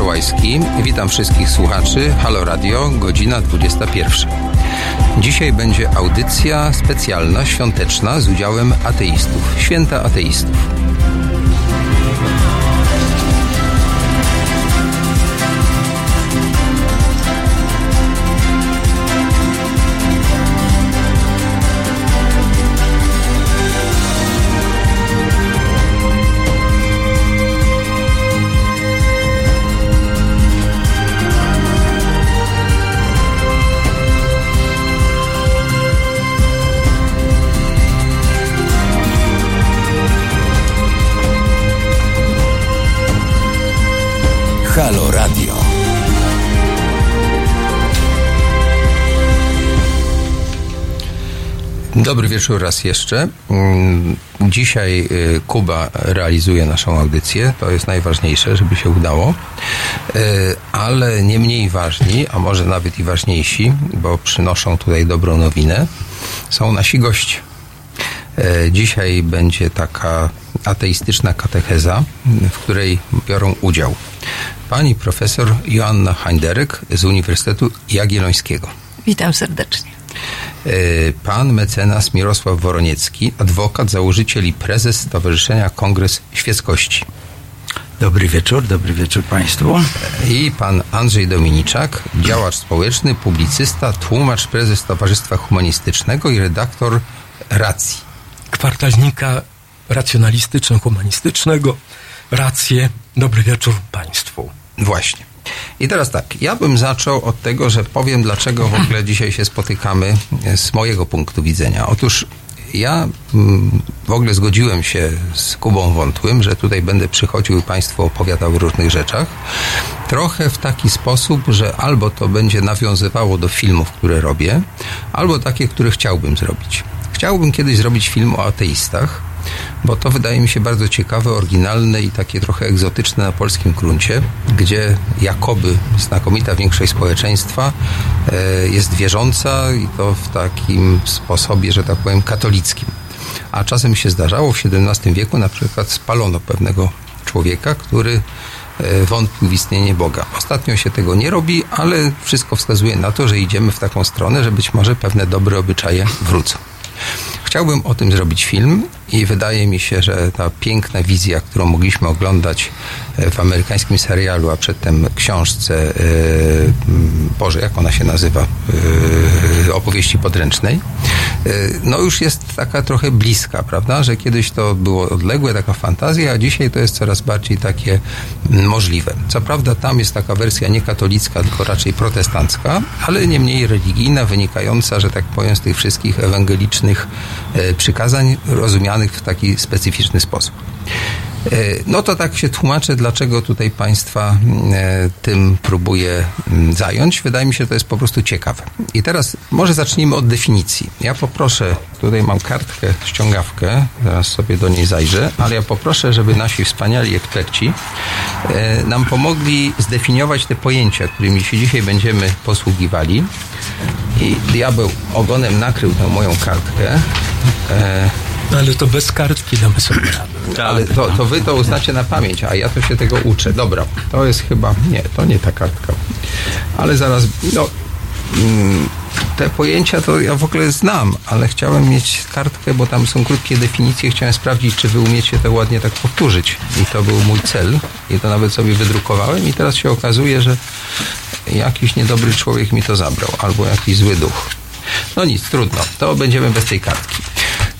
Szołajski. Witam wszystkich słuchaczy. Halo Radio, godzina 21. Dzisiaj będzie audycja specjalna, świąteczna z udziałem ateistów. Święta ateistów. Halo Radio. Dobry wieczór raz jeszcze. Mm, Dzisiaj y, Kuba realizuje naszą audycję. To jest najważniejsze, żeby się udało. Y, Ale nie mniej ważni, a może nawet i ważniejsi, bo przynoszą tutaj dobrą nowinę, są nasi goście. Y, Dzisiaj będzie taka ateistyczna katecheza, w której biorą udział pani profesor Joanna Heinderek z Uniwersytetu Jagiellońskiego. Witam serdecznie. Y, Pan mecenas Mirosław Woroniecki, adwokat, założyciel i prezes Stowarzyszenia Kongres Świeckości. Dobry wieczór, dobry wieczór Państwu. I pan Andrzej Dominiczak, działacz społeczny, publicysta, tłumacz, prezes Towarzystwa Humanistycznego i redaktor Racji. kwartalnika racjonalistyczno-humanistycznego. Rację. Dobry wieczór Państwu. Właśnie. I teraz tak, ja bym zaczął od tego, że powiem, dlaczego w ogóle dzisiaj się spotykamy z mojego punktu widzenia. Otóż ja mm, w ogóle zgodziłem się z Kubą Wątłym, że tutaj będę przychodził i Państwu opowiadał o różnych rzeczach. Trochę w taki sposób, że albo to będzie nawiązywało do filmów, które robię, albo takie, które chciałbym zrobić. Chciałbym kiedyś zrobić film o ateistach, bo to wydaje mi się bardzo ciekawe, oryginalne i takie trochę egzotyczne na polskim gruncie, gdzie jakoby znakomita większość społeczeństwa e, jest wierząca i to w takim sposobie, że tak powiem, katolickim. A czasem się zdarzało w XVII wieku na przykład spalono pewnego człowieka, który e, wątpił w istnienie Boga. Ostatnio się tego nie robi, ale wszystko wskazuje na to, że idziemy w taką stronę, że być może pewne dobre obyczaje wrócą. Chciałbym o tym zrobić film i wydaje mi się, że ta piękna wizja, którą mogliśmy oglądać e, w amerykańskim serialu, a przedtem książce, e, Boże, jak ona się nazywa, e, opowieści podręcznej, no już jest taka trochę bliska, prawda, że kiedyś to było odległe, taka fantazja, a dzisiaj to jest coraz bardziej takie możliwe. Co prawda tam jest taka wersja nie katolicka, tylko raczej protestancka, ale nie mniej religijna, wynikająca, że tak powiem, z tych wszystkich ewangelicznych e, przykazań rozumianych w taki specyficzny sposób. E, No to tak się tłumaczę, dlaczego tutaj Państwa e, tym próbuję mm, zająć. Wydaje mi się, to jest po prostu ciekawe. I teraz może zacznijmy od definicji. Ja poproszę, tutaj mam kartkę, ściągawkę, zaraz sobie do niej zajrzę, ale ja poproszę, żeby nasi wspaniali eksperci e, nam pomogli zdefiniować te pojęcia, którymi się dzisiaj będziemy posługiwali. I diabeł ogonem nakrył tę moją kartkę. No ale to bez kartki damy sobie radę. ale to, to wy to uznacie na pamięć, a ja to się tego uczę. Dobra, to jest chyba. Nie, to nie ta kartka. Ale zaraz. No, mm, te pojęcia to ja w ogóle znam, ale chciałem mieć kartkę, bo tam są krótkie definicje. Chciałem sprawdzić, czy wy umiecie to ładnie tak powtórzyć. I to był mój cel. I to nawet sobie wydrukowałem. I teraz się okazuje, że jakiś niedobry człowiek mi to zabrał, albo jakiś zły duch. No nic, trudno. To będziemy bez tej kartki.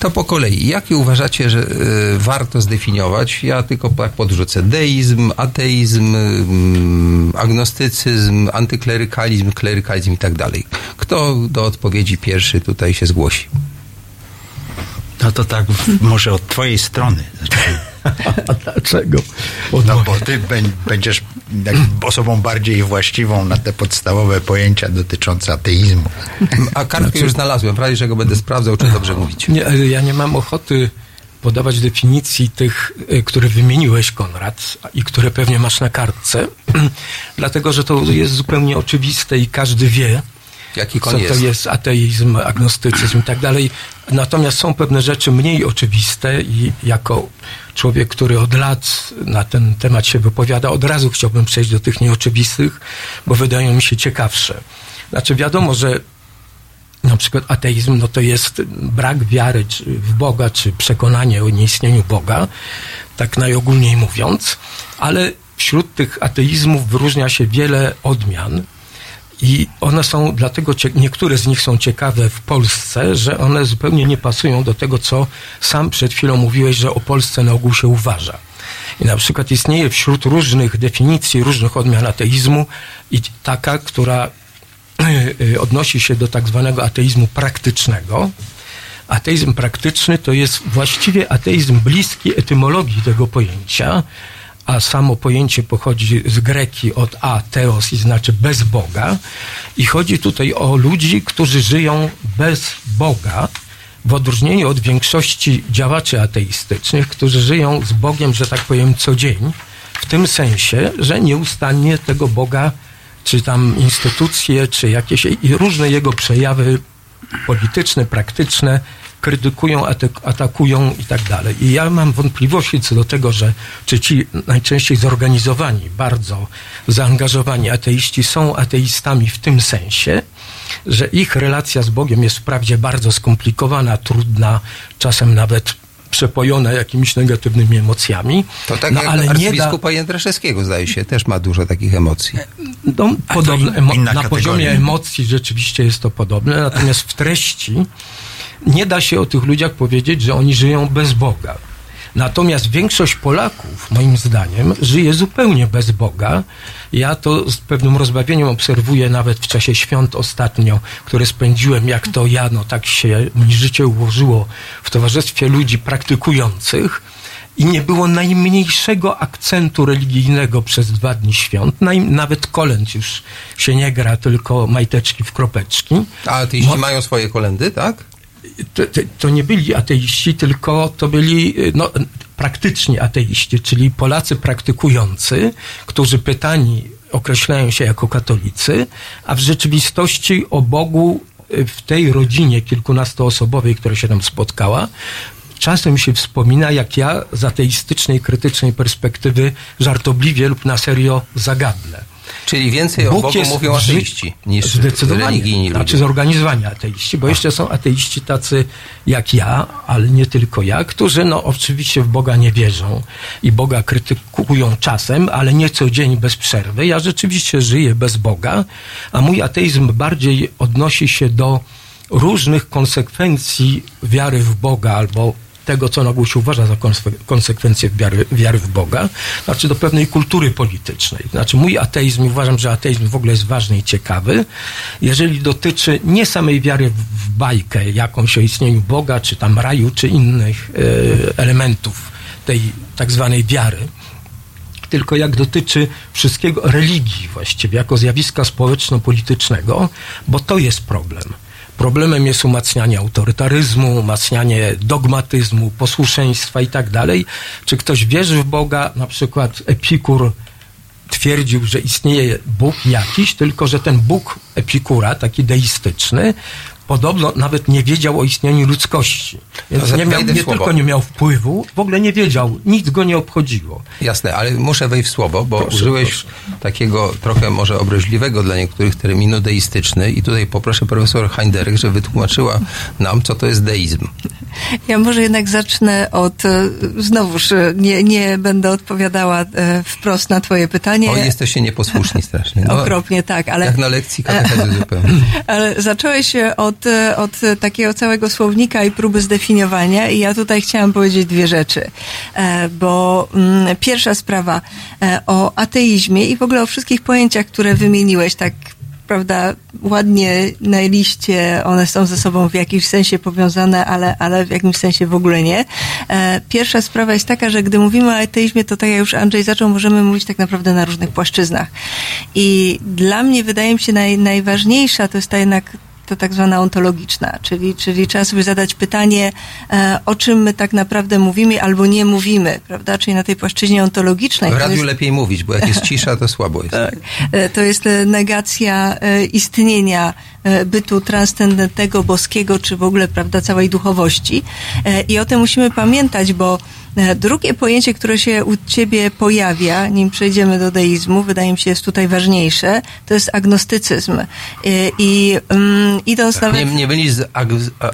To po kolei. Jaki uważacie, że y, warto zdefiniować? Ja tylko tak podrzucę. Deizm, ateizm, mm, agnostycyzm, antyklerykalizm, klerykalizm i tak dalej. Kto do odpowiedzi pierwszy tutaj się zgłosi? No to tak, może od twojej strony. Znaczy, A dlaczego? Od No bo ty bę- będziesz osobą bardziej właściwą na te podstawowe pojęcia dotyczące ateizmu. A kartkę już znalazłem. Prawie, że go będę sprawdzał, czy dobrze mówić. Nie, ale ja nie mam ochoty podawać definicji tych, y, które wymieniłeś, Konrad, i które pewnie masz na kartce, dlatego że to jest zupełnie oczywiste i każdy wie, Jaki co koń to jest? jest ateizm, agnostycyzm i tak dalej. Natomiast są pewne rzeczy mniej oczywiste i jako człowiek, który od lat na ten temat się wypowiada, od razu chciałbym przejść do tych nieoczywistych, bo wydają mi się ciekawsze. Znaczy wiadomo, że na przykład ateizm, no to jest brak wiary w Boga, czy przekonanie o nieistnieniu Boga, tak najogólniej mówiąc, ale wśród tych ateizmów wyróżnia się wiele odmian. I one są, dlatego niektóre z nich są ciekawe w Polsce, że one zupełnie nie pasują do tego, co sam przed chwilą mówiłeś, że o Polsce na ogół się uważa. I na przykład istnieje wśród różnych definicji, różnych odmian ateizmu i taka, która y, odnosi się do tak zwanego ateizmu praktycznego. Ateizm praktyczny to jest właściwie ateizm bliski etymologii tego pojęcia, a samo pojęcie pochodzi z greki od a, teos i znaczy bez Boga. I chodzi tutaj o ludzi, którzy żyją bez Boga, w odróżnieniu od większości działaczy ateistycznych, którzy żyją z Bogiem, że tak powiem, co dzień, w tym sensie, że nieustannie tego Boga, czy tam instytucje, czy jakieś różne jego przejawy polityczne, praktyczne, krytykują, atakują i tak dalej. I ja mam wątpliwości co do tego, że czy ci najczęściej zorganizowani, bardzo zaangażowani ateiści są ateistami w tym sensie, że ich relacja z Bogiem jest wprawdzie bardzo skomplikowana, trudna, czasem nawet przepojone jakimiś negatywnymi emocjami. To tak no, jak ale arcybiskupa da... Jędraszewskiego zdaje się, też ma dużo takich emocji. No, podobne, emo... na poziomie emocji rzeczywiście jest to podobne, natomiast w treści nie da się o tych ludziach powiedzieć, że oni żyją bez Boga. Natomiast większość Polaków, moim zdaniem, żyje zupełnie bez Boga. Ja to z pewnym rozbawieniem obserwuję nawet w czasie świąt ostatnio, które spędziłem, jak to ja, no tak się mi życie ułożyło w towarzystwie ludzi praktykujących i nie było najmniejszego akcentu religijnego przez dwa dni świąt. Nawet kolęd już się nie gra, tylko majteczki w kropeczki. A ateiści Mo- mają swoje kolendy, tak? To, to, to, nie byli ateiści, tylko to byli no, praktyczni ateiści, czyli Polacy praktykujący, którzy pytani określają się jako katolicy, a w rzeczywistości o Bogu w tej rodzinie kilkunastoosobowej, która się tam spotkała, czasem się wspomina, jak ja z ateistycznej, krytycznej perspektywy żartobliwie lub na serio zagadnę. Czyli więcej Bóg o Bogu mówią ateiści niż religijni ludzie. Znaczy zorganizowani ateiści, bo jeszcze są ateiści tacy jak ja, ale nie tylko ja, którzy no oczywiście w Boga nie wierzą i Boga krytykują czasem, ale nie co dzień bez przerwy. Ja rzeczywiście żyję bez Boga, a mój ateizm bardziej odnosi się do różnych konsekwencji wiary w Boga albo tego, co na ogół się uważa za konsekwencję wiary, wiary w Boga, znaczy do pewnej kultury politycznej. Znaczy mój ateizm, uważam, że ateizm w ogóle jest ważny i ciekawy, jeżeli dotyczy nie samej wiary w bajkę, jakąś o istnieniu Boga, czy tam raju, czy innych e, elementów tej tak zwanej wiary, tylko jak dotyczy wszystkiego religii właściwie, jako zjawiska społeczno-politycznego, bo to jest problem. Problemem jest umacnianie autorytaryzmu, umacnianie dogmatyzmu, posłuszeństwa i tak dalej. Czy ktoś wierzy w Boga? Na przykład Epikur twierdził, że istnieje Bóg jakiś, tylko że ten Bóg Epikura, taki deistyczny, podobno nawet nie wiedział o istnieniu ludzkości. Więc nie, miał, nie tylko nie miał wpływu, w ogóle nie wiedział, nic go nie obchodziło. Jasne, ale muszę wejść w słowo, bo proszę, użyłeś proszę. takiego trochę może obraźliwego dla niektórych terminu deistyczny i tutaj poproszę profesor Heinderek, żeby wytłumaczyła nam, co to jest deizm. Ja może jednak zacznę od, e, znowuż e, nie, nie będę odpowiadała e, wprost na twoje pytanie. O, jesteście nieposłuszni strasznie. No, Okropnie, tak, ale... Jak na lekcji katechezy zupełnie. Ale zacząłeś od od, takiego całego słownika i próby zdefiniowania i ja tutaj chciałam powiedzieć dwie rzeczy, e, bo mm, pierwsza sprawa e, o ateizmie i w ogóle o wszystkich pojęciach, które wymieniłeś tak prawda, ładnie na liście, one są ze sobą w jakimś sensie powiązane, ale, ale w jakimś sensie w ogóle nie. E, pierwsza sprawa jest taka, że gdy mówimy o ateizmie, to tak jak już Andrzej zaczął, możemy mówić tak naprawdę na różnych płaszczyznach. I dla mnie wydaje mi się naj, najważniejsza to jest ta jednak to tak zwana ontologiczna, czyli, czyli trzeba sobie zadać pytanie, e, o czym my tak naprawdę mówimy albo nie mówimy, prawda? Czyli na tej płaszczyźnie ontologicznej. W radiu jest... lepiej mówić, bo jak jest cisza, to słabo jest. Tak. E, to jest e, negacja istnienia bytu transcendentnego, boskiego, czy w ogóle, prawda, całej duchowości. E, I o tym musimy pamiętać, bo e, drugie pojęcie, które się u ciebie pojawia, nim przejdziemy do deizmu, wydaje mi się jest tutaj ważniejsze, to jest agnostycyzm. E, I um, idąc nawet... Nie, nie mylić z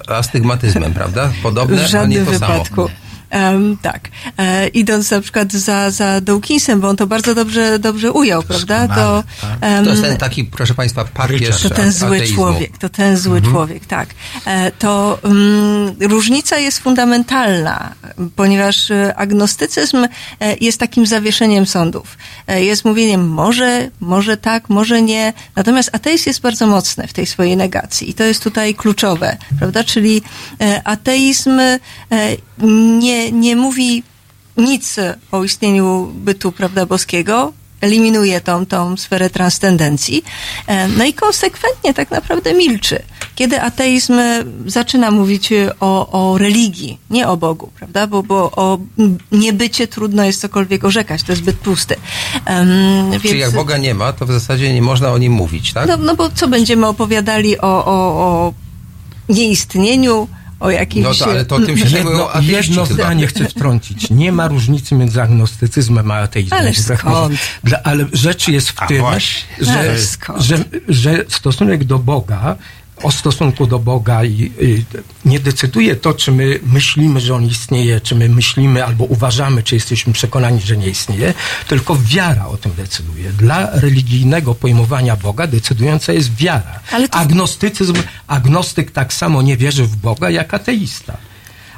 astygmatyzmem, prawda? Podobne, W a nie żadnym to wypadku. samo. Em, tak. E, idąc na przykład za, za Dawkinsem, bo on to bardzo dobrze, dobrze ujął, prawda? To, em, To jest ten taki, proszę Państwa, papież to ten zły ateizmu. człowiek, to ten zły człowiek, tak. E, To mm, różnica jest fundamentalna, ponieważ e, agnostycyzm e, jest takim zawieszeniem sądów. E, Jest mówieniem może, może tak, może nie. Natomiast ateizm jest bardzo mocny w tej swojej negacji i to jest tutaj kluczowe, prawda? Czyli e, ateizm e, nie, nie mówi nic o istnieniu bytu prawda, boskiego, eliminuje tą, tą sferę transcendencji, e, no i konsekwentnie tak naprawdę milczy. Kiedy ateizm zaczyna mówić o, o religii, nie o Bogu, prawda, bo, bo o niebycie trudno jest cokolwiek orzekać, to jest zbyt pusty. Em, Czyli jak Boga nie ma, to w zasadzie nie można o nim mówić, tak? no, no bo co będziemy opowiadali o, o, o nieistnieniu, o jakimś... No to, ale to tym się Jedno, jedno chyba. zdanie chcę wtrącić. Nie ma różnicy między agnostycyzmem a ateizmem. Wbrew skąd? ale rzecz jest w tym, że, że, że stosunek do Boga, o stosunku do Boga i, i nie decyduje to, czy my myślimy, że On istnieje, czy my myślimy albo uważamy, czy jesteśmy przekonani, że nie istnieje, tylko wiara o tym decyduje. Dla religijnego pojmowania Boga decydująca jest wiara. To- Agnostycyzm, agnostyk tak samo nie wierzy w Boga jak ateista.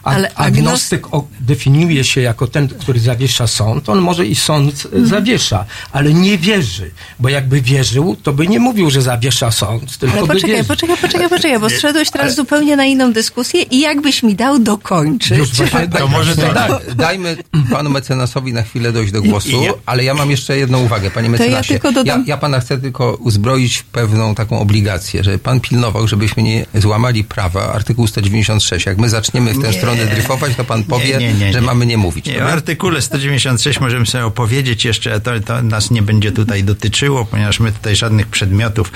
Ale agnostyk definiuje się jako ten, który zawiesza sąd. On może i sąd e, zawiesza, ale nie wierzy, bo jakby wierzył, to by nie mówił, że zawiesza sąd, tylko Ale poczekaj, poczekaj, poczekaj, poczekaj, bo zszedłeś teraz zupełnie na inną dyskusję i jakbyś mi dał dokończyć. Już właśnie To tak, może tak. tak. Dajmy panu mecenasowi na chwilę dojść do głosu, I- i- ale ja mam jeszcze jedną uwagę, panie ja mecenasie. tylko dodam- ja, ja pana chcę tylko uzbroić w pewną taką obligację, żeby pan pilnował, żebyśmy nie złamali prawa, artykuł 196. Jak my zaczniemy w tę Nie. Stronę dryfować, to pan powie, Nie, nie, nie, że mamy nie mówić. Nie, w artykule 196 możemy sobie opowiedzieć jeszcze, to, to nas nie będzie tutaj dotyczyło, ponieważ my tutaj żadnych przedmiotów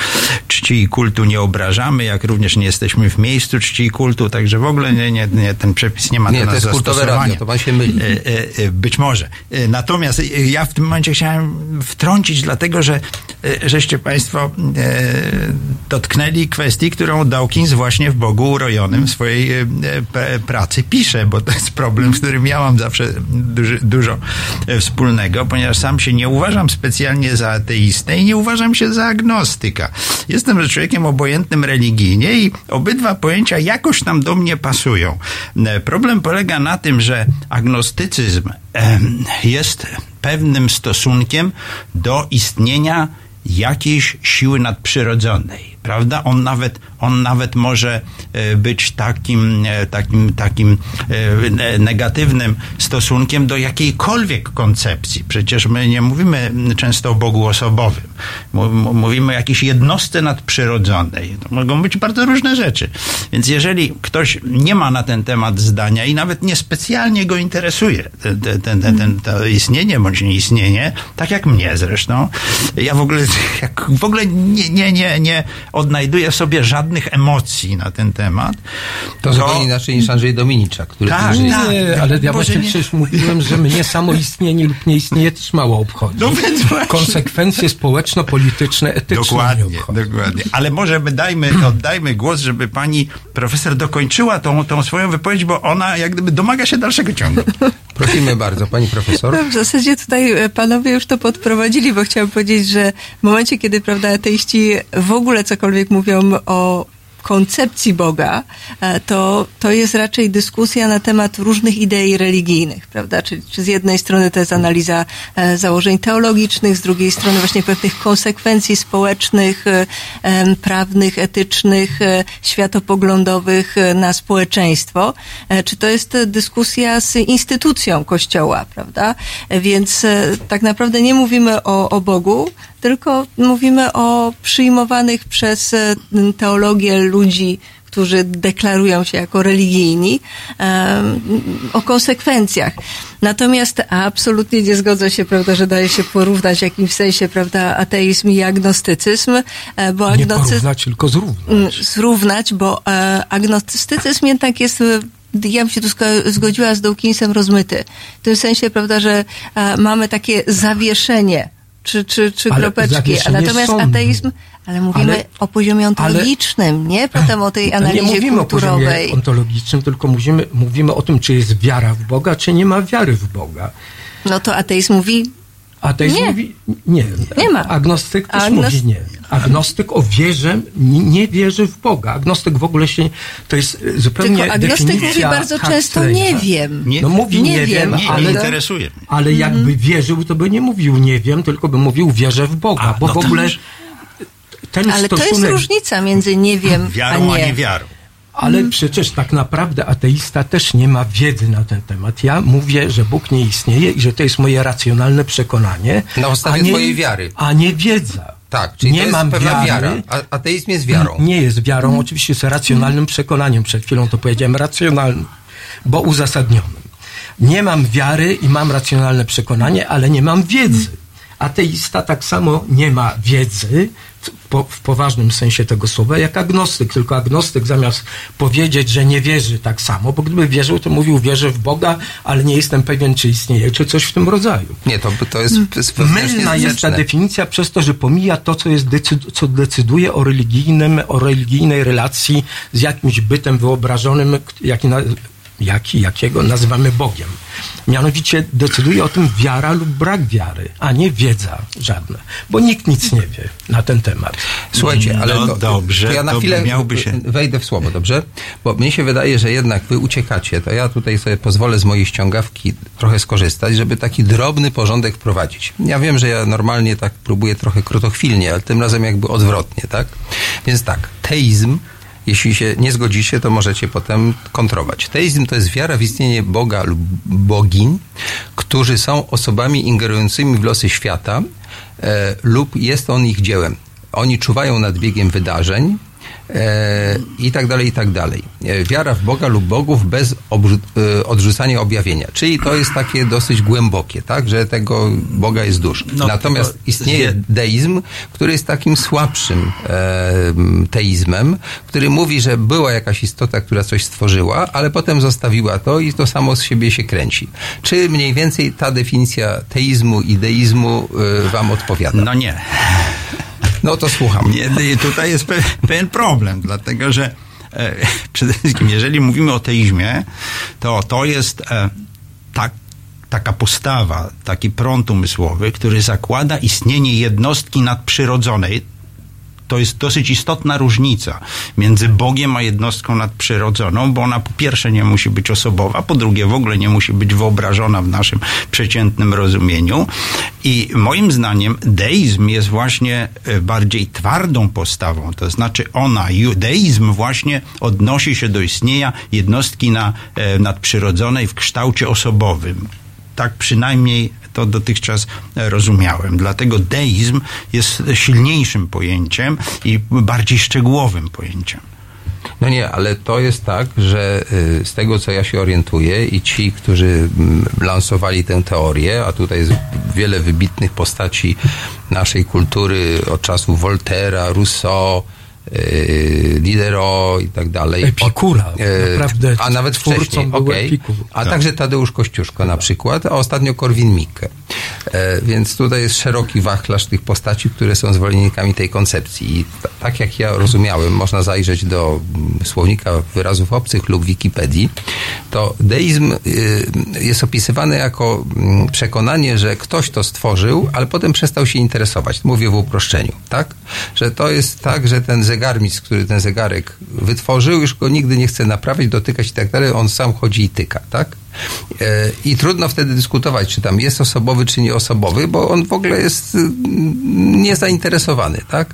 czci i kultu nie obrażamy, jak również nie jesteśmy w miejscu czci i kultu, także w ogóle nie, nie, nie, ten przepis nie ma Nie, do to nas jest kultowe zastosowania. radio, to pan się myli. E, e, e, Być może. Natomiast ja w tym momencie chciałem wtrącić, dlatego że żeście Państwo dotknęli kwestii, którą Dawkins właśnie w Bogu urojonym w swojej e, p- pracy pisze, bo to jest problem, z którym ja mam zawsze duży, dużo e, wspólnego, ponieważ sam się nie uważam specjalnie za ateistę i nie uważam się za agnostyka. Jestem człowiekiem obojętnym religijnie i obydwa pojęcia jakoś tam do mnie pasują. E, Problem polega na tym, że agnostycyzm jest pewnym stosunkiem do istnienia jakiejś siły nadprzyrodzonej, prawda? On nawet, on nawet może e, być takim, e, takim, takim e, ne- negatywnym stosunkiem do jakiejkolwiek koncepcji. Przecież my nie mówimy często o Bogu osobowym. Mówimy o jakiejś jednostce nadprzyrodzonej. To mogą być bardzo różne rzeczy. Więc jeżeli ktoś nie ma na ten temat zdania i nawet niespecjalnie go interesuje ten, ten, ten, ten, to istnienie bądź nieistnienie, tak jak mnie zresztą, ja w ogóle, jak, w ogóle nie, nie, nie, nie odnajduję w sobie żadnych emocji na ten temat. To zupełnie inaczej niż Andrzej Dominiczak, który Tak, tak. Nie, ale ja właśnie nie. przecież mówiłem, że mnie samo istnienie lub nie istnieje też mało obchodzi. No. Konsekwencje społeczno-polityczne, etyczne Dokładnie, dokładnie. Ale może my dajmy, oddajmy głos, żeby pani profesor dokończyła tą, tą swoją wypowiedź, bo ona jak gdyby domaga się dalszego ciągu. Prosimy bardzo, pani profesor. No, w zasadzie tutaj e, panowie już to podprowadzili, bo chciałam powiedzieć, że w momencie, kiedy prawda, ateiści w ogóle cokolwiek mówią o koncepcji Boga, e, to, to jest raczej dyskusja na temat różnych idei religijnych, prawda? Czyli czy z jednej strony to jest analiza e, założeń teologicznych, z drugiej strony właśnie pewnych konsekwencji społecznych, e, prawnych, etycznych, światopoglądowych na społeczeństwo. Czy to jest dyskusja z instytucją Kościoła, prawda? Więc tak naprawdę nie mówimy o, o Bogu, tylko mówimy o przyjmowanych przez e, teologię ludzi, którzy deklarują się jako religijni, o konsekwencjach. Natomiast absolutnie nie zgodzę się, prawda, że daje się porównać w jakimś sensie, prawda, ateizm i agnostycyzm, e, bo Nie agnostycyzm porównać, tylko zrównać. mm, zrównać, bo e, agnostycyzm jednak jest ja bym się tu zgo- zgodziła z Dawkinsem rozmyty. W tym sensie, prawda, że mamy takie zawieszenie czy, czy, czy Ale kropeczki. Natomiast ateizm, ale mówimy Ale- o poziomie ontologicznym, nie potem o tej analizie nie mówimy o kulturowej. poziomie ontologicznym, tylko mówimy, mówimy o tym, czy jest wiara w Boga, czy nie ma wiary w Boga. No to ateizm mówi, Ateizm Nie. mówi nie. Nie ma. Agnostyk też Agnos- mówi nie. Agnostyk o wierze nie, nie wierzy w Boga. Agnostyk w ogóle się to jest e, zupełnie tylko agnostyk mówi bardzo często nie wiem. Nie- no mówi nie nie, wiem, wiem, Nie, ale nie interesuje. ale Mhm. jakby wierzył, to by nie mówił nie wiem, tylko by mówił wierzę w Boga, A, bo no w ogóle ten Ale to stosunek jest różnica między nie wiem, Wiarą, a a nie. nie wiarą. Ale przecież tak naprawdę ateista też nie ma wiedzy na ten temat. Ja mówię, że Bóg nie istnieje i że to jest moje racjonalne przekonanie. Na podstawie twojej wiary. A nie wiedza. Tak, czyli nie to jest mam pewna wiary, wiara. A, ateizm jest wiarą. Nie jest wiarą, oczywiście jest racjonalnym przekonaniem. Przed chwilą to powiedziałem racjonalnym, bo uzasadnionym. Nie mam wiary i mam racjonalne przekonanie, ale nie mam wiedzy. Ateista tak samo nie ma wiedzy po, w poważnym sensie tego słowa, jak agnostyk. Tylko agnostyk zamiast powiedzieć, że nie wierzy tak samo, bo gdyby wierzył, to mówił wierzę w Boga, ale nie jestem pewien, czy istnieje, czy coś w tym rodzaju. Nie, to, to jest wewnętrznie Mylna jest ta definicja przez to, że pomija to, co, jest decyd- co decyduje o religijnym, o religijnej relacji z jakimś bytem wyobrażonym, jaki, na, jaki, jakiego nazywamy Bogiem. Mianowicie decyduje o tym wiara lub brak wiary, a nie wiedza żadna, bo nikt nic nie wie na ten temat. Słuchajcie, ale No to, dobrze, to ja na chwilę się- wejdę w słowo, dobrze? Bo mnie się wydaje, że jednak wy uciekacie, to ja tutaj sobie pozwolę z mojej ściągawki trochę skorzystać, żeby taki drobny porządek wprowadzić. Ja wiem, że ja normalnie tak próbuję trochę krotochwilnie, ale tym razem jakby odwrotnie, tak? Więc tak, teizm jeśli się nie zgodzicie, to możecie potem kontrować. Teizm to jest wiara w istnienie Boga lub bogiń, którzy są osobami ingerującymi w losy świata e, lub jest on ich dziełem. Oni czuwają nad biegiem wydarzeń i tak dalej, i tak dalej. E, wiara w Boga lub bogów bez e, odrzucania objawienia. Czyli to jest takie dosyć głębokie, tak, że tego Boga jest dużo. No, Natomiast istnieje deizm, który jest takim słabszym e, teizmem, który mówi, że była jakaś istota, która coś stworzyła, ale potem zostawiła to i to samo z siebie się kręci. Czy mniej więcej ta definicja teizmu i deizmu e, wam odpowiada? No nie. No to słucham. Nie, tutaj jest pe, pewien problem, dlatego że e, przede wszystkim, jeżeli mówimy o teizmie, to to jest e, tak, taka postawa, taki prąd umysłowy, który zakłada istnienie jednostki nadprzyrodzonej. To jest dosyć istotna różnica między Bogiem a jednostką nadprzyrodzoną, bo ona po pierwsze nie musi być osobowa, po drugie w ogóle nie musi być wyobrażona w naszym przeciętnym rozumieniu. I moim zdaniem deizm jest właśnie e, bardziej twardą postawą, to znaczy ona, deizm właśnie odnosi się do istnienia jednostki na, e, nadprzyrodzonej w kształcie osobowym. Tak przynajmniej to dotychczas rozumiałem. Dlatego deizm jest silniejszym pojęciem i bardziej szczegółowym pojęciem. No nie, ale to jest tak, że y, z tego co ja się orientuję i ci, którzy mm, lansowali tę teorię, a tutaj jest wiele wybitnych postaci naszej kultury od czasów Voltera, Rousseau, y, Diderot i tak dalej. Epikura, E, naprawdę A nawet wcześniej, okej. Epikur. A Tak. także Tadeusz Kościuszko na przykład, a ostatnio Korwin-Mikke. E, więc tutaj jest szeroki wachlarz tych postaci, które są zwolennikami tej koncepcji. I tak jak ja rozumiałem, można zajrzeć do mm, słownika wyrazów obcych lub Wikipedii, to deizm y, jest opisywany jako mm, przekonanie, że ktoś to stworzył, ale potem przestał się interesować. Mówię w uproszczeniu, tak? Że to jest tak, że ten zegarmistrz, który ten zegarek wytworzył, już go nigdy nie chce naprawić, dotykać i tak dalej, on sam chodzi i tyka, tak? E, I trudno wtedy dyskutować, czy tam jest osobowy, czy nieosobowy, bo on w ogóle jest y, niezainteresowany, tak?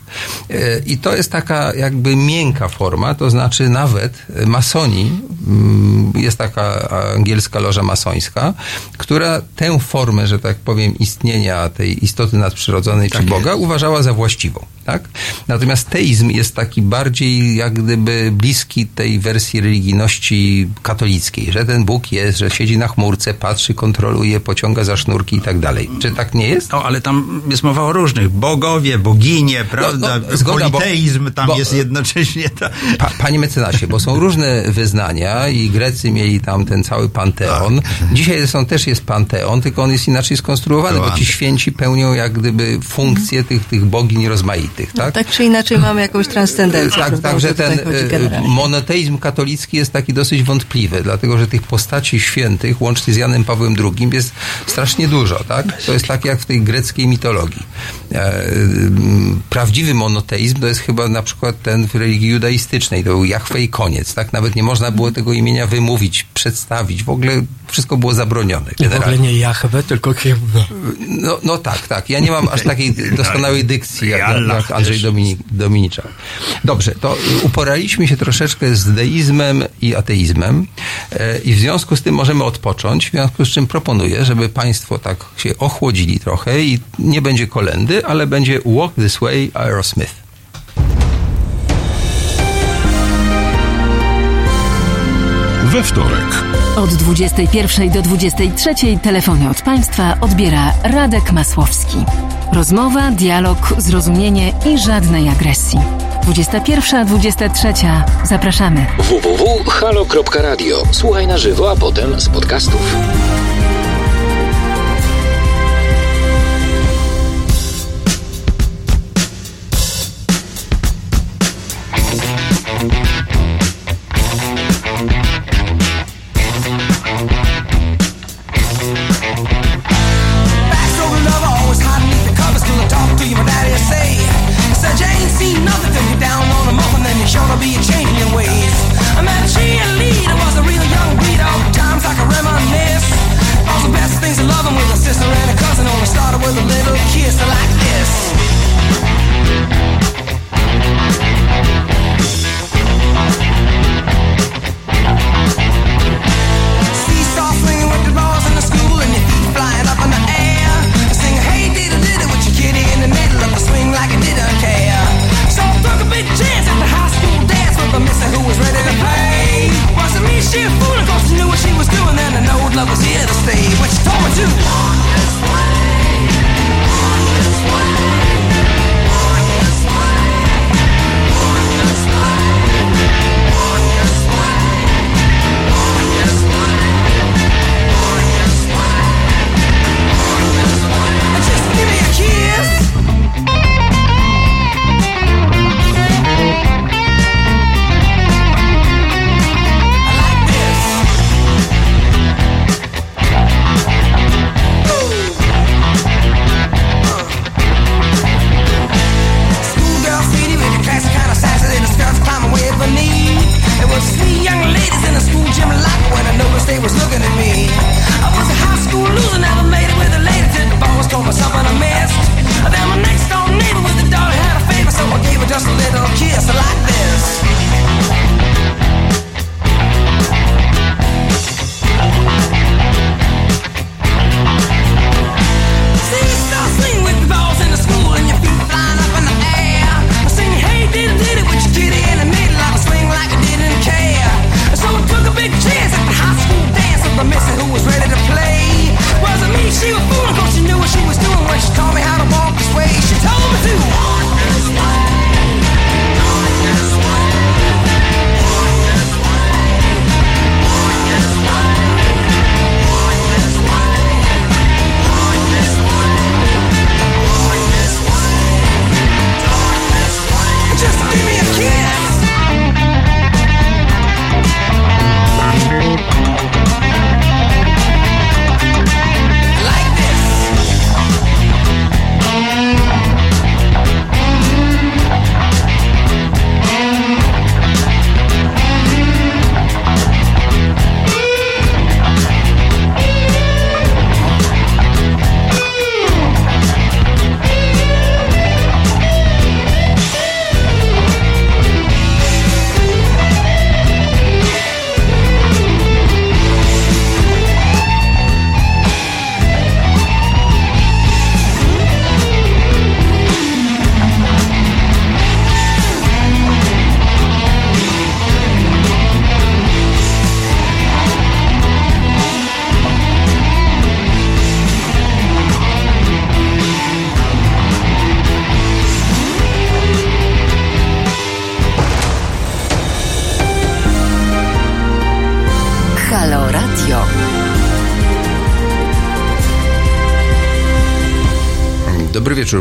E, I to jest taka jakby miękka forma, to znaczy nawet masoni, mm, jest taka angielska loża masońska, która tę formę, że tak powiem, istnienia tej istoty nadprzyrodzonej czy Tak Boga jest. uważała za właściwą, Tak? Natomiast teizm jest taki bardziej jak gdyby bliski tej wersji religijności katolickiej, że ten Bóg jest, że siedzi na chmurce, patrzy, kontroluje, pociąga za sznurki i tak dalej. Czy tak nie jest? No, ale tam jest mowa o różnych. Bogowie, boginie, prawda? no, zgoda, bo- Politeizm tam bo- jest jednocześnie. Ta... Pa, panie mecenasie, bo są różne wyznania i Grecy mieli tam ten cały panteon. Dzisiaj są, też jest panteon, tylko on jest inaczej skonstruowany, bo ci święci pełnią jak gdyby funkcje tych, tych bogiń rozmaitych, tak? Tak czy inaczej mamy jakąś transcendencję. Tak, prawda, tak, o że to tutaj ten generalnie. monoteizm katolicki jest taki dosyć wątpliwy, dlatego że tych postaci świętych, łącznie z Janem Pawłem II, jest strasznie dużo, tak? To jest tak jak w tej greckiej mitologii. E, Prawdziwy monoteizm to jest chyba na przykład ten w religii judaistycznej, to był Jahwe i koniec, tak? Nawet nie można było tego imienia wymówić, przedstawić, w ogóle wszystko było zabronione. I w ogóle generalnie. nie Jahwe, tylko Jehwe. No, no tak, tak. Ja nie mam aż takiej doskonałej dykcji jak, jak, Andrzej. Dominik, Dominiczak. Dobrze, to uporaliśmy się troszeczkę z deizmem i ateizmem e, i w związku z tym możemy odpocząć, w związku z czym proponuję, żeby Państwo tak się ochłodzili trochę i nie będzie kolendy, ale będzie Walk This Way Aerosmith. We wtorek. Od 21 do 23 telefony od Państwa odbiera Radek Masłowski. Rozmowa, dialog, zrozumienie i żadnej agresji. 21-23. Zapraszamy. www.halo.radio. Słuchaj na żywo, a potem z podcastów.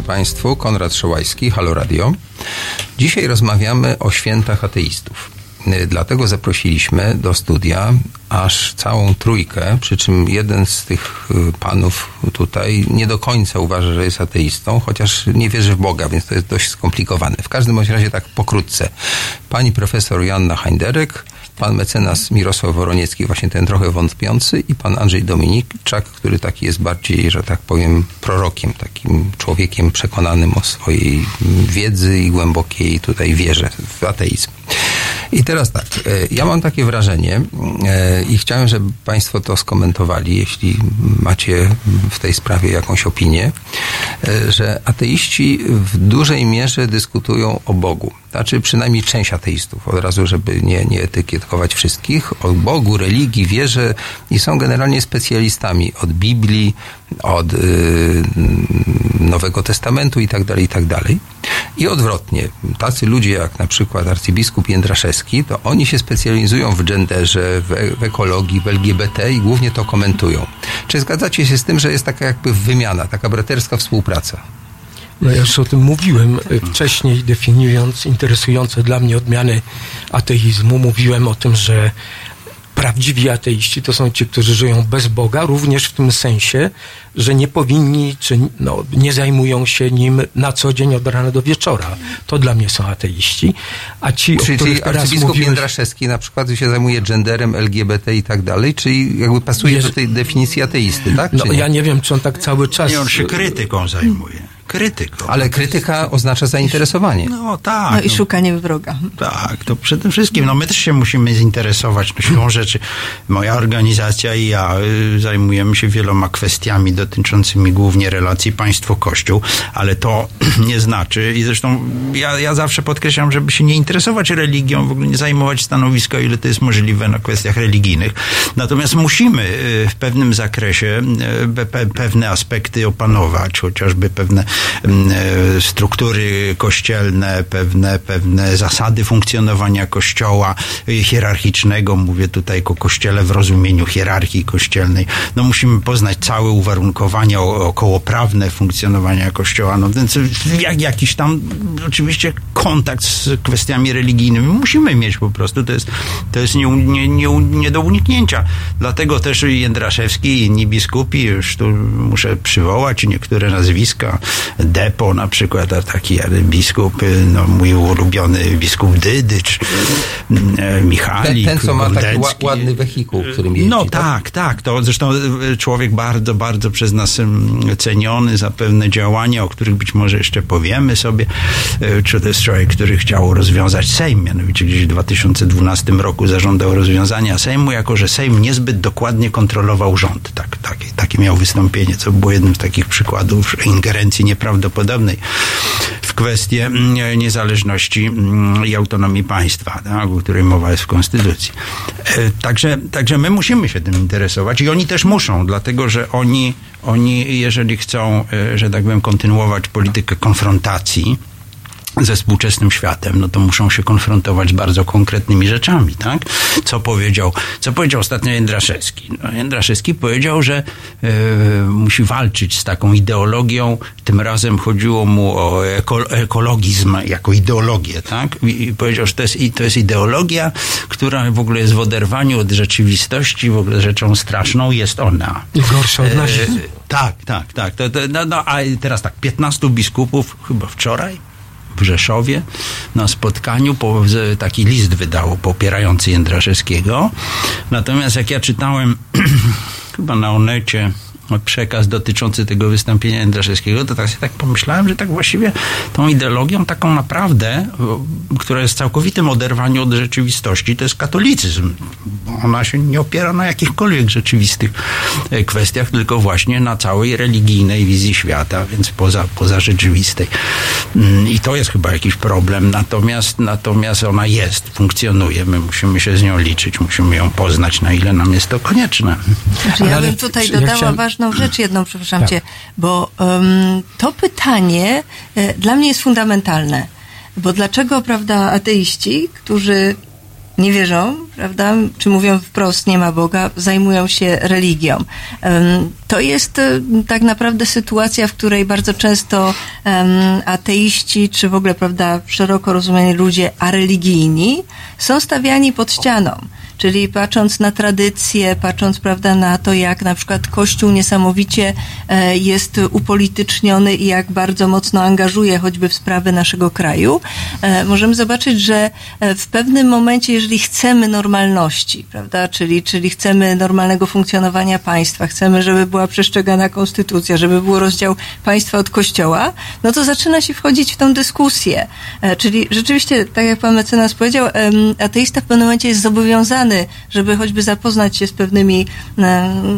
Państwu, Konrad Szołajski, Halo Radio. Dzisiaj rozmawiamy o świętach ateistów. Y, Dlatego zaprosiliśmy do studia aż całą trójkę, przy czym jeden z tych y, panów tutaj nie do końca uważa, że jest ateistą, chociaż nie wierzy w Boga, więc to jest dość skomplikowane. W każdym razie tak pokrótce. Pani profesor Joanna Heinderek, pan mecenas Mirosław Woroniecki, właśnie ten trochę wątpiący i pan Andrzej Dominiczak, który taki jest bardziej, że tak powiem, prorokiem, takim człowiekiem przekonanym o swojej wiedzy i głębokiej tutaj wierze w ateizm. I teraz tak, e, ja mam takie wrażenie e, i chciałem, żeby Państwo to skomentowali, jeśli macie w tej sprawie jakąś opinię, e, że ateiści w dużej mierze dyskutują o Bogu. Znaczy przynajmniej część ateistów, od razu, żeby nie, nie etykietować wszystkich, o Bogu, religii, wierze i są generalnie specjalistami od Biblii, od y, Nowego Testamentu i tak dalej, i tak dalej. I odwrotnie, tacy ludzie jak na przykład arcybiskup Jędraszewski, to oni się specjalizują w genderze, w, e- w ekologii, w LGBT i głównie to komentują. Czy zgadzacie się z tym, że jest taka jakby wymiana, taka braterska współpraca? No ja już o tym mówiłem y, wcześniej, definiując interesujące dla mnie odmiany ateizmu. Mówiłem o tym, że prawdziwi ateiści to są ci, którzy żyją bez Boga, również w tym sensie, że nie powinni, czy no, nie zajmują się nim na co dzień od rana do wieczora. To dla mnie są ateiści. A ci, Czyli, czyli arcybiskup mówiłeś, Jędraszewski na przykład się zajmuje genderem, LGBT i tak dalej, czyli jakby pasuje Jeż- do tej definicji ateisty, tak? no Czy nie? ja nie wiem, czy on tak cały czas... Nie, on się krytyką zajmuje. Krytyką. Ale krytyka oznacza zainteresowanie. No tak. No i no. szukanie wroga. Tak, to przede wszystkim, no my też się musimy zinteresować no, siłą rzeczy. Moja organizacja i ja y, zajmujemy się wieloma kwestiami dotyczącymi głównie relacji państwo-kościół, ale to nie znaczy, i zresztą ja, ja zawsze podkreślam, żeby się nie interesować religią, w ogóle nie zajmować stanowiska, o ile to jest możliwe na kwestiach religijnych. Natomiast musimy y, w pewnym zakresie y, pe, pe, pewne aspekty opanować, chociażby pewne struktury kościelne, pewne, pewne zasady funkcjonowania kościoła y, hierarchicznego. Mówię tutaj o kościele w rozumieniu hierarchii kościelnej. No musimy poznać całe uwarunkowania okołoprawne funkcjonowania kościoła. No więc jak, jakiś tam oczywiście kontakt z kwestiami religijnymi musimy mieć po prostu. To jest, to jest nie, nie, nie, nie do uniknięcia. Dlatego też Jędraszewski i inni biskupi, już tu muszę przywołać niektóre nazwiska, Depo na przykład, a taki biskup, y, no mój ulubiony biskup Dydycz, e, Michalik, Ten, ten co ma taki ładny wehikuł, którym jeździ. No tak, tak. To zresztą y, człowiek bardzo, bardzo przez nas ceniony za pewne działania, o których być może jeszcze powiemy sobie. Y, Czy to jest człowiek, który chciał rozwiązać Sejm, mianowicie gdzieś w 2012 roku zażądał rozwiązania Sejmu, jako że Sejm niezbyt dokładnie kontrolował rząd. Tak, tak, takie miał wystąpienie, co było jednym z takich przykładów ingerencji nieprawdopodobnej w kwestię mm, niezależności mm, i autonomii państwa, tak, o której mowa jest w Konstytucji. E, Także, także my musimy się tym interesować i oni też muszą, dlatego że oni, oni jeżeli chcą, e, że tak powiem, kontynuować politykę konfrontacji, ze współczesnym światem, no to muszą się konfrontować z bardzo konkretnymi rzeczami, tak? Co powiedział, co powiedział ostatnio Jędraszewski? No, Jędraszewski powiedział, że e, musi walczyć z taką ideologią, tym razem chodziło mu o eko, ekologizm jako ideologię, tak? I, i powiedział, że to jest, i to jest ideologia, która w ogóle jest w oderwaniu od rzeczywistości, w ogóle rzeczą straszną jest ona. I gorsza od. E, tak, tak, tak. To, to, no, no, a teraz tak, 15 biskupów, chyba wczoraj, w Rzeszowie na spotkaniu po, taki list wydało popierający Jędraszewskiego. Natomiast jak ja czytałem chyba na Onecie przekaz dotyczący tego wystąpienia Jędraszewskiego, to tak sobie tak pomyślałem, że tak właściwie tą ideologią taką naprawdę, która jest w całkowitym oderwaniu od rzeczywistości, to jest katolicyzm. Ona się nie opiera na jakichkolwiek rzeczywistych e, kwestiach, tylko właśnie na całej religijnej wizji świata, więc poza, poza rzeczywistej. Mm, I to jest chyba jakiś problem, natomiast, natomiast ona jest, funkcjonuje. My musimy się z nią liczyć, musimy ją poznać, na ile nam jest to konieczne. Znaczy, ja Ale bym tutaj ja dodała chciałem- ważną rzecz jedną, przepraszam Tak. cię, bo em, to pytanie e, dla mnie jest fundamentalne. Bo dlaczego, prawda, ateiści, którzy nie wierzą, prawda, czy mówią wprost, nie ma Boga, zajmują się religią. To jest e, tak naprawdę sytuacja, w której bardzo często ateiści, czy w ogóle, prawda, szeroko rozumiani ludzie areligijni są stawiani pod ścianą. Czyli patrząc na tradycję, patrząc prawda, na to, jak na przykład Kościół niesamowicie e, jest upolityczniony i jak bardzo mocno angażuje choćby w sprawy naszego kraju, e, możemy zobaczyć, że e, w pewnym momencie, jeżeli chcemy normalności, prawda, czyli, czyli chcemy normalnego funkcjonowania państwa, chcemy, żeby była przestrzegana konstytucja, żeby był rozdział państwa od Kościoła, no to zaczyna się wchodzić w tą dyskusję. Czyli rzeczywiście, tak jak pan mecenas powiedział, ateista w pewnym momencie jest zobowiązany, żeby choćby zapoznać się z pewnymi,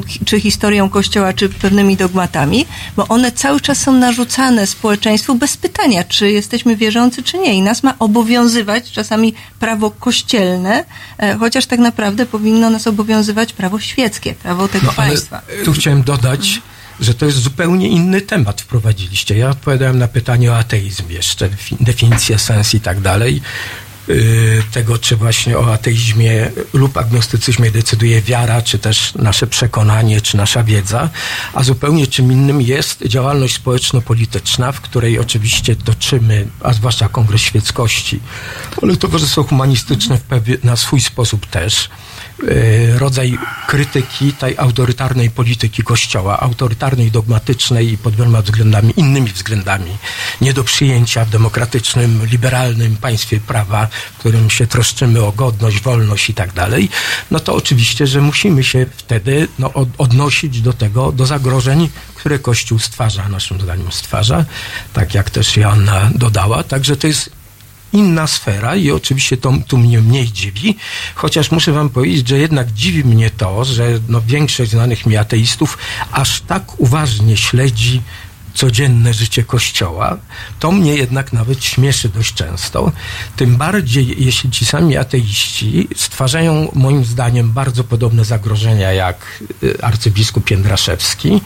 hi- czy historią Kościoła, czy pewnymi dogmatami, bo one cały czas są narzucane społeczeństwu bez pytania, czy jesteśmy wierzący, czy nie. I nas ma obowiązywać czasami prawo kościelne, e, chociaż tak naprawdę powinno nas obowiązywać prawo świeckie, prawo tego No państwa. tu chciałem dodać, że to jest zupełnie inny temat wprowadziliście. Ja odpowiadałem na pytanie o ateizm jeszcze, defi- definicję, sens i tak dalej. Yy, Tego, czy właśnie o ateizmie lub agnostycyzmie decyduje wiara, czy też nasze przekonanie, czy nasza wiedza, a zupełnie czym innym jest działalność społeczno-polityczna, w której oczywiście toczymy, a zwłaszcza Kongres Świeckości, ale Towarzystwo Humanistyczne na swój sposób też, rodzaj krytyki tej autorytarnej polityki Kościoła, autorytarnej, dogmatycznej i pod wieloma względami, innymi względami, nie do przyjęcia w demokratycznym, liberalnym państwie prawa, w którym się troszczymy o godność, wolność i tak dalej, no to oczywiście, że musimy się wtedy no, od, odnosić do tego, do zagrożeń, które Kościół stwarza, naszym zdaniem stwarza, tak jak też Joanna dodała, także to jest inna sfera i oczywiście to tu mnie mniej dziwi, chociaż muszę wam powiedzieć, że jednak dziwi mnie to, że no, większość znanych mi ateistów aż tak uważnie śledzi codzienne życie Kościoła, to mnie jednak nawet śmieszy dość często. Tym bardziej, jeśli ci sami ateiści stwarzają moim zdaniem bardzo podobne zagrożenia jak y, arcybiskup Jędraszewski,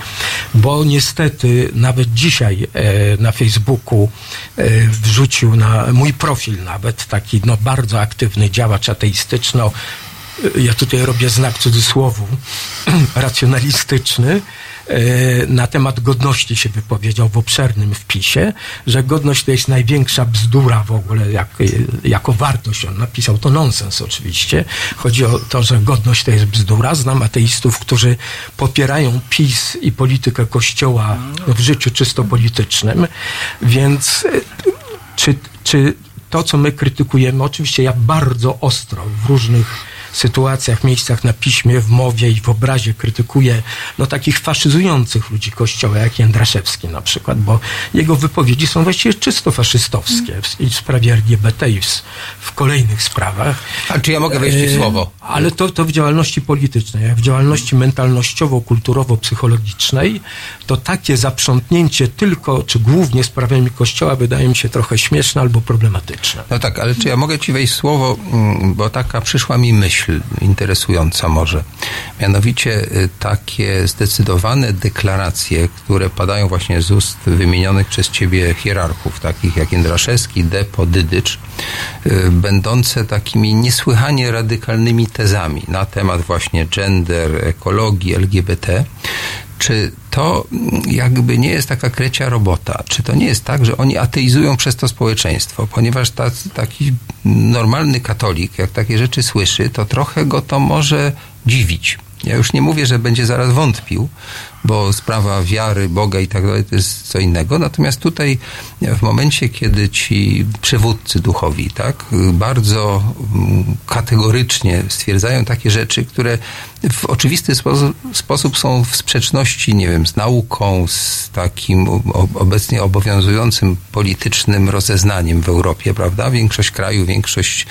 bo niestety nawet dzisiaj e, na Facebooku e, wrzucił na mój profil nawet taki no, bardzo aktywny działacz ateistyczny, o, y, ja tutaj robię znak cudzysłowu, racjonalistyczny, na temat godności się wypowiedział w obszernym wpisie, że godność to jest największa bzdura w ogóle jak, jako wartość. On napisał to nonsens oczywiście. Chodzi o to, że godność to jest bzdura. Znam ateistów, którzy popierają PiS i politykę Kościoła w życiu czysto politycznym, więc e, czy, czy to, co my krytykujemy, oczywiście ja bardzo ostro w różnych sytuacjach, miejscach na piśmie, w mowie i w obrazie krytykuję no, takich faszyzujących ludzi Kościoła, jak Jędraszewski na przykład, bo jego wypowiedzi są właściwie czysto faszystowskie w, w sprawie LGBT i w, w kolejnych sprawach. A czy ja mogę wejść w E, słowo? Ale to, to w działalności politycznej, jak w działalności mentalnościowo-kulturowo-psychologicznej, to takie zaprzątnięcie tylko, czy głównie sprawami Kościoła wydaje mi się trochę śmieszne albo problematyczne. No tak, ale czy ja mogę ci wejść w słowo, mm, bo taka przyszła mi myśl interesująca może. Mianowicie y, takie zdecydowane deklaracje, które padają właśnie z ust wymienionych przez ciebie hierarchów, takich jak Jędraszewski, Depo, Dydycz, y, będące takimi niesłychanie radykalnymi tezami na temat właśnie gender, ekologii, LGBT, czy to jakby nie jest taka krecia robota? Czy to nie jest tak, że oni ateizują przez to społeczeństwo? Ponieważ ta, taki normalny katolik, jak takie rzeczy słyszy, to trochę go to może dziwić. Ja już nie mówię, że będzie zaraz wątpił, bo sprawa wiary, Boga i tak dalej to jest co innego. Natomiast tutaj w momencie, kiedy ci przywódcy duchowi, tak, bardzo mm, kategorycznie stwierdzają takie rzeczy, które w oczywisty sposób, sposób są w sprzeczności, nie wiem, z nauką, z takim obecnie obowiązującym politycznym rozeznaniem w Europie, prawda? Większość krajów, większość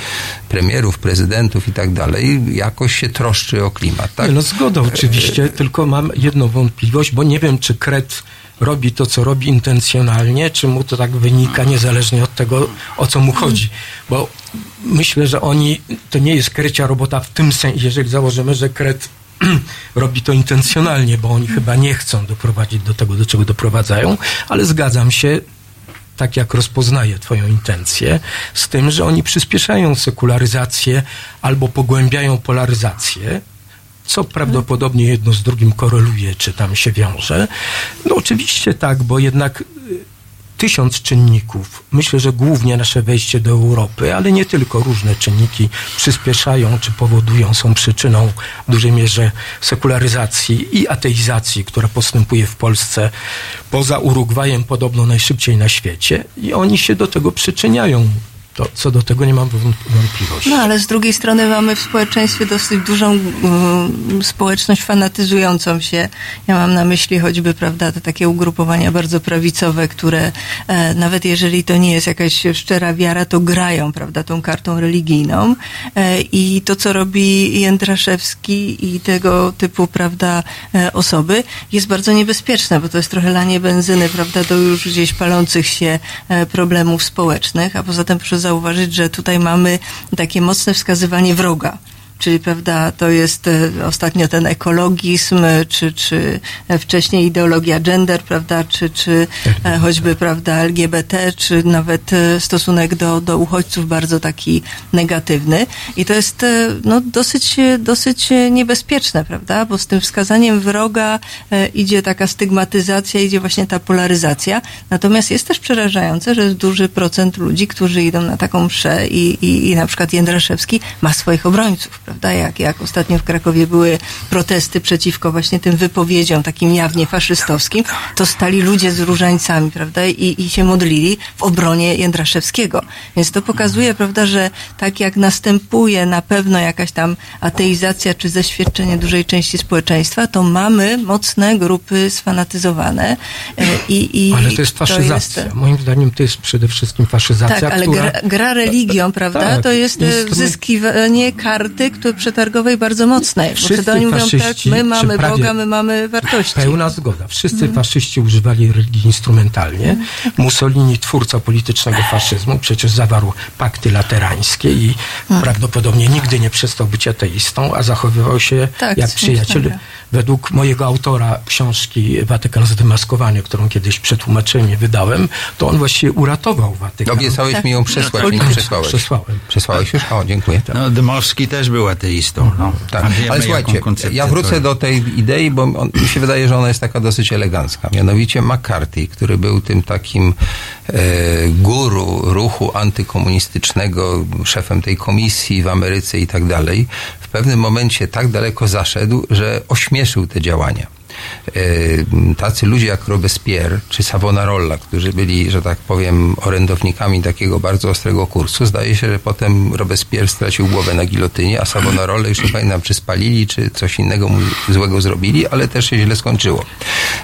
premierów, prezydentów i tak dalej jakoś się troszczy o klimat, tak? No zgoda oczywiście, tylko mam jedną wątpliwość, bo nie wiem, czy Kret robi to, co robi intencjonalnie, czy mu to tak wynika niezależnie od tego, o co mu chodzi. Bo myślę, że oni, to nie jest krecia robota w tym sensie, jeżeli założymy, że Kret robi to intencjonalnie, bo oni chyba nie chcą doprowadzić do tego, do czego doprowadzają, ale zgadzam się, tak jak rozpoznaję Twoją intencję, z tym, że oni przyspieszają sekularyzację albo pogłębiają polaryzację, co prawdopodobnie jedno z drugim koreluje, czy tam się wiąże. No oczywiście tak, bo jednak y, tysiąc czynników. Myślę, że głównie nasze wejście do Europy, ale nie tylko. Różne czynniki przyspieszają czy powodują, są przyczyną w dużej mierze sekularyzacji i ateizacji, która postępuje w Polsce poza Urugwajem podobno najszybciej na świecie i oni się do tego przyczyniają. To, co do tego nie mam wąt- wątpliwości. No ale z drugiej strony mamy w społeczeństwie dosyć dużą mm, społeczność fanatyzującą się. Ja mam na myśli choćby, prawda, te takie ugrupowania bardzo prawicowe, które e, nawet jeżeli to nie jest jakaś szczera wiara, to grają, prawda, tą kartą religijną. E, I to, co robi Jędraszewski i tego typu, prawda, e, osoby, jest bardzo niebezpieczne, bo to jest trochę lanie benzyny, prawda, do już gdzieś palących się e, problemów społecznych, a poza tym proszę zauważyć, że tutaj mamy takie mocne wskazywanie wroga. Czyli, prawda, to jest e, ostatnio ten ekologizm, e, czy, czy e, wcześniej ideologia gender, prawda, czy, czy choćby, prawda, LGBT, czy nawet stosunek do, do uchodźców bardzo taki negatywny. I to jest, no, dosyć, dosyć niebezpieczne, prawda, bo z tym wskazaniem wroga idzie taka stygmatyzacja, idzie właśnie ta polaryzacja. Natomiast jest też przerażające, że jest duży procent ludzi, którzy idą na taką mszę i, i, i na przykład Jędraszewski ma swoich obrońców, prawda? Jak, jak ostatnio w Krakowie były protesty przeciwko właśnie tym wypowiedziom takim jawnie faszystowskim, to stali ludzie z różańcami, prawda? I, i się modlili w obronie Jędraszewskiego. Więc to pokazuje, prawda, że tak jak następuje na pewno jakaś tam ateizacja czy zeświadczenie dużej części społeczeństwa, to mamy mocne grupy sfanatyzowane e, i, i ale to jest faszyzacja. Moim zdaniem to jest przede wszystkim faszyzacja, tak, ale która... gra, gra religią, prawda? Tak, to jest e, instrument- wzyskiwanie karty które przetargowej bardzo mocnej. Wszyscy oni mówią tak, my mamy Boga, my mamy wartości. Pełna zgoda. Wszyscy Mhm. faszyści używali religii instrumentalnie. Mussolini, twórca politycznego faszyzmu, przecież zawarł pakty laterańskie i Mhm. prawdopodobnie nigdy nie przestał być ateistą, a zachowywał się Tak, jak coś przyjaciel. Według mojego autora książki Watykan zdemaskowany, którą kiedyś przetłumaczyłem i wydałem, to on właściwie uratował Watykan. Obiecałeś mi ją przesłać, nie Tak, przesłałeś. Przesłałem. Przesłałeś już? O, dziękuję. No, Dmowski też był ateistą. No. Tak, ale słuchajcie, koncepcję ja wrócę to- do tej idei, bo on, mi się wydaje, że ona jest taka dosyć elegancka. Mianowicie McCarthy, który był tym takim e, guru ruchu antykomunistycznego, szefem tej komisji w Ameryce i tak dalej, w pewnym momencie tak daleko zaszedł, że ośmieszył te działania. E, Tacy ludzie jak Robespierre czy Savonarola, którzy byli, że tak powiem, orędownikami takiego bardzo ostrego kursu, zdaje się, że potem Robespierre stracił głowę na gilotynie, a Savonarole już nie pamiętam, czy spalili, czy coś innego mu złego zrobili, ale też się źle skończyło.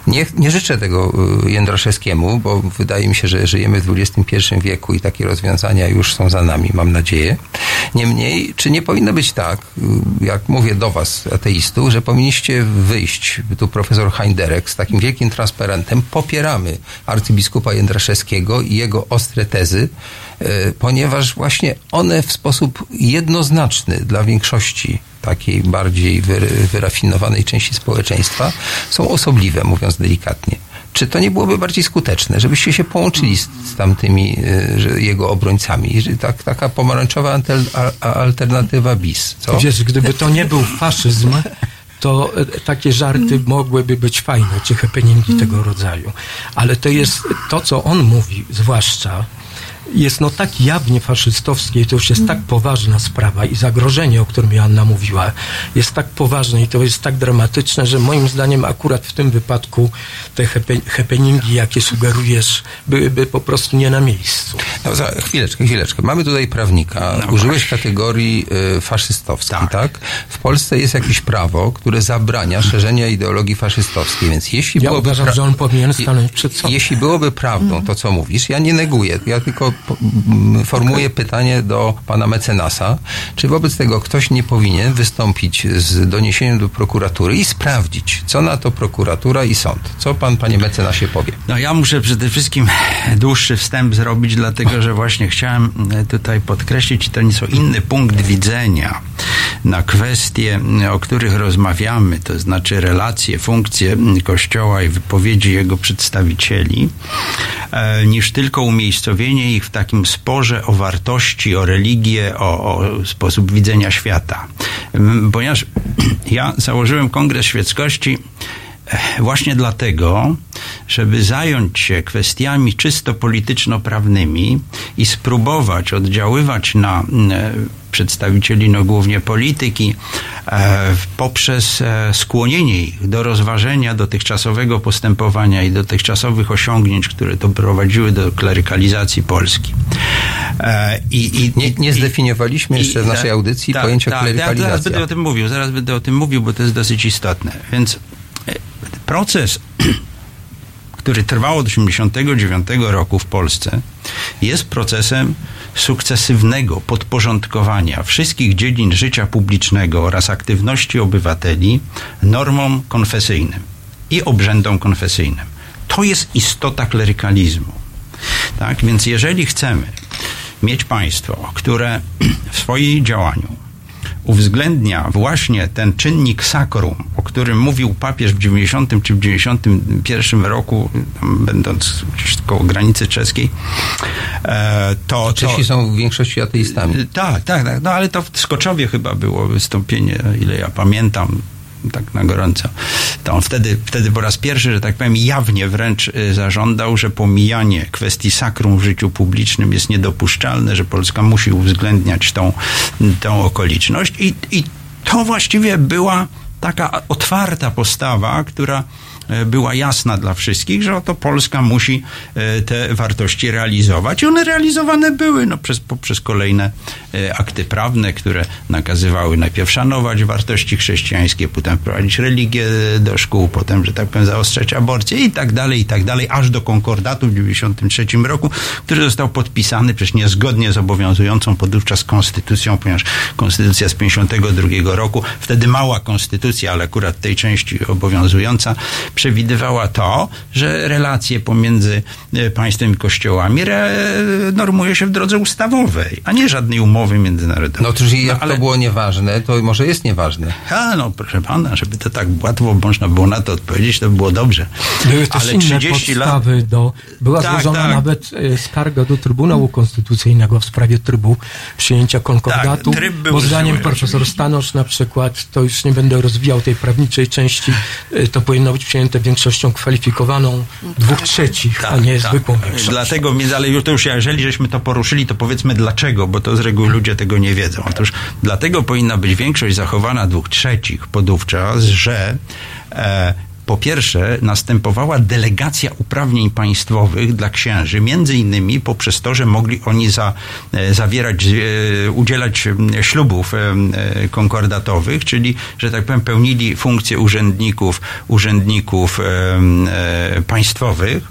Nie, nie życzę tego y, Jędraszewskiemu, bo wydaje mi się, że żyjemy w XXI wieku i takie rozwiązania już są za nami, mam nadzieję. Niemniej, czy nie powinno być tak, y, jak mówię do was, ateistów, że powinniście wyjść, tu profesor Heinderek z takim wielkim transparentem, popieramy arcybiskupa Jędraszewskiego i jego ostre tezy, y, ponieważ właśnie one w sposób jednoznaczny dla większości takiej bardziej wyrafinowanej części społeczeństwa są osobliwe, mówiąc delikatnie. Czy to nie byłoby bardziej skuteczne, żebyście się połączyli z, z tamtymi że jego obrońcami? Tak, taka pomarańczowa antel, a, a alternatywa bis. Co? Wiesz, gdyby to nie był faszyzm, to e, takie żarty mogłyby być fajne, czy happeningi tego rodzaju. Ale to jest to, co on mówi, zwłaszcza, jest no tak jawnie faszystowskie i to już jest tak poważna sprawa i zagrożenie, o którym Joanna mówiła, jest tak poważne i to jest tak dramatyczne, że moim zdaniem akurat w tym wypadku te happe- happeningi, jakie sugerujesz, byłyby po prostu nie na miejscu. No, za, chwileczkę, chwileczkę. Mamy tutaj prawnika. Użyłeś kategorii y, faszystowskiej, tak. Tak. W Polsce jest jakieś prawo, które zabrania szerzenia ideologii faszystowskiej, więc jeśli Ja byłoby... uważam, pra- że on powinien stanąć przed sądem. Jeśli byłoby prawdą to, co mówisz, ja nie neguję, ja tylko m, formułuję pytanie do pana mecenasa, czy wobec tego ktoś nie powinien wystąpić z doniesieniem do prokuratury i sprawdzić, co na to prokuratura i sąd. Co pan, panie mecenasie, powie? No ja muszę przede wszystkim dłuższy wstęp zrobić, dlatego że właśnie chciałem e, tutaj podkreślić ten nieco inny punkt widzenia na kwestie, o których rozmawiamy, to znaczy relacje, funkcje Kościoła i wypowiedzi jego przedstawicieli, e, niż tylko umiejscowienie ich w takim sporze o wartości, o religię, o, o sposób widzenia świata. M, Ponieważ ja założyłem Kongres Świeckości właśnie dlatego, żeby zająć się kwestiami czysto polityczno-prawnymi i spróbować oddziaływać na przedstawicieli, no głównie polityki, e, poprzez e, skłonienie ich do rozważenia dotychczasowego postępowania i dotychczasowych osiągnięć, które doprowadziły do klerykalizacji Polski. E, i, i, Nie, nie i- zdefiniowaliśmy jeszcze w i- naszej audycji tak, pojęcia tak, Ja zaraz klerykalizacja. będę o tym mówił, zaraz będę o tym mówił, bo to jest dosyć istotne. Więc proces, który trwał od 1989 roku w Polsce, jest procesem sukcesywnego podporządkowania wszystkich dziedzin życia publicznego oraz aktywności obywateli normom konfesyjnym i obrzędom konfesyjnym. To jest istota klerykalizmu. Tak? Więc jeżeli chcemy mieć państwo, które w swoim działaniu uwzględnia właśnie ten czynnik sakrum, o którym mówił papież w 90 czy w 91 roku, tam będąc gdzieś koło granicy czeskiej, e, to... to Czesi są w większości ateistami. tak, tak, tak. No ale to w Skoczowie chyba było wystąpienie, ile ja pamiętam, tak na gorąco. To on wtedy, wtedy po raz pierwszy, że tak powiem, jawnie wręcz y, zażądał, że pomijanie kwestii sakrum w życiu publicznym jest niedopuszczalne, że Polska musi uwzględniać tą, tą okoliczność. I, I to właściwie była taka otwarta postawa, która była jasna dla wszystkich, że oto Polska musi e, te wartości realizować. I one realizowane były no, przez, poprzez kolejne e, akty prawne, które nakazywały najpierw szanować wartości chrześcijańskie, potem wprowadzić religię do szkół, potem, że tak powiem, zaostrzać aborcję i tak dalej, i tak dalej, aż do konkordatu w 1993 roku, który został podpisany przecież niezgodnie z obowiązującą podówczas konstytucją, ponieważ konstytucja z 52 roku, wtedy mała konstytucja, ale akurat tej części obowiązująca, przewidywała to, że relacje pomiędzy e, państwem i kościołami re, normuje się w drodze ustawowej, a nie żadnej umowy międzynarodowej. No otóż jak ale- to było nieważne, to może jest nieważne. a, no proszę pana, żeby to tak łatwo można było na to odpowiedzieć, to by było dobrze. Były też Ale inne 30 lat... podstawy do... Była Tak, złożona tak. nawet e, skarga do Trybunału Konstytucyjnego w sprawie trybu przyjęcia konkordatu, Tak, tryb był bo zdaniem zły, profesor Stanosz na przykład, to już nie będę rozwijał tej prawniczej części, e, to powinno być przyjęte większością kwalifikowaną dwóch trzecich, a nie zwykłą większością. Dlatego, ale już to już, jeżeli żeśmy to poruszyli, to powiedzmy dlaczego, bo to z reguły ludzie tego nie wiedzą. Otóż dlatego powinna być większość zachowana dwóch trzecich podówczas, że e, po pierwsze następowała delegacja uprawnień państwowych dla księży, między innymi poprzez to, że mogli oni za, e, zawierać, e, udzielać ślubów e, konkordatowych, czyli, że tak powiem, pełnili funkcje urzędników, urzędników państwowych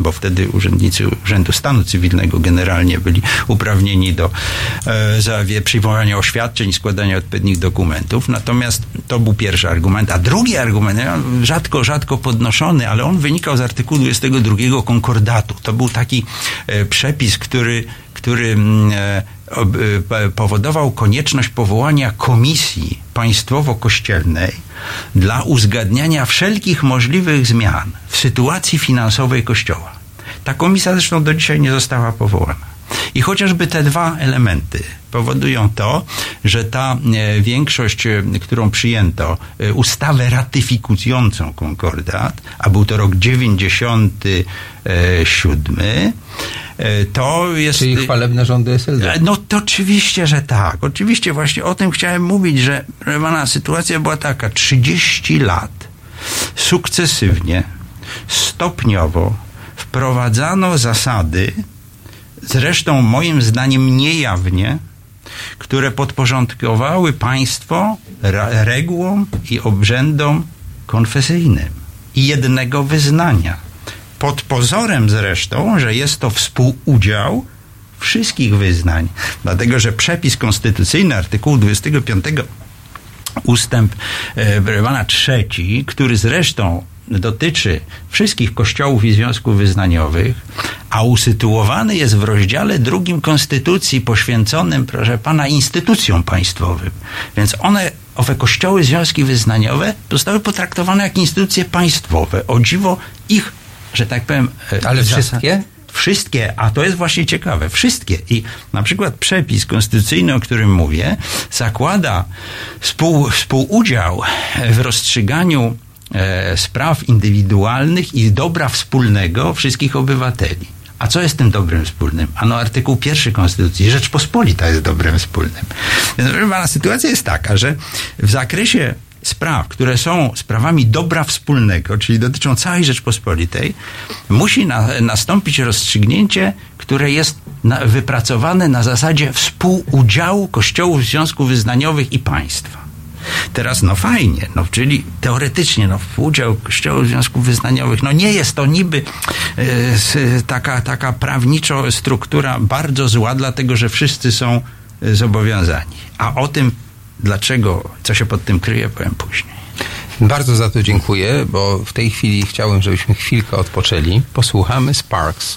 bo wtedy urzędnicy Urzędu Stanu Cywilnego generalnie byli uprawnieni do e, przyjmowania oświadczeń składania odpowiednich dokumentów. Natomiast to był pierwszy argument. A drugi argument, ja, rzadko, rzadko podnoszony, ale on wynikał z artykułu 22 konkordatu. To był taki e, przepis, który, który mm, e, powodował konieczność powołania komisji państwowo-kościelnej dla uzgadniania wszelkich możliwych zmian w sytuacji finansowej Kościoła. Ta komisja zresztą do dzisiaj nie została powołana. I chociażby te dwa elementy powodują to, że ta e, większość, e, którą przyjęto, e, ustawę ratyfikującą konkordat, a był to rok 97, e, to jest... Czyli chwalebne rządy SLD. No to oczywiście, że tak. Oczywiście właśnie o tym chciałem mówić, że pana, sytuacja była taka. 30 lat sukcesywnie, stopniowo wprowadzano zasady, zresztą moim zdaniem niejawnie, które podporządkowały państwo regułom i obrzędom konfesyjnym i jednego wyznania. Pod pozorem zresztą, że jest to współudział wszystkich wyznań, dlatego że przepis konstytucyjny artykułu 25 ustęp e, Brewana trzeci, który zresztą dotyczy wszystkich kościołów i związków wyznaniowych, a usytuowany jest w rozdziale drugim Konstytucji poświęconym, proszę pana, instytucjom państwowym. Więc one, owe kościoły, związki wyznaniowe zostały potraktowane jak instytucje państwowe. O dziwo ich, że tak powiem... e, Ale wszystkie? wszystkie, a to jest właśnie ciekawe, wszystkie i na przykład przepis konstytucyjny, o którym mówię, zakłada współ, współudział w rozstrzyganiu spraw indywidualnych i dobra wspólnego wszystkich obywateli. A co jest tym dobrem wspólnym? Ano artykuł pierwszy Konstytucji. Rzeczpospolita jest dobrem wspólnym. Więc proszę pana, sytuacja jest taka, że w zakresie spraw, które są sprawami dobra wspólnego, czyli dotyczą całej Rzeczpospolitej, musi na, nastąpić rozstrzygnięcie, które jest na, wypracowane na zasadzie współudziału kościołów, związków wyznaniowych i państwa. Teraz, no fajnie, no czyli teoretycznie, no udział Kościołów Związków Wyznaniowych, no nie jest to niby s- taka, taka prawniczo struktura bardzo zła, dlatego że wszyscy są e, zobowiązani. A o tym, dlaczego, co się pod tym kryje, powiem później. Bardzo za to dziękuję, bo w tej chwili chciałem, żebyśmy chwilkę odpoczęli. Posłuchamy Sparks.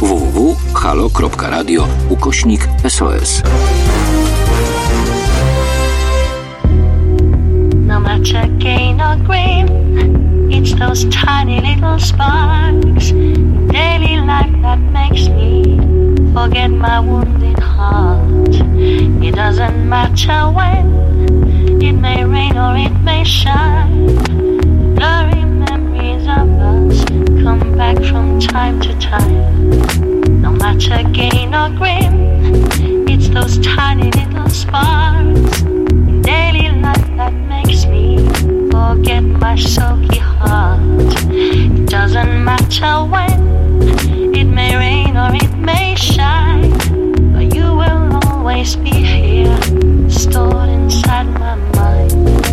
www.halo.radio ukośnik SOS. No matter gain or it's those tiny little sparks daily life that makes me forget my wounded heart. It doesn't matter when, it may rain or it may shine. Blurry memories of us back from time to time. No matter gain or grin, it's those tiny little sparks in daily life that makes me forget my sulky heart. It doesn't matter when, it may rain or it may shine, but you will always be here, stored inside my mind.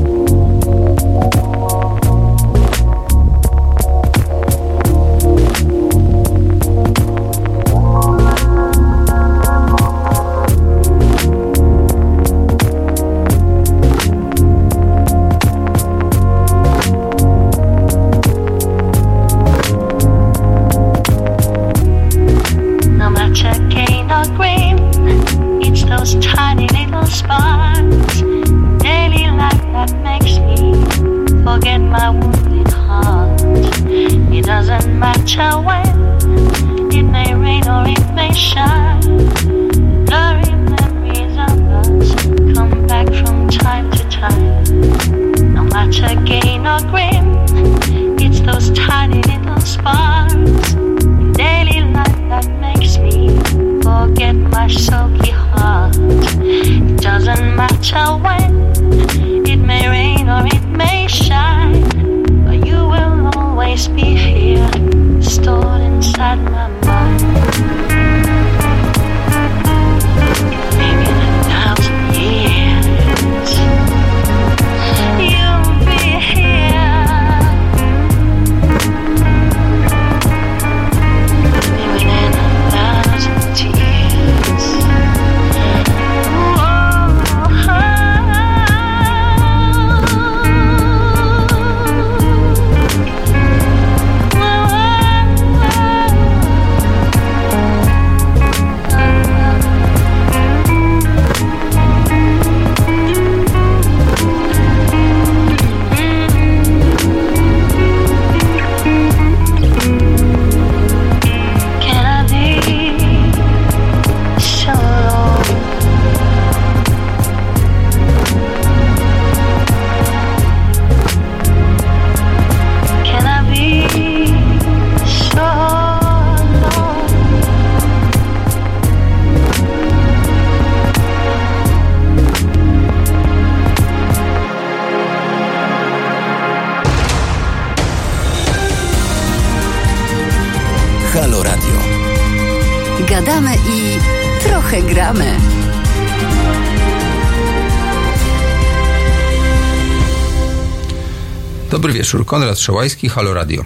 Wieczór, Konrad Szołajski, Halo Radio.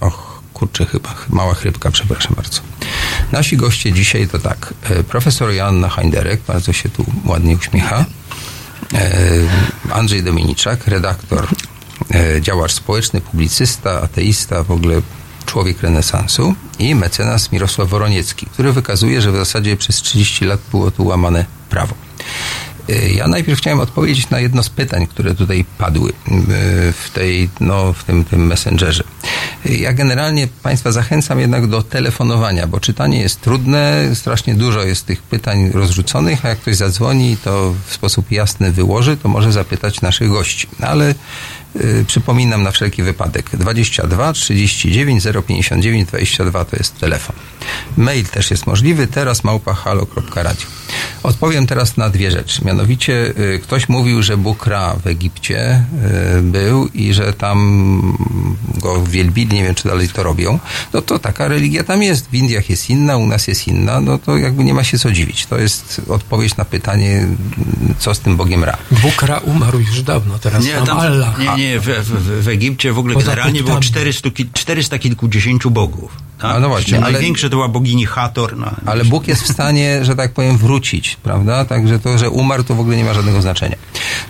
Och, kurczę, chyba mała chrypka, przepraszam bardzo. Nasi goście dzisiaj to tak, e, profesor Joanna Heinderek, bardzo się tu ładnie uśmiecha, e, Andrzej Dominiczak, redaktor, e, działacz społeczny, publicysta, ateista, w ogóle człowiek renesansu i mecenas Mirosław Woroniecki, który wykazuje, że w zasadzie przez 30 lat było tu łamane Ja najpierw chciałem odpowiedzieć na jedno z pytań, które tutaj padły e, w, tej, no, w tym, tym messengerze. E, Ja generalnie Państwa zachęcam jednak do telefonowania, bo czytanie jest trudne, strasznie dużo jest tych pytań rozrzuconych, a jak ktoś zadzwoni i to w sposób jasny wyłoży, to może zapytać naszych gości. Ale y, przypominam na wszelki wypadek 22 39 059 22 to jest telefon. Mail też jest możliwy, teraz małpa. Odpowiem teraz na dwie rzeczy. Mianowicie y, ktoś mówił, że Bóg Ra w Egipcie y, był i że tam go wielbili, nie wiem czy dalej to robią. No to taka religia tam jest. W Indiach jest inna, u nas jest inna. No to jakby nie ma się co dziwić. To jest odpowiedź na pytanie, co z tym Bogiem Ra. Bóg Ra umarł już dawno, teraz Nie, tam, Allah. nie, nie w, w, w Egipcie w ogóle Poza generalnie było punktami. 400, ki- 400 kilkudziesięciu bogów. Tak? A no właśnie, ale- Największe to była bogini Hator. No, Ale Bóg jest w stanie, że tak powiem, wrócić, prawda? Także to, że umarł, to w ogóle nie ma żadnego znaczenia.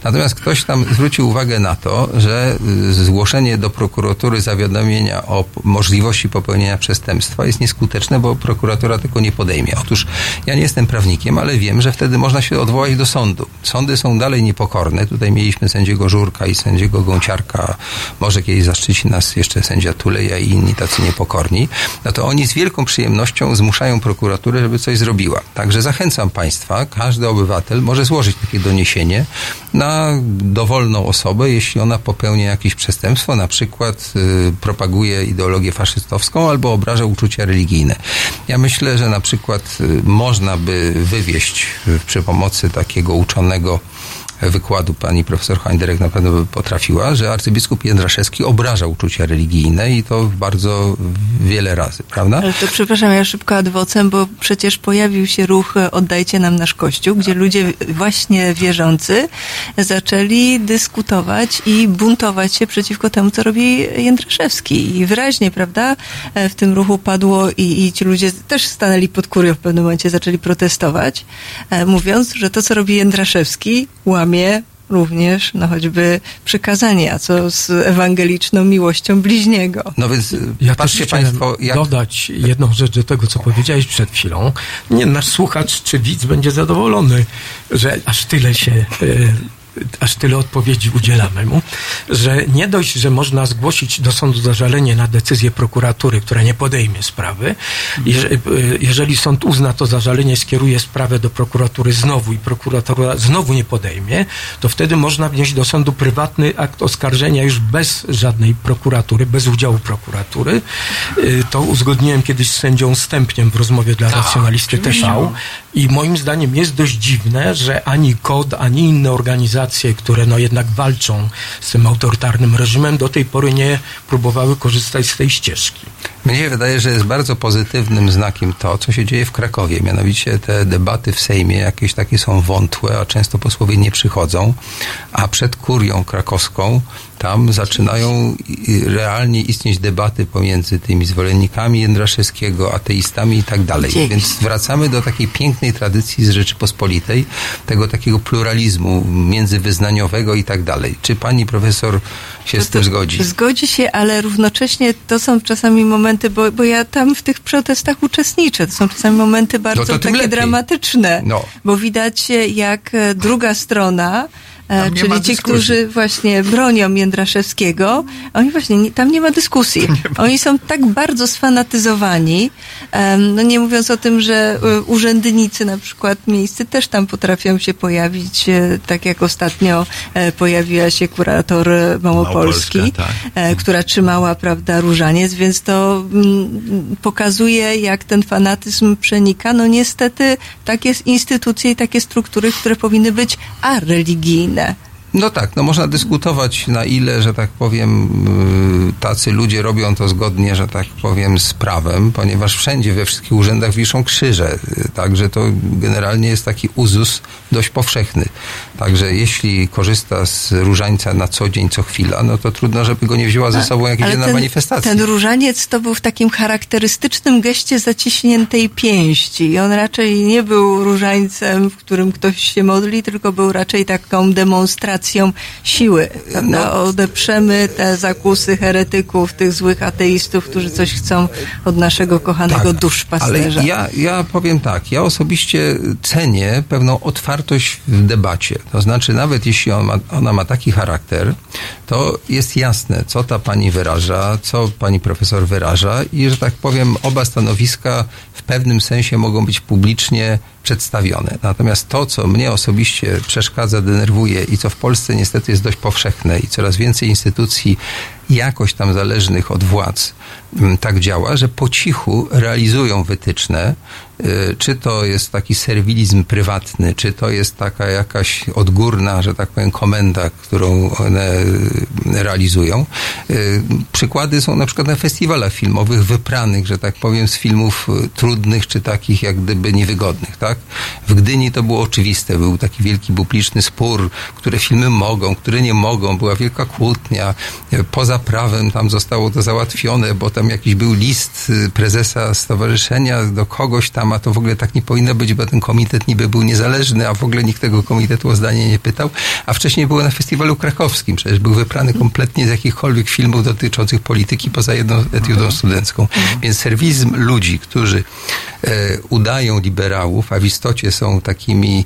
Natomiast ktoś tam zwrócił uwagę na to, że y, zgłoszenie do prokuratury zawiadomienia o możliwości popełnienia przestępstwa jest nieskuteczne, bo prokuratura tego nie podejmie. Otóż ja nie jestem prawnikiem, ale wiem, że wtedy można się odwołać do sądu. Sądy są dalej niepokorne. Tutaj mieliśmy sędziego Żurka i sędziego Gąciarka. Może kiedyś zaszczyci nas jeszcze sędzia Tuleja i inni tacy niepokorni. No to oni z wielką przyjemnością zmuszają prokuraturę, żeby coś zrobiła. Także zachęcam Państwa, każdy obywatel może złożyć takie doniesienie na dowolną osobę, jeśli ona popełnia jakieś przestępstwo, na przykład y, propaguje ideologię faszystowską albo obraża uczucia religijne. Ja myślę, że na przykład y, można by wywieść y, przy pomocy takiego uczonego wykładu pani profesor Heinderek na pewno by potrafiła, że arcybiskup Jędraszewski obraża uczucia religijne i to bardzo wiele razy, prawda? Ale to przepraszam, ja szybko adwocem, bo przecież pojawił się ruch e, Oddajcie nam nasz Kościół, gdzie ludzie właśnie wierzący zaczęli dyskutować i buntować się przeciwko temu, co robi Jędraszewski. I wyraźnie, prawda, e, w tym ruchu padło i, i ci ludzie też stanęli pod kurią w pewnym momencie, zaczęli protestować, e, mówiąc, że to, co robi Jędraszewski, łamie również, no choćby przykazanie, a co z ewangeliczną miłością bliźniego. No więc y, Ja patrzcie też chciałem Państwo, jak dodać jedną rzecz do tego, co powiedziałeś przed chwilą. Nie, nasz słuchacz czy widz będzie zadowolony, że aż tyle się, e, aż tyle odpowiedzi udzielamy mu, że nie dość, że można zgłosić do sądu zażalenie na decyzję prokuratury, która nie podejmie sprawy, e, jeżeli sąd uzna to zażalenie, skieruje sprawę do prokuratury znowu i prokuratura znowu nie podejmie, to wtedy można wnieść do sądu prywatny akt oskarżenia już bez żadnej prokuratury, bez udziału prokuratury. Y, To uzgodniłem kiedyś z sędzią Stępniem w rozmowie dla racjonalisty TV i moim zdaniem jest dość dziwne, że ani KOD, ani inne organizacje, które no jednak walczą z tym autorytarnym reżimem, do tej pory nie próbowały korzystać z tej ścieżki. Mnie się wydaje, że jest bardzo pozytywnym znakiem to, co się dzieje w Krakowie. Mianowicie te debaty w Sejmie jakieś takie są wątłe, a często posłowie nie przychodzą, a przed kurią krakowską tam zaczynają realnie istnieć debaty pomiędzy tymi zwolennikami Jędraszewskiego, ateistami i tak dalej. Więc wracamy do takiej pięknej tradycji z Rzeczypospolitej, tego takiego pluralizmu międzywyznaniowego i tak dalej. Czy pani profesor się z tym zgodzi? Zgodzi się, ale równocześnie to są czasami momenty, bo, bo ja tam w tych protestach uczestniczę. To są czasami momenty bardzo No to tym takie lepiej. dramatyczne, No. bo widać e, jak e, druga strona e, nie ma czyli ci, którzy właśnie bronią Jędraszewskiego, oni właśnie, nie, tam nie ma dyskusji. Oni są tak bardzo sfanatyzowani, no nie mówiąc o tym, że e, urzędnicy na przykład miejscy też tam potrafią się pojawić, e, tak jak ostatnio pojawiła się kurator Małopolski, Małopolska, tak. która trzymała, prawda, różaniec, więc to mm, pokazuje, jak ten fanatyzm przenika. No niestety takie instytucje i takie struktury, które powinny być Yeah. No tak, no można dyskutować na ile, że tak powiem, y, tacy ludzie robią to zgodnie, że tak powiem, z prawem, ponieważ wszędzie, we wszystkich urzędach wiszą krzyże. Także to generalnie jest taki uzus dość powszechny. Także jeśli korzysta z różańca na co dzień, co chwila, no to trudno, żeby go nie wzięła ze sobą, jak Ale idzie na ten, manifestację. ten różaniec to był w takim charakterystycznym geście zaciśniętej pięści. I on raczej nie był różańcem, w którym ktoś się modli, tylko był raczej taką demonstracją siły. Prawda? No. Odeprzemy te zakusy heretyków, tych złych ateistów, którzy coś chcą od naszego kochanego Ale duszpasterza. ja, ja powiem tak, ja osobiście cenię pewną otwartość w debacie. To znaczy, nawet jeśli on ma, ona ma taki charakter, to jest jasne, co ta pani wyraża, co pani profesor wyraża i, że tak powiem, oba stanowiska w pewnym sensie mogą być publicznie przedstawione. Natomiast to, co mnie osobiście przeszkadza, denerwuje i co w Polsce niestety jest dość powszechne i coraz więcej instytucji jakoś tam zależnych od władz mm, tak działa, że po cichu realizują wytyczne, czy to jest taki serwilizm prywatny, czy to jest taka jakaś odgórna, że tak powiem, komenda, którą one y, realizują. Y, Przykłady są na przykład na festiwalach filmowych wypranych, że tak powiem, z filmów y, trudnych, czy takich jak gdyby niewygodnych, tak? W Gdyni to było oczywiste, był taki wielki publiczny spór, które filmy mogą, które nie mogą, była wielka kłótnia. Y, Poza prawem tam zostało to załatwione, bo tam jakiś był list y, prezesa stowarzyszenia do kogoś tam, a to w ogóle tak nie powinno być, bo ten komitet niby był niezależny, a w ogóle nikt tego komitetu o zdanie nie pytał. A wcześniej było na festiwalu krakowskim, przecież był wyprany kompletnie z jakichkolwiek filmów dotyczących polityki poza jedną etiudą studencką. Więc serwizm ludzi, którzy e, udają liberałów, a w istocie są takimi,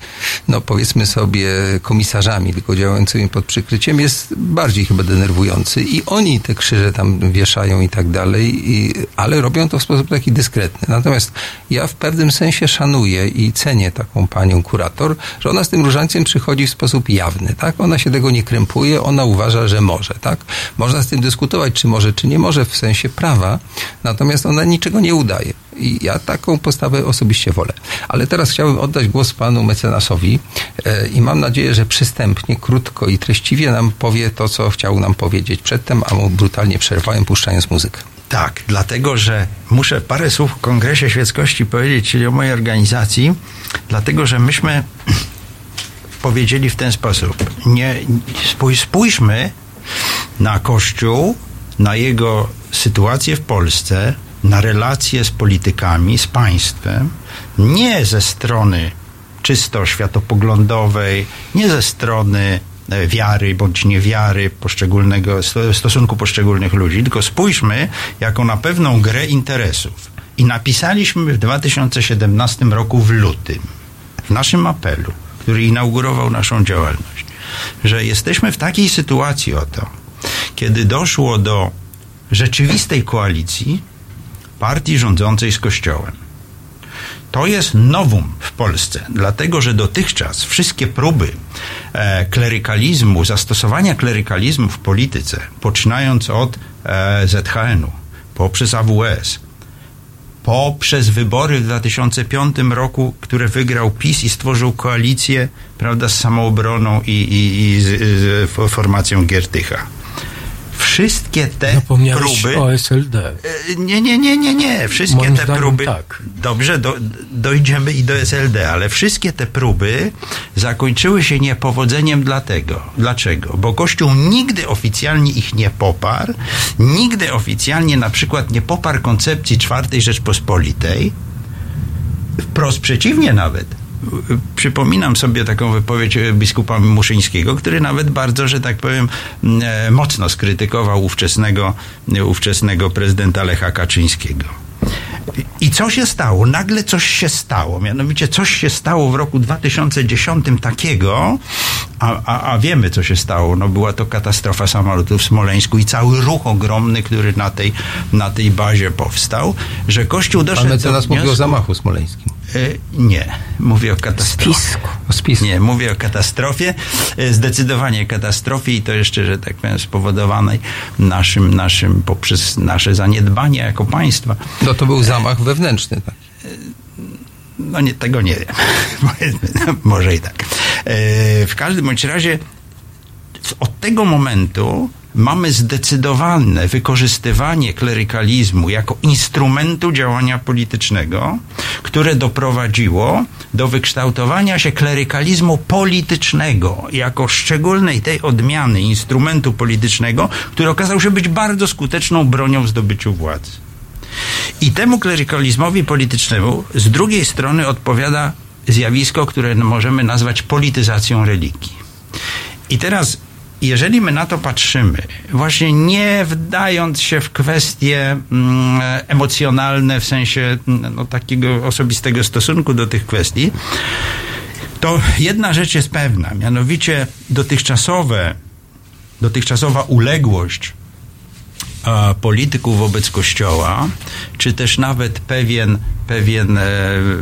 no powiedzmy sobie, komisarzami, tylko działającymi pod przykryciem, jest bardziej chyba denerwujący i oni te krzyże tam wieszają i tak dalej, i, ale robią to w sposób taki dyskretny. Natomiast ja w pewnym sensie szanuję i cenię taką panią kurator, że ona z tym różańcem przychodzi w sposób jawny, tak? Ona się tego nie krępuje, ona uważa, że może, tak? Można z tym dyskutować, czy może, czy nie może w sensie prawa, natomiast ona niczego nie udaje. I ja taką postawę osobiście wolę. Ale teraz chciałbym oddać głos panu mecenasowi e, i mam nadzieję, że przystępnie, krótko i treściwie nam powie to, co chciał nam powiedzieć przedtem, a mu brutalnie przerwałem, puszczając muzykę. Tak, dlatego że muszę parę słów o Kongresie Świeckości powiedzieć, czyli o mojej organizacji, dlatego że myśmy powiedzieli w ten sposób. Nie, spój, spójrzmy na Kościół, na jego sytuację w Polsce, na relacje z politykami, z państwem, nie ze strony czysto światopoglądowej, nie ze strony wiary bądź niewiary poszczególnego, sto- stosunku poszczególnych ludzi, tylko spójrzmy jako na pewną grę interesów. I napisaliśmy w 2017 roku w lutym, w naszym apelu, który inaugurował naszą działalność, że jesteśmy w takiej sytuacji oto, kiedy doszło do rzeczywistej koalicji partii rządzącej z Kościołem. To jest nowum w Polsce, dlatego że dotychczas wszystkie próby e, klerykalizmu, zastosowania klerykalizmu w polityce, poczynając od e, ZHN-u, poprzez AWS, poprzez wybory w 2005 roku, które wygrał PiS i stworzył koalicję prawda, z samoobroną i, i, i z, z formacją Giertycha. Wszystkie te próby. o SLD. E, Nie, nie, nie, nie, nie. Wszystkie Moim te próby. tak. Dobrze, do, dojdziemy i do SLD, ale wszystkie te próby zakończyły się niepowodzeniem dlatego. Dlaczego? Bo Kościół nigdy oficjalnie ich nie poparł, nigdy oficjalnie na przykład nie poparł koncepcji czwartej Rzeczpospolitej. Wprost przeciwnie nawet. Przypominam sobie taką wypowiedź biskupa Muszyńskiego, który nawet bardzo, że tak powiem, e, mocno skrytykował ówczesnego, ówczesnego prezydenta Lecha Kaczyńskiego. I co się stało? Nagle coś się stało. Mianowicie coś się stało w roku 2010 takiego, a, a, a wiemy co się stało. No była to katastrofa samolotu w Smoleńsku i cały ruch ogromny, który na tej, na tej bazie powstał, że Kościół doszedł do mecenas mówi o zamachu smoleńskim. E, Nie, mówię o katastrofie. Spisku. O spisku. Nie, mówię o katastrofie, e, zdecydowanie katastrofie i to jeszcze, że tak powiem, spowodowanej naszym, naszym, poprzez nasze zaniedbanie jako państwa. No to był zamach wewnętrzny. Tak. No nie, tego nie wiem. No, Może i tak. E, W każdym bądź razie tego momentu mamy zdecydowane wykorzystywanie klerykalizmu jako instrumentu działania politycznego, które doprowadziło do wykształtowania się klerykalizmu politycznego jako szczególnej tej odmiany instrumentu politycznego, który okazał się być bardzo skuteczną bronią w zdobyciu władzy. I temu klerykalizmowi politycznemu z drugiej strony odpowiada zjawisko, które możemy nazwać polityzacją religii. I teraz jeżeli my na to patrzymy, właśnie nie wdając się w kwestie mm, emocjonalne, w sensie mm, no, takiego osobistego stosunku do tych kwestii, to jedna rzecz jest pewna, mianowicie dotychczasowe, dotychczasowa uległość polityków wobec Kościoła, czy też nawet pewien, pewien, e,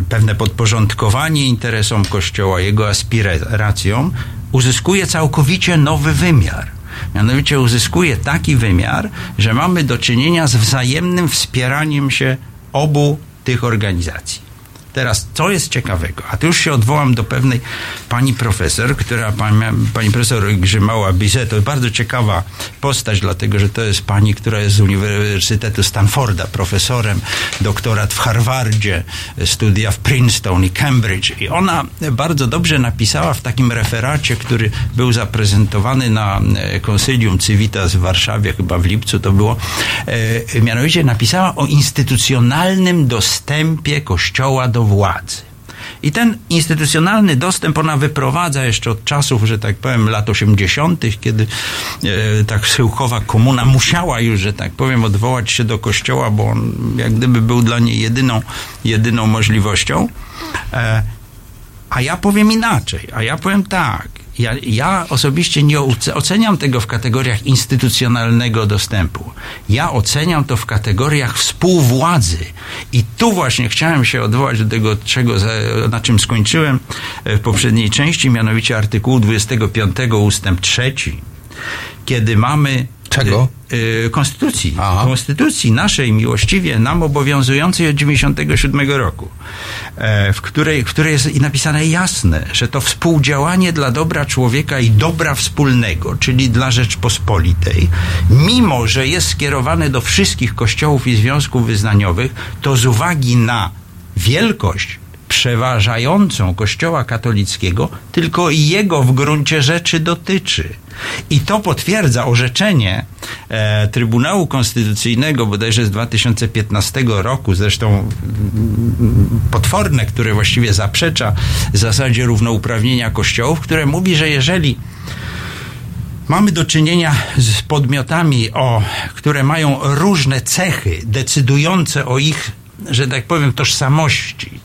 pewne podporządkowanie interesom Kościoła, jego aspiracjom, uzyskuje całkowicie nowy wymiar. Mianowicie uzyskuje taki wymiar, że mamy do czynienia z wzajemnym wspieraniem się obu tych organizacji. Teraz, co jest ciekawego? A tu już się odwołam do pewnej pani profesor, która, pani, pani profesor Grzymała Bizet, to bardzo ciekawa postać, dlatego że to jest pani, która jest z Uniwersytetu Stanforda, profesorem, doktorat w Harvardzie, studia w Princeton i Cambridge. I ona bardzo dobrze napisała w takim referacie, który był zaprezentowany na e, konsylium Civitas w Warszawie, chyba w lipcu to było, e, mianowicie napisała o instytucjonalnym dostępie Kościoła do władzy. I ten instytucjonalny dostęp ona wyprowadza jeszcze od czasów, że tak powiem, lat 80., kiedy e, tak schyłkowa komuna musiała już, że tak powiem, odwołać się do kościoła, bo on jak gdyby był dla niej jedyną, jedyną możliwością. E, a ja powiem inaczej, a ja powiem tak. Ja, ja osobiście nie oce- oceniam tego w kategoriach instytucjonalnego dostępu. Ja oceniam to w kategoriach współwładzy. I tu właśnie chciałem się odwołać do tego, czego, na czym skończyłem e, w poprzedniej części, mianowicie artykułu 25 ustęp 3, kiedy mamy Czego? y, konstytucji. Konstytucji naszej miłościwie nam obowiązującej od 97 roku, e, w której, w której jest napisane jasne, że to współdziałanie dla dobra człowieka i dobra wspólnego, czyli dla Rzeczpospolitej, mimo że jest skierowane do wszystkich kościołów i związków wyznaniowych, to z uwagi na wielkość przeważającą Kościoła katolickiego, tylko jego w gruncie rzeczy dotyczy. I to potwierdza orzeczenie e, Trybunału Konstytucyjnego bodajże z 2015 roku, zresztą mm, potworne, które właściwie zaprzecza zasadzie równouprawnienia kościołów, które mówi, że jeżeli mamy do czynienia z podmiotami, o, które mają różne cechy decydujące o ich, że tak powiem, tożsamości,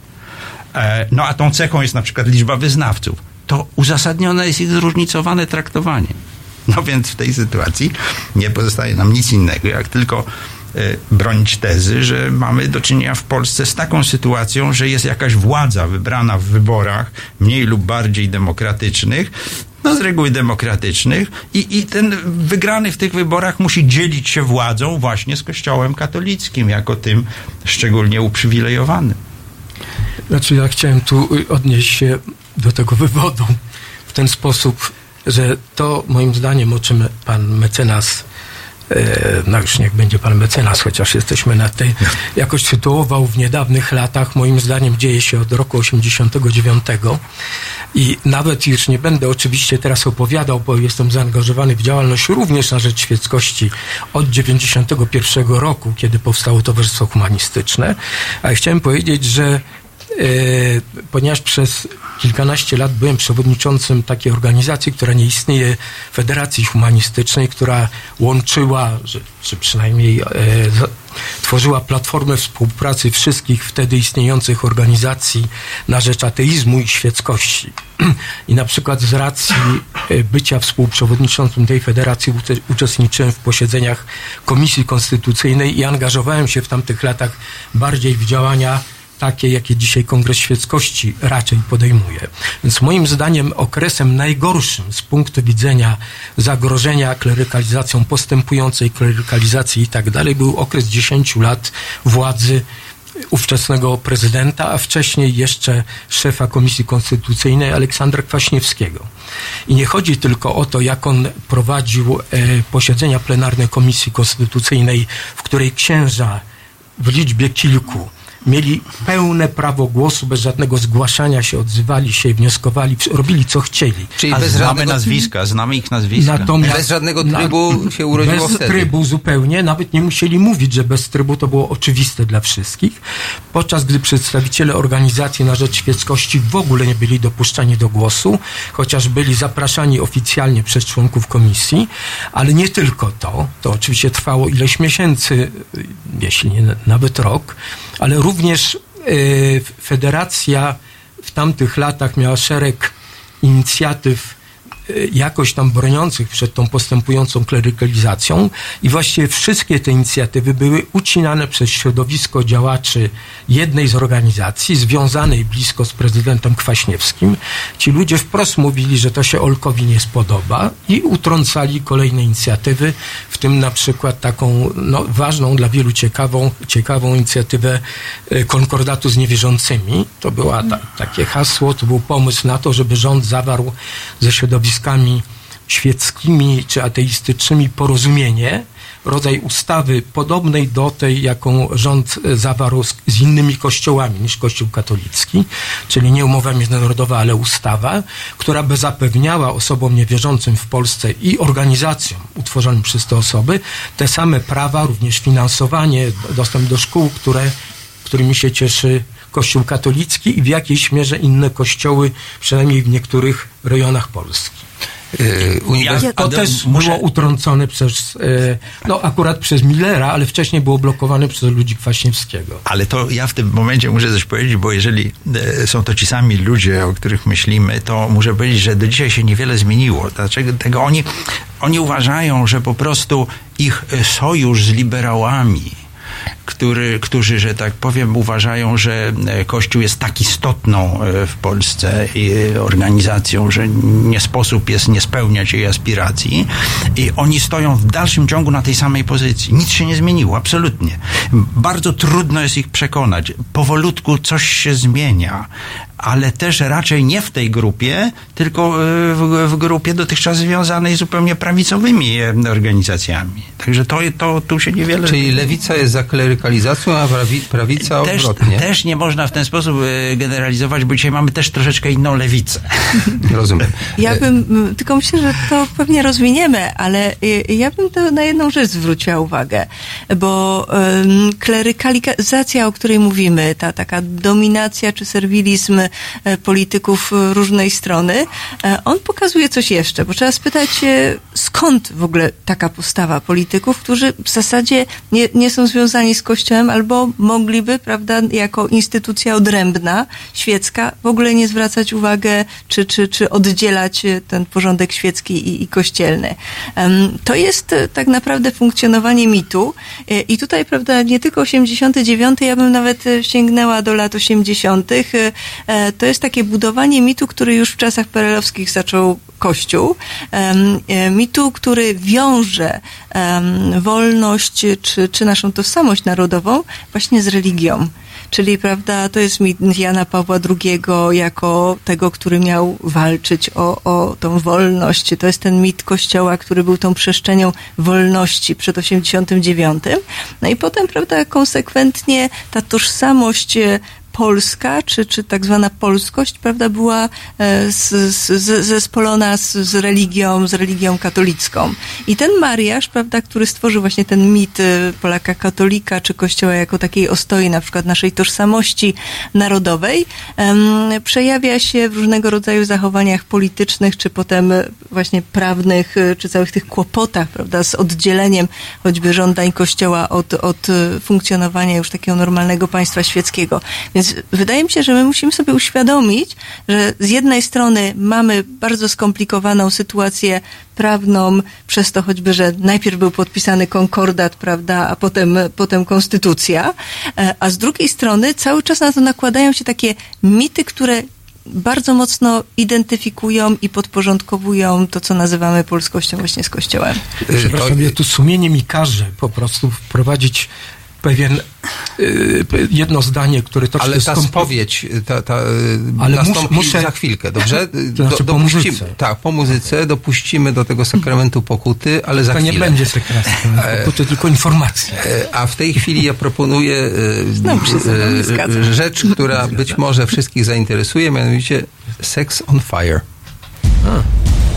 no a tą cechą jest na przykład liczba wyznawców, to uzasadnione jest ich zróżnicowane traktowanie. No więc w tej sytuacji nie pozostaje nam nic innego, jak tylko e, bronić tezy, że mamy do czynienia w Polsce z taką sytuacją, że jest jakaś władza wybrana w wyborach mniej lub bardziej demokratycznych, no z reguły demokratycznych i, i ten wygrany w tych wyborach musi dzielić się władzą właśnie z Kościołem katolickim, jako tym szczególnie uprzywilejowanym. Znaczy ja chciałem tu y, odnieść się do tego wywodu w ten sposób, że to moim zdaniem, o czym pan mecenas e, no już niech będzie pan mecenas, chociaż jesteśmy na tej, jakoś sytuował w niedawnych latach, moim zdaniem dzieje się od roku 89 i nawet już nie będę oczywiście teraz opowiadał, bo jestem zaangażowany w działalność również na rzecz świeckości od 91 roku, kiedy powstało Towarzystwo Humanistyczne, ale chciałem powiedzieć, że ponieważ przez kilkanaście lat byłem przewodniczącym takiej organizacji, która nie istnieje, Federacji Humanistycznej, która łączyła, czy przynajmniej e, tworzyła platformę współpracy wszystkich wtedy istniejących organizacji na rzecz ateizmu i świeckości. I na przykład z racji e, bycia współprzewodniczącym tej federacji uczestniczyłem w posiedzeniach Komisji Konstytucyjnej i angażowałem się w tamtych latach bardziej w działania takie, jakie dzisiaj Kongres Świeckości raczej podejmuje. Więc moim zdaniem okresem najgorszym z punktu widzenia zagrożenia klerykalizacją, postępującej klerykalizacji i tak dalej, był okres 10 lat władzy ówczesnego prezydenta, a wcześniej jeszcze szefa Komisji Konstytucyjnej Aleksandra Kwaśniewskiego. I nie chodzi tylko o to, jak on prowadził e, posiedzenia plenarne Komisji Konstytucyjnej, w której księża w liczbie kilku mieli pełne prawo głosu, bez żadnego zgłaszania się, odzywali się, wnioskowali, robili co chcieli. Czyli A bez znamy żadnego, nazwiska, znamy ich nazwiska. Natomiast bez żadnego trybu się urodziło Bez wtedy. trybu zupełnie, nawet nie musieli mówić, że bez trybu to było oczywiste dla wszystkich. Podczas gdy przedstawiciele organizacji na rzecz świeckości w ogóle nie byli dopuszczani do głosu, chociaż byli zapraszani oficjalnie przez członków komisji, ale nie tylko to. To oczywiście trwało ileś miesięcy, jeśli nie nawet rok, ale również y, federacja w tamtych latach miała szereg inicjatyw jakoś tam broniących przed tą postępującą klerykalizacją i właściwie wszystkie te inicjatywy były ucinane przez środowisko działaczy jednej z organizacji związanej blisko z prezydentem Kwaśniewskim. Ci ludzie wprost mówili, że to się Olkowi nie spodoba i utrącali kolejne inicjatywy, w tym na przykład taką no, ważną dla wielu ciekawą, ciekawą inicjatywę e, konkordatu z niewierzącymi. To była ta, takie hasło, to był pomysł na to, żeby rząd zawarł ze środowiskami świeckimi czy ateistycznymi porozumienie, rodzaj ustawy podobnej do tej, jaką rząd zawarł z, z innymi kościołami niż Kościół katolicki, czyli nie umowa międzynarodowa, ale ustawa, która by zapewniała osobom niewierzącym w Polsce i organizacjom utworzonym przez te osoby te same prawa, również finansowanie, dostęp do szkół, które, którymi się cieszy Kościół katolicki i w jakiejś mierze inne kościoły, przynajmniej w niektórych rejonach Polski. Yy, uniwers- Ja- To też muszę- było utrącone przez, e, no akurat przez Millera, ale wcześniej było blokowane przez ludzi Kwaśniewskiego. Ale to ja w tym momencie muszę coś powiedzieć, bo jeżeli e, są to ci sami ludzie, o których myślimy, to muszę powiedzieć, że do dzisiaj się niewiele zmieniło. Dlaczego tego oni, oni uważają, że po prostu ich e, sojusz z liberałami który, którzy, że tak powiem, uważają, że e, Kościół jest tak istotną e, w Polsce e, organizacją, że nie sposób jest nie spełniać jej aspiracji. I oni stoją w dalszym ciągu na tej samej pozycji. Nic się nie zmieniło, absolutnie. Bardzo trudno jest ich przekonać. Powolutku coś się zmienia, ale też raczej nie w tej grupie, tylko w, w grupie dotychczas związanej z zupełnie prawicowymi organizacjami. Także to, to tu się niewiele... Czyli lewica jest za klerykalizacją, a prawi, prawica też, odwrotnie. też nie można w ten sposób e, generalizować, bo dzisiaj mamy też troszeczkę inną lewicę. Rozumiem. Ja bym, m, tylko myślę, że to pewnie rozwiniemy, ale y, ja bym to na jedną rzecz zwróciła uwagę, bo um, klerykalizacja, o której mówimy, ta taka dominacja czy serwilizm e, polityków e, różnej strony, e, on pokazuje coś jeszcze, bo trzeba spytać się, skąd w ogóle taka postawa polityków, którzy w zasadzie nie, nie są związani z Kościołem albo mogliby, prawda, jako instytucja odrębna, świecka, w ogóle nie zwracać uwagę, czy, czy, czy oddzielać ten porządek świecki i, i kościelny. To jest e, tak naprawdę funkcjonowanie mitu E, i tutaj, prawda, nie tylko 89, ja bym nawet e, sięgnęła do lat 80. E, e, To jest takie budowanie mitu, który już w czasach perelowskich zaczął Kościół. E, Mitu, który wiąże wolność czy, czy naszą tożsamość narodową właśnie z religią. Czyli, prawda, to jest mit Jana Pawła II jako tego, który miał walczyć o, o tą wolność. To jest ten mit Kościoła, który był tą przestrzenią wolności przed 89. No i potem, prawda, konsekwentnie ta tożsamość e, polska, czy, czy tak zwana polskość, prawda, była e, z, z, zespolona z, z religią, z religią katolicką. I ten mariaż, prawda, który stworzył właśnie ten mit e, Polaka katolika, czy kościoła jako takiej ostoi na przykład naszej tożsamości narodowej, przejawia się w różnego rodzaju zachowaniach politycznych, czy potem właśnie prawnych, e, czy całych tych kłopotach, prawda, z oddzieleniem choćby żądań kościoła od, od funkcjonowania już takiego normalnego państwa świeckiego. Więc wydaje mi się, że my musimy sobie uświadomić, że z jednej strony mamy bardzo skomplikowaną sytuację prawną, przez to choćby, że najpierw był podpisany konkordat, prawda, a potem, potem konstytucja, e, a z drugiej strony cały czas na to nakładają się takie mity, które bardzo mocno identyfikują i podporządkowują to, co nazywamy polskością właśnie z kościołem. Przepraszam, ja tu sumienie mi każe po prostu wprowadzić pewien y, jedno zdanie, które troszkę Ale ta skompli- spowiedź ta, ta, Ale nastąpi mus- muszę- za chwilkę, dobrze? To znaczy po muzyce. tak, po muzyce dopuścimy do tego sakramentu pokuty, ale za To chwilę. nie będzie sekret, to tylko informacja. E, A w tej chwili ja proponuję e, e, rzecz, która być może wszystkich zainteresuje, mianowicie Sex on Fire. W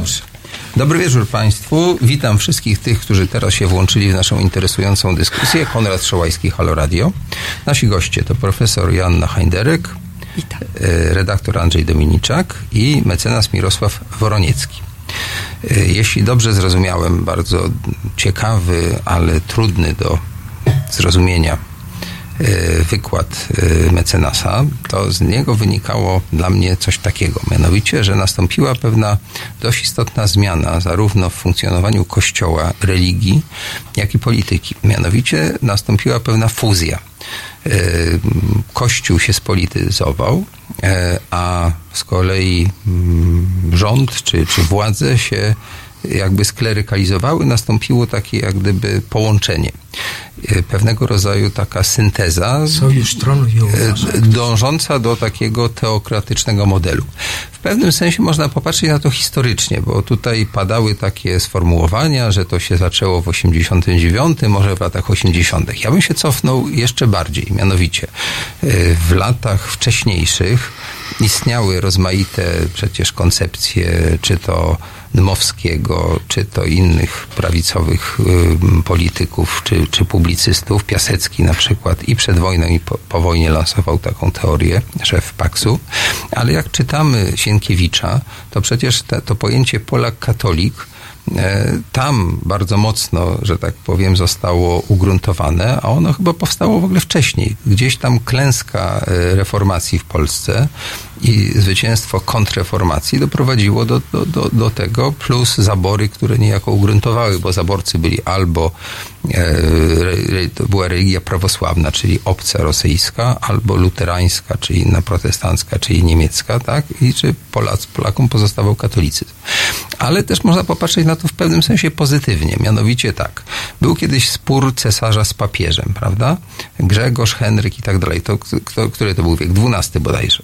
Dobrze. Dobry wieczór Państwu. Witam wszystkich tych, którzy teraz się włączyli w naszą interesującą dyskusję. Konrad Szołajski, Halo Radio. Nasi goście to profesor Joanna Heinderek, e, redaktor Andrzej Dominiczak i mecenas Mirosław Woroniecki. E, Jeśli dobrze zrozumiałem, bardzo ciekawy, ale trudny do zrozumienia wykład e, mecenasa, to z niego wynikało dla mnie coś takiego. Mianowicie, że nastąpiła pewna dość istotna zmiana zarówno w funkcjonowaniu kościoła, religii, jak i polityki. Mianowicie nastąpiła pewna fuzja. E, Kościół się spolityzował, e, a z kolei mm, rząd czy, czy władze się jakby sklerykalizowały, nastąpiło takie jak gdyby połączenie. E, Pewnego rodzaju taka synteza Sojusz tronu e, dążąca do takiego teokratycznego modelu. W pewnym sensie można popatrzeć na to historycznie, bo tutaj padały takie sformułowania, że to się zaczęło w 89, może w latach 80. Ja bym się cofnął jeszcze bardziej, mianowicie e, w latach wcześniejszych istniały rozmaite przecież koncepcje, czy to Dmowskiego, czy to innych prawicowych polityków, czy, czy publicystów. Piasecki na przykład i przed wojną, i po, po wojnie lansował taką teorię, szef Paksu. Ale jak czytamy Sienkiewicza, to przecież te, to pojęcie Polak-katolik e, tam bardzo mocno, że tak powiem, zostało ugruntowane, a ono chyba powstało w ogóle wcześniej. Gdzieś tam klęska e, reformacji w Polsce i zwycięstwo kontrreformacji doprowadziło do, do, do, do tego, plus zabory, które niejako ugruntowały, bo zaborcy byli albo e, to była religia prawosławna, czyli obca rosyjska, albo luterańska, czy inna protestancka, czyli niemiecka, tak? I czy Polac, Polakom pozostawał katolicyzm. Ale też można popatrzeć na to w pewnym sensie pozytywnie, mianowicie tak. Był kiedyś spór cesarza z papieżem, prawda? Grzegorz, Henryk i tak dalej. To, kto, który to był wiek? XII bodajże.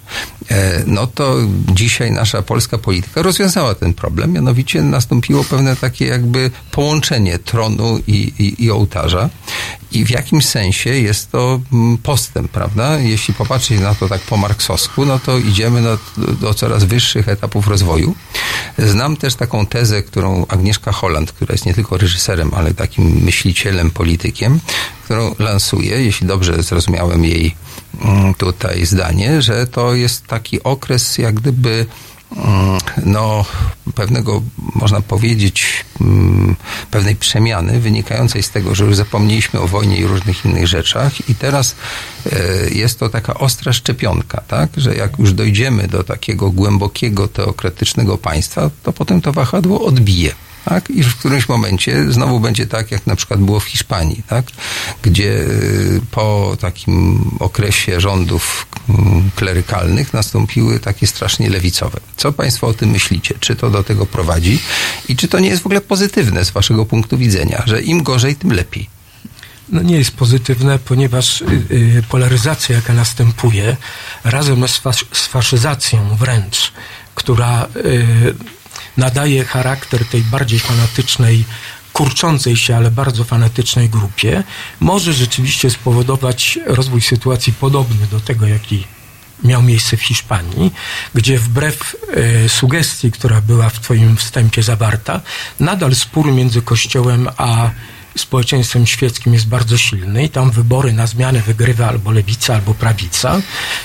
E, no to dzisiaj nasza polska polityka rozwiązała ten problem, mianowicie nastąpiło pewne takie jakby połączenie tronu i, i, i ołtarza i w jakimś sensie jest to mm, postęp, prawda? Jeśli popatrzeć na to tak po marksowsku, no to idziemy do, do coraz wyższych etapów rozwoju. Znam też taką tezę, którą Agnieszka Holland, która jest nie tylko reżyserem, ale takim myślicielem, politykiem, którą lansuje, jeśli dobrze zrozumiałem jej tutaj zdanie, że to jest taki okres jak gdyby mm, no, pewnego, można powiedzieć, mm, pewnej przemiany wynikającej z tego, że już zapomnieliśmy o wojnie i różnych innych rzeczach i teraz e, jest to taka ostra szczepionka, tak, że jak już dojdziemy do takiego głębokiego, teokratycznego państwa, to potem to wahadło odbije. Tak? I w którymś momencie znowu będzie tak, jak na przykład było w Hiszpanii, tak? gdzie y, po takim okresie rządów mm, klerykalnych nastąpiły takie strasznie lewicowe. Co Państwo o tym myślicie? Czy to do tego prowadzi? I czy to nie jest w ogóle pozytywne z Waszego punktu widzenia, że im gorzej, tym lepiej? no nie jest pozytywne, ponieważ y, y, polaryzacja, jaka następuje, razem z, fas z faszyzacją wręcz, która nadaje charakter tej bardziej fanatycznej, kurczącej się, ale bardzo fanatycznej grupie, może rzeczywiście spowodować rozwój sytuacji podobny do tego, jaki miał miejsce w Hiszpanii, gdzie wbrew e, sugestii, która była w Twoim wstępie zawarta, nadal spór między Kościołem a społeczeństwem świeckim jest bardzo silny i tam wybory na zmianę wygrywa albo lewica, albo prawica.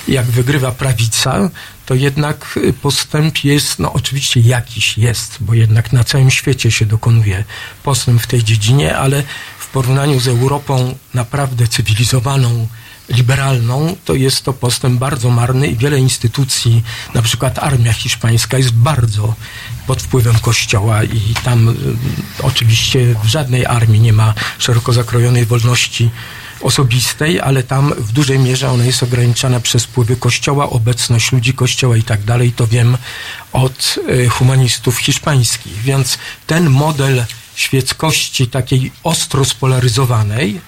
Jak wygrywa prawica, to jednak postęp jest, no oczywiście jakiś jest, bo jednak na całym świecie się dokonuje postęp w tej dziedzinie, ale w porównaniu z Europą naprawdę cywilizowaną, liberalną, to jest to postęp bardzo marny i wiele instytucji, na przykład armia hiszpańska jest bardzo pod wpływem kościoła i tam y, oczywiście w żadnej armii nie ma szeroko zakrojonej wolności osobistej, ale tam w dużej mierze ona jest ograniczana przez wpływy kościoła, obecność ludzi kościoła i tak dalej. To wiem od y, humanistów hiszpańskich. Więc ten model świeckości takiej ostro spolaryzowanej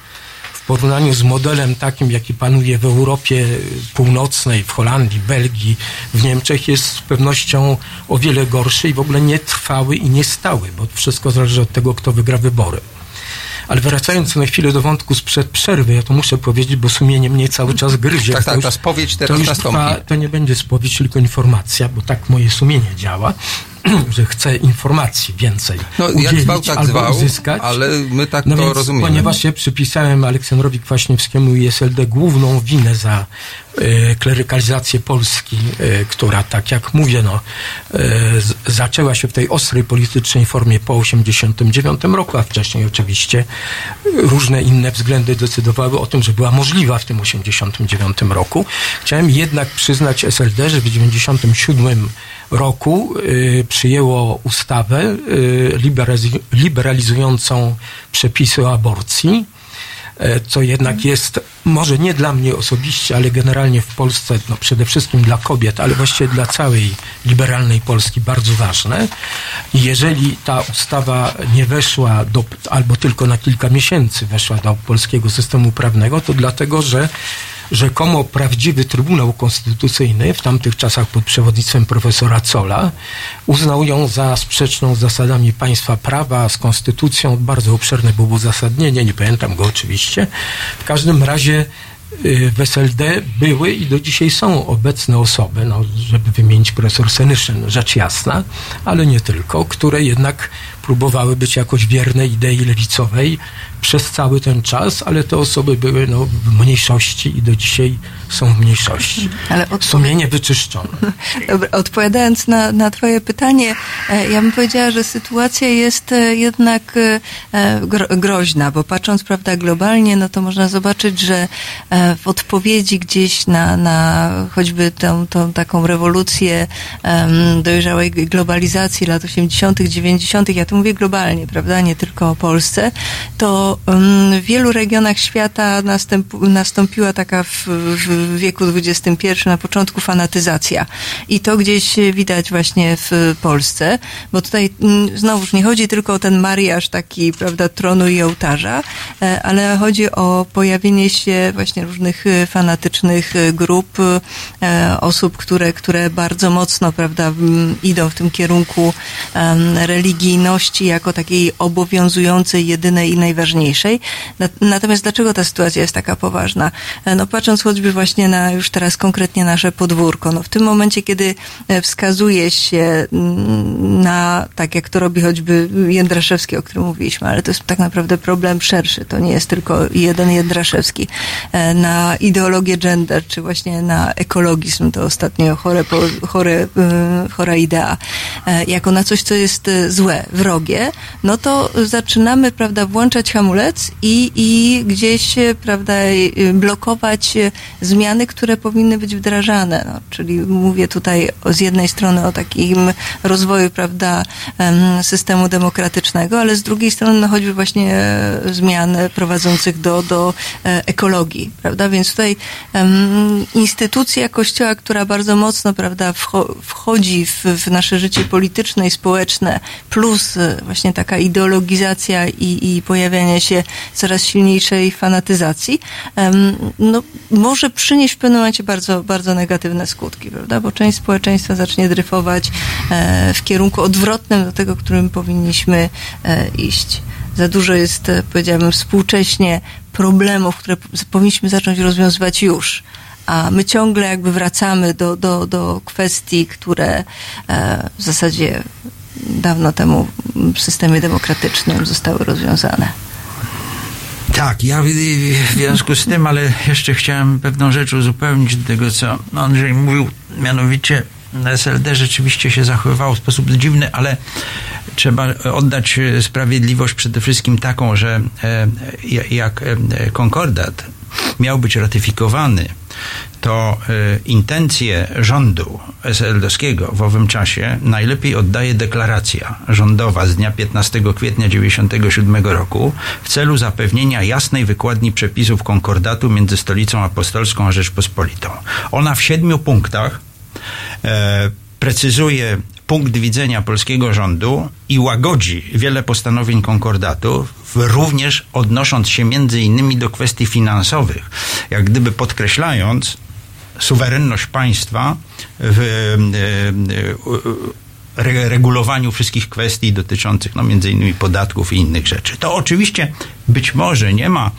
w porównaniu z modelem takim, jaki panuje w Europie Północnej, w Holandii, Belgii, w Niemczech, jest z pewnością o wiele gorszy i w ogóle nietrwały i niestały, bo wszystko zależy od tego, kto wygra wybory. Ale wracając na chwilę do wątku sprzed przerwy, ja to muszę powiedzieć, bo sumienie mnie cały czas gryzie. Tak, To tak, już- ta spowiedź to teraz już nastąpi. trwa, to nie będzie spowiedź, tylko informacja, bo tak moje sumienie działa, że chcę informacji więcej No, jak udzielić zwał, tak albo zwał, uzyskać. ale my tak No to więc, rozumiemy. Ponieważ ja przypisałem Aleksandrowi Kwaśniewskiemu i SLD główną winę za e, klerykalizację Polski, e, która, tak jak mówię, no, e, zaczęła się w tej ostrej politycznej formie po 1989 roku, a wcześniej oczywiście różne inne względy decydowały o tym, że była możliwa w tym 1989 roku. Chciałem jednak przyznać SLD, że w 1997 roku y, przyjęło ustawę y, liberaliz- liberalizującą przepisy o aborcji e, co jednak jest może nie dla mnie osobiście, ale generalnie w Polsce, no przede wszystkim dla kobiet, ale właściwie dla całej liberalnej Polski bardzo ważne. Jeżeli ta ustawa nie weszła do, albo tylko na kilka miesięcy weszła do polskiego systemu prawnego, to dlatego, że rzekomo prawdziwy Trybunał Konstytucyjny w tamtych czasach pod przewodnictwem profesora Cola uznał ją za sprzeczną z zasadami państwa prawa, z konstytucją. Bardzo obszerne było uzasadnienie, nie pamiętam go oczywiście. W każdym razie y, w SLD były i do dzisiaj są obecne osoby, no, żeby wymienić profesor Senyszyn, rzecz jasna, ale nie tylko, które jednak próbowały być jakoś wierne idei lewicowej przez cały ten czas, ale te osoby były no, w mniejszości i do dzisiaj są w mniejszości. Ale odpowie- Sumienie wyczyszczone. Dobra, odpowiadając na, na Twoje pytanie, e, ja bym powiedziała, że sytuacja jest e, jednak e, gro, groźna, bo patrząc prawda, globalnie, no to można zobaczyć, że w odpowiedzi gdzieś na, na choćby tą, tą taką rewolucję dojrzałej globalizacji lat 80., 90., ja tu mówię globalnie, prawda, nie tylko o Polsce, to em, w wielu regionach świata następ, nastąpiła taka w, w wieku XXI, na początku fanatyzacja. I to gdzieś widać właśnie w Polsce, bo tutaj mm, znowuż nie chodzi tylko o ten mariaż taki, prawda, tronu i ołtarza, e, ale chodzi o pojawienie się właśnie różnych fanatycznych grup, e, osób, które, które bardzo mocno, prawda, m, idą w tym kierunku em, religijności jako takiej obowiązującej, jedynej i najważniejszej. Na- Natomiast dlaczego ta sytuacja jest taka poważna? E, No patrząc choćby właśnie na już teraz konkretnie nasze podwórko, no w tym momencie, kiedy e, wskazuje się mm, na, tak jak to robi choćby Jędraszewski, o którym mówiliśmy, ale to jest tak naprawdę problem szerszy, to nie jest tylko jeden Jędraszewski, e, na ideologię gender, czy właśnie na ekologizm, to ostatnio chore, chore, chora idea, jako na coś, co jest e, złe, wrogie, no to zaczynamy, prawda, włączać hamulec i, i gdzieś, e, prawda, e, blokować e, zmiany, które powinny być wdrażane. No, czyli mówię tutaj z jednej strony o takim rozwoju, prawda, em, systemu demokratycznego, ale z drugiej strony no, choćby właśnie e, zmian prowadzących do, do e, ekologii, prawda? Więc tutaj em, instytucja Kościoła, która bardzo mocno, prawda, wcho- wchodzi w, w nasze życie polityczne i społeczne, plus e, właśnie taka ideologizacja i, i pojawianie się coraz silniejszej fanatyzacji, no, może przynieść w pewnym momencie bardzo, bardzo negatywne skutki, prawda? Bo część społeczeństwa zacznie dryfować e, w kierunku odwrotnym do tego, którym powinniśmy e, iść. Za dużo jest, e, powiedziałabym, współcześnie problemów, które powinniśmy zacząć rozwiązywać już. A my ciągle jakby wracamy do, do, do kwestii, które e, w zasadzie dawno temu w systemie demokratycznym zostały rozwiązane. Tak, ja w, w związku z tym, ale jeszcze chciałem pewną rzecz uzupełnić do tego, co Andrzej mówił, mianowicie SLD rzeczywiście się zachowywało w sposób dziwny, ale trzeba oddać sprawiedliwość przede wszystkim taką, że e, jak e, konkordat miał być ratyfikowany, to e, intencje rządu SLD-skiego w owym czasie najlepiej oddaje deklaracja rządowa z dnia 15 kwietnia 1997 roku w celu zapewnienia jasnej wykładni przepisów konkordatu między Stolicą Apostolską a Rzeczpospolitą. Ona w siedmiu punktach e, precyzuje punkt widzenia polskiego rządu i łagodzi wiele postanowień konkordatu, w- również odnosząc się między innymi do kwestii finansowych, jak gdyby podkreślając suwerenność państwa w e, e, u- re- regulowaniu wszystkich kwestii dotyczących no, między innymi podatków i innych rzeczy. To oczywiście być może nie ma,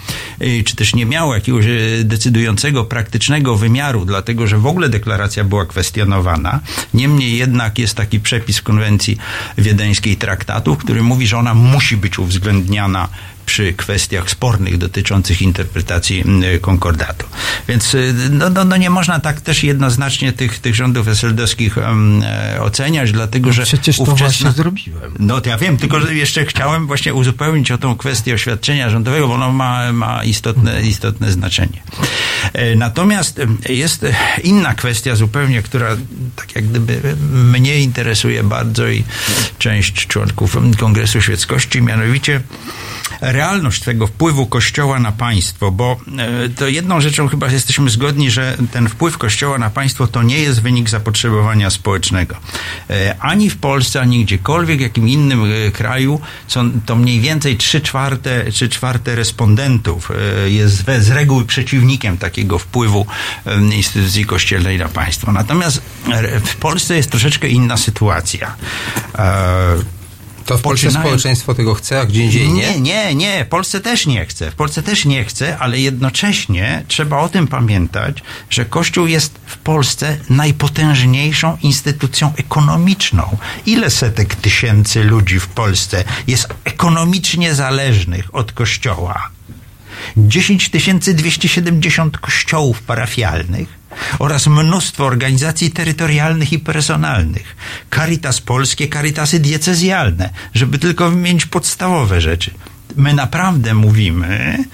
y, czy też nie miało jakiegoś y, decydującego, praktycznego wymiaru, dlatego że w ogóle deklaracja była kwestionowana. Niemniej jednak jest taki przepis konwencji wiedeńskiej traktatu, który mówi, że ona musi być uwzględniana przy kwestiach spornych dotyczących interpretacji konkordatu. Więc y, no, no, no nie można tak też jednoznacznie tych, tych rządów SLD-owskich um, e, oceniać, dlatego że Przecież to ówczesna- właśnie zrobiłem. no to ja wiem, tylko że jeszcze chciałem właśnie uzupełnić o tą kwestię oświadczenia rządowego, bo ono ma, ma istotne, istotne znaczenie. E, Natomiast jest inna kwestia zupełnie, która tak jak gdyby mnie interesuje bardzo i część członków Kongresu Świeckości, mianowicie realność tego wpływu Kościoła na państwo, bo e, to jedną rzeczą chyba jesteśmy zgodni, że ten wpływ Kościoła na państwo to nie jest wynik zapotrzebowania społecznego. E, Ani w Polsce, ani gdziekolwiek, jakim innym e, kraju, to mniej więcej 3 czwarte, 3 czwarte respondentów jest z reguły przeciwnikiem takiego wpływu instytucji kościelnej na państwo. Natomiast w Polsce jest troszeczkę inna sytuacja. To w Polsce Poczynają- społeczeństwo tego chce, a gdzie indziej nie? nie, nie, nie. W Polsce też nie chce. W Polsce też nie chce, ale jednocześnie trzeba o tym pamiętać, że Kościół jest w Polsce najpotężniejszą instytucją ekonomiczną. Ile setek tysięcy ludzi w Polsce jest ekonomicznie zależnych od Kościoła? 10 270 kościołów parafialnych oraz mnóstwo organizacji terytorialnych i personalnych. Caritas polskie, Caritasy diecezjalne, żeby tylko wymienić podstawowe rzeczy. My naprawdę mówimy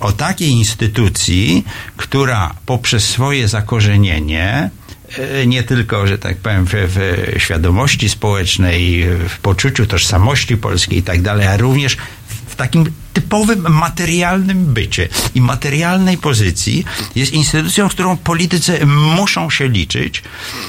o takiej instytucji, która poprzez swoje zakorzenienie e, nie tylko, że tak powiem, w, w świadomości społecznej, w poczuciu tożsamości polskiej i tak dalej, a również w takim typowym materialnym bycie i materialnej pozycji jest instytucją, z którą politycy muszą się liczyć,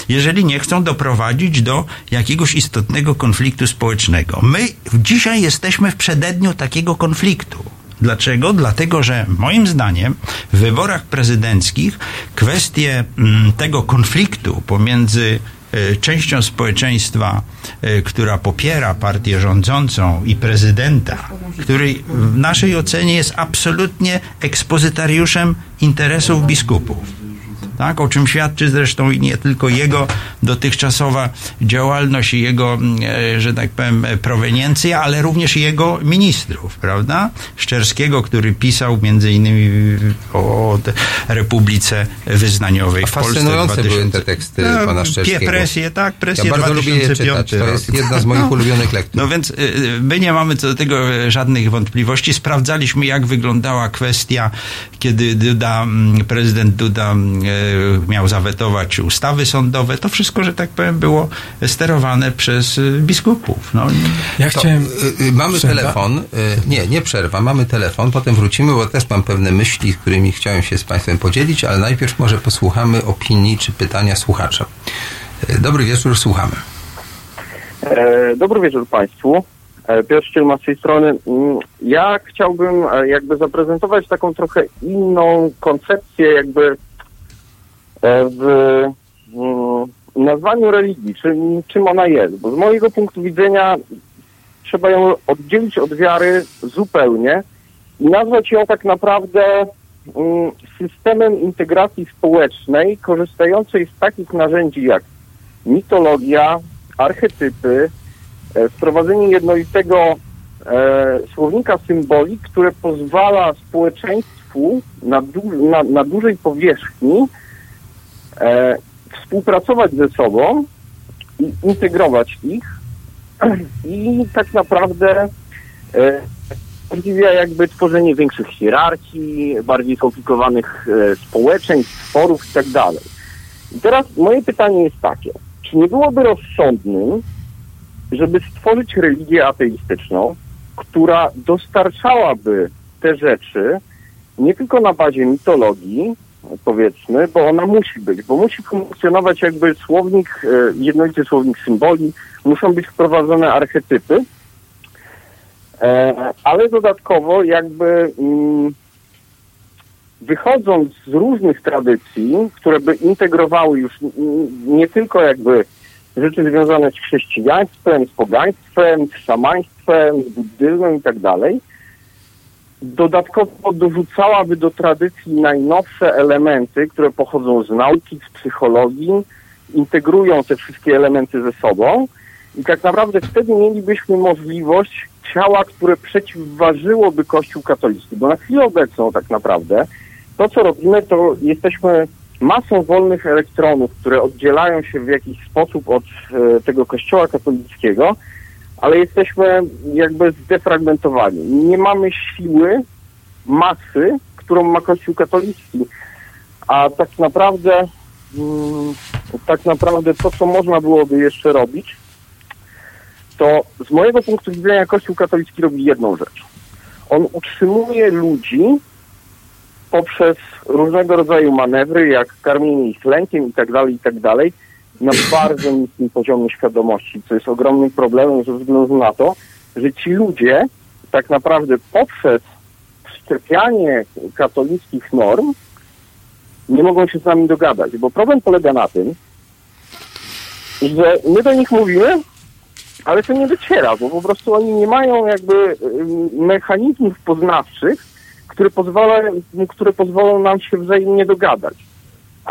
jeżeli nie chcą doprowadzić do jakiegoś istotnego konfliktu społecznego. My dzisiaj jesteśmy w przededniu takiego konfliktu. Dlaczego? Dlatego, że moim zdaniem w wyborach prezydenckich kwestie mm, tego konfliktu pomiędzy częścią społeczeństwa, e, która popiera partię rządzącą i prezydenta, który w naszej ocenie jest absolutnie ekspozytariuszem interesów biskupów. Tak, o czym świadczy zresztą nie tylko jego dotychczasowa działalność i jego, mm, e, że tak powiem, proweniencja, ale również jego ministrów, prawda? Szczerskiego, który pisał między innymi o Republice Wyznaniowej A w Polsce. fascynujące 2000. były te teksty No, pana Szczerskiego. Presję, tak, presję Ja bardzo lubię je 2005 czytać. To jest jedna z moich No. ulubionych lektur. No więc y, y, my nie mamy co do tego e, żadnych wątpliwości. Sprawdzaliśmy, jak wyglądała kwestia, kiedy Duda, mm, prezydent Duda mm, e, miał zawetować ustawy sądowe. To wszystko, że tak powiem, było sterowane przez y, biskupów. No, Ja To, chciałem... y, y, mamy Przerwa? telefon. Y, nie, nie przerwa. Mamy telefon. Potem wrócimy, bo też mam pewne myśli, którymi chciałem się z Państwem podzielić, ale najpierw może posłuchamy opinii czy pytania słuchacza. Dobry wieczór, słuchamy. E, Dobry wieczór Państwu. E, Piotr Ścielma z tej strony. Mm, Ja chciałbym e, jakby zaprezentować taką trochę inną koncepcję jakby e, w mm, nazwaniu religii, czym, czym ona jest. Bo z mojego punktu widzenia trzeba ją oddzielić od wiary zupełnie i nazwać ją tak naprawdę mm, systemem integracji społecznej korzystającej z takich narzędzi jak mitologia, archetypy, e, wprowadzenie jednolitego e, słownika symboli, które pozwala społeczeństwu na, du- na, na dużej powierzchni e, współpracować ze sobą i integrować ich i tak naprawdę e, umożliwia jakby tworzenie większych hierarchii, bardziej skomplikowanych e, społeczeństw, sporów i tak. I teraz moje pytanie jest takie. Czy nie byłoby rozsądnym, żeby stworzyć religię ateistyczną, która dostarczałaby te rzeczy nie tylko na bazie mitologii, powiedzmy, bo ona musi być, bo musi funkcjonować jakby słownik, e, jednolity słownik symboli, muszą być wprowadzone archetypy, e, ale dodatkowo jakby mm, wychodząc z różnych tradycji, które by integrowały już nie tylko jakby rzeczy związane z chrześcijaństwem, z pogaństwem, z szamaństwem, z buddyzmem i tak dalej, dodatkowo dorzucałaby do tradycji najnowsze elementy, które pochodzą z nauki, z psychologii, integrują te wszystkie elementy ze sobą I tak naprawdę wtedy mielibyśmy możliwość ciała, które przeciwważyłoby Kościół katolicki. Bo na chwilę obecną tak naprawdę to, co robimy, to jesteśmy masą wolnych elektronów, które oddzielają się w jakiś sposób od e, tego Kościoła katolickiego, ale jesteśmy jakby zdefragmentowani. Nie mamy siły, masy, którą ma Kościół katolicki. A tak naprawdę, mm, tak naprawdę to, co można byłoby jeszcze robić, to z mojego punktu widzenia Kościół katolicki robi jedną rzecz. On utrzymuje ludzi poprzez różnego rodzaju manewry, jak karmienie ich lękiem i tak dalej, i tak dalej, na bardzo niskim poziomie świadomości, co jest ogromnym problemem ze względu na to, że ci ludzie tak naprawdę poprzez wszczepianie katolickich norm nie mogą się z nami dogadać, bo problem polega na tym, że my do nich mówimy, ale to nie dociera, bo po prostu oni nie mają jakby ym, mechanizmów poznawczych, które, pozwala, które pozwolą nam się wzajemnie dogadać.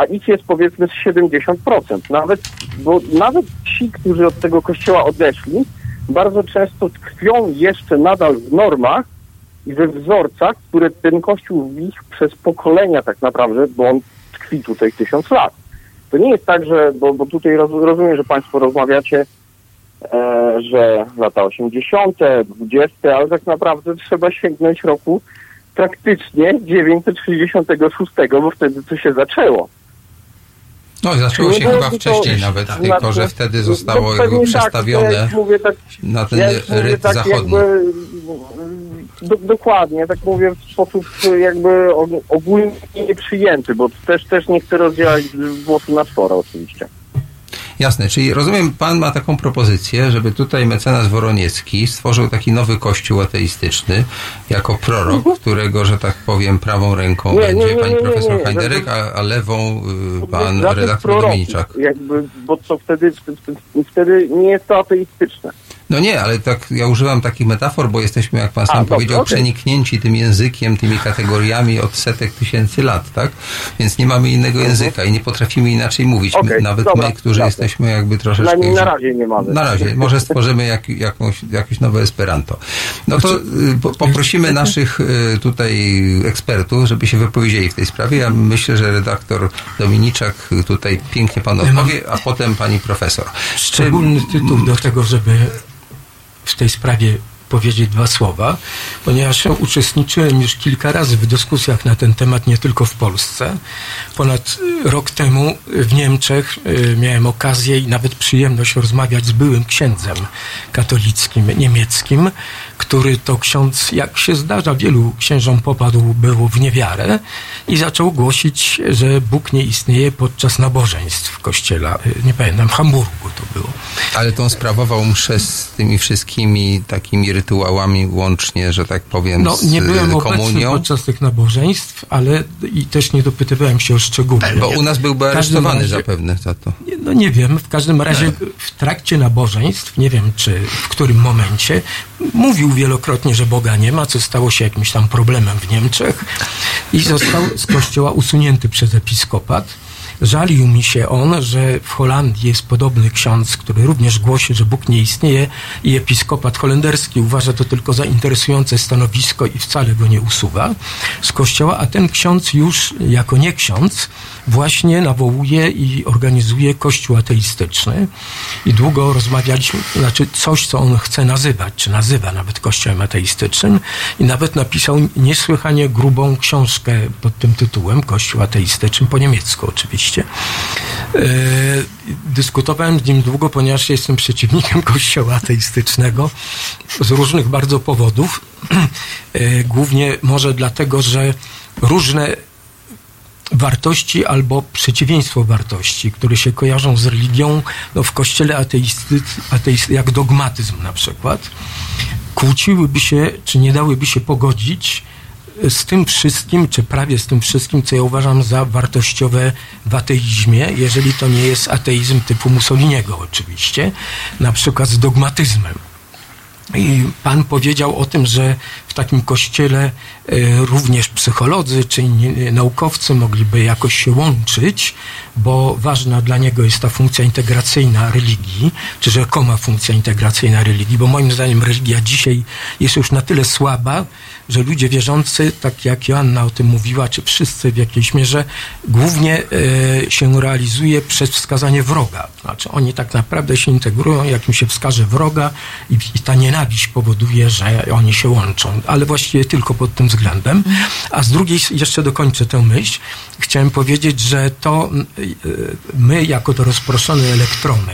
A ich jest powiedzmy z 70%. Nawet, bo nawet ci, którzy od tego kościoła odeszli, bardzo często tkwią jeszcze nadal w normach i we wzorcach, które ten kościół w nich przez pokolenia tak naprawdę, bo on tkwi tutaj tysiąc lat. To nie jest tak, że, bo, bo tutaj roz, rozumiem, że Państwo rozmawiacie, e, że lata 80., 20., ale tak naprawdę trzeba sięgnąć roku praktycznie 966, bo wtedy to się zaczęło. No, zaczęło się chyba byłoby to- wcześniej nawet, znaczy- tylko że wtedy zostało no jakby tak, przestawione już mówię tak, na ten ja tak zachodni. Jakby, do, dokładnie, tak mówię w sposób jakby og- ogólnie nieprzyjęty, bo też, też nie chcę rozdzielać włosu na czworo oczywiście. Jasne, czyli rozumiem, pan ma taką propozycję, żeby tutaj mecenas Woroniecki stworzył taki nowy kościół ateistyczny jako prorok, którego, że tak powiem, prawą ręką Mhm. Nie, będzie nie, pani nie, nie, profesor. Hajderek, a, a lewą y, pan Dla tych redaktor proroków, Dominiczak. Jakby, bo to wtedy, wtedy, wtedy nie jest to ateistyczne. No nie, ale tak ja używam takich metafor, bo jesteśmy, jak pan sam dobrze, powiedział, okej. przeniknięci tym językiem, tymi kategoriami od setek tysięcy lat, tak? Więc nie mamy innego języka i nie potrafimy inaczej mówić. My, Mhm. Okej, nawet dobra, my, którzy jasne. jesteśmy jakby troszeczkę... Na, na razie nie mamy. Na razie. Może stworzymy jak, jakąś, jakieś nowe Esperanto. No to y, po, poprosimy naszych y, tutaj ekspertów, żeby się wypowiedzieli w tej sprawie. Ja myślę, że redaktor Dominiczak tutaj pięknie mam- odpowie, a potem pani profesor. szczególny tytuł do tego, żeby w tej sprawie powiedzieć dwa słowa, ponieważ uczestniczyłem już kilka razy w dyskusjach na ten temat, nie tylko w Polsce. Ponad y, rok temu w Niemczech y, miałem okazję i nawet przyjemność rozmawiać z byłym księdzem katolickim niemieckim, który to ksiądz, jak się zdarza, wielu księżom popadł było w niewiarę i zaczął głosić, że Bóg nie istnieje podczas nabożeństw w kościele. y, Nie pamiętam, w Hamburgu to było. Ale to on sprawował mszę z tymi wszystkimi takimi rytuałami łącznie, że tak powiem, No, z nie byłem y, obecny komunią. podczas tych nabożeństw, ale i też nie dopytywałem się o szczegóły. Bo u nas byłby aresztowany razie- zapewne za to. No nie wiem, w każdym razie w trakcie nabożeństw, nie wiem czy w którym momencie, mówił wielokrotnie, że Boga nie ma, co stało się jakimś tam problemem w Niemczech i został z kościoła usunięty przez episkopat. Żalił mi się on, że w Holandii jest podobny ksiądz, który również głosi, że Bóg nie istnieje i episkopat holenderski uważa to tylko za interesujące stanowisko i wcale go nie usuwa z kościoła, a ten ksiądz już jako nie ksiądz właśnie nawołuje i organizuje kościół ateistyczny i długo rozmawialiśmy, znaczy coś, co on chce nazywać, czy nazywa nawet kościołem ateistycznym i nawet napisał niesłychanie grubą książkę pod tym tytułem Kościół ateistyczny, po niemiecku oczywiście. E, dyskutowałem z nim długo, ponieważ jestem przeciwnikiem kościoła ateistycznego z różnych bardzo powodów. E, głównie może dlatego, że różne wartości albo przeciwieństwo wartości, które się kojarzą z religią, no w kościele ateisty, ateisty, jak dogmatyzm na przykład, kłóciłyby się, czy nie dałyby się pogodzić z tym wszystkim, czy prawie z tym wszystkim, co ja uważam za wartościowe w ateizmie, jeżeli to nie jest ateizm typu Mussoliniego oczywiście, na przykład z dogmatyzmem. I pan powiedział o tym, że w takim kościele e, również psycholodzy czy inni naukowcy mogliby jakoś się łączyć, bo ważna dla niego jest ta funkcja integracyjna religii, czy rzekoma funkcja integracyjna religii, bo moim zdaniem religia dzisiaj jest już na tyle słaba, że ludzie wierzący, tak jak Joanna o tym mówiła, czy wszyscy w jakiejś mierze, głównie e, się realizuje przez wskazanie wroga. Znaczy oni tak naprawdę się integrują, jak im się wskaże wroga i, i ta nienawiść powoduje, że oni się łączą. Ale właściwie tylko pod tym względem. A z drugiej, jeszcze dokończę tę myśl, chciałem powiedzieć, że to e, my, jako to rozproszone elektrony,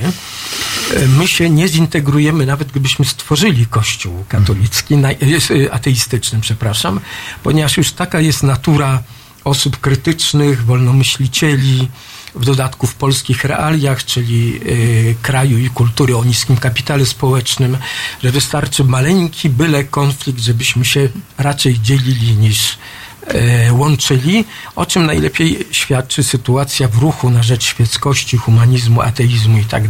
e, my się nie zintegrujemy, nawet gdybyśmy stworzyli Kościół katolicki, e, ateistyczny, przepraszam, ponieważ już taka jest natura osób krytycznych, wolnomyślicieli, w dodatku w polskich realiach, czyli y, kraju i kultury o niskim kapitale społecznym, że wystarczy maleńki byle konflikt, żebyśmy się raczej dzielili niż e, łączyli, o czym najlepiej świadczy sytuacja w ruchu na rzecz świeckości, humanizmu, ateizmu i tak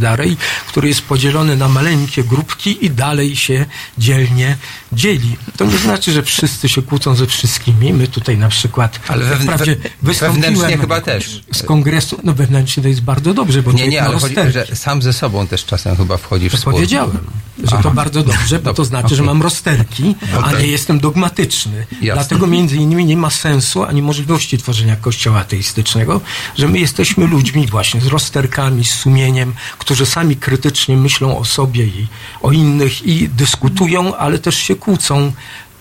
który jest podzielony na maleńkie grupki i dalej się dzielnie dzieli. To nie znaczy, że wszyscy się kłócą ze wszystkimi. My tutaj na przykład Ale wewn- wprawdzie we- wystąpiłem wewnętrznie chyba też. z kongresu, no wewnętrznie to jest bardzo dobrze, bo Nie, nie, ale chodzi, że sam ze sobą też czasem chyba wchodzisz To w spór. powiedziałem, że to Aha. bardzo dobrze, bo to znaczy, że mam rozterki, a Okej. nie jestem dogmatyczny. Jasne. Dlatego między innymi nie ma sensu ani możliwości tworzenia kościoła ateistycznego, że my jesteśmy ludźmi właśnie z rozterkami, z sumieniem, którzy sami krytycznie myślą o sobie i o innych i dyskutują, ale też się kłócą.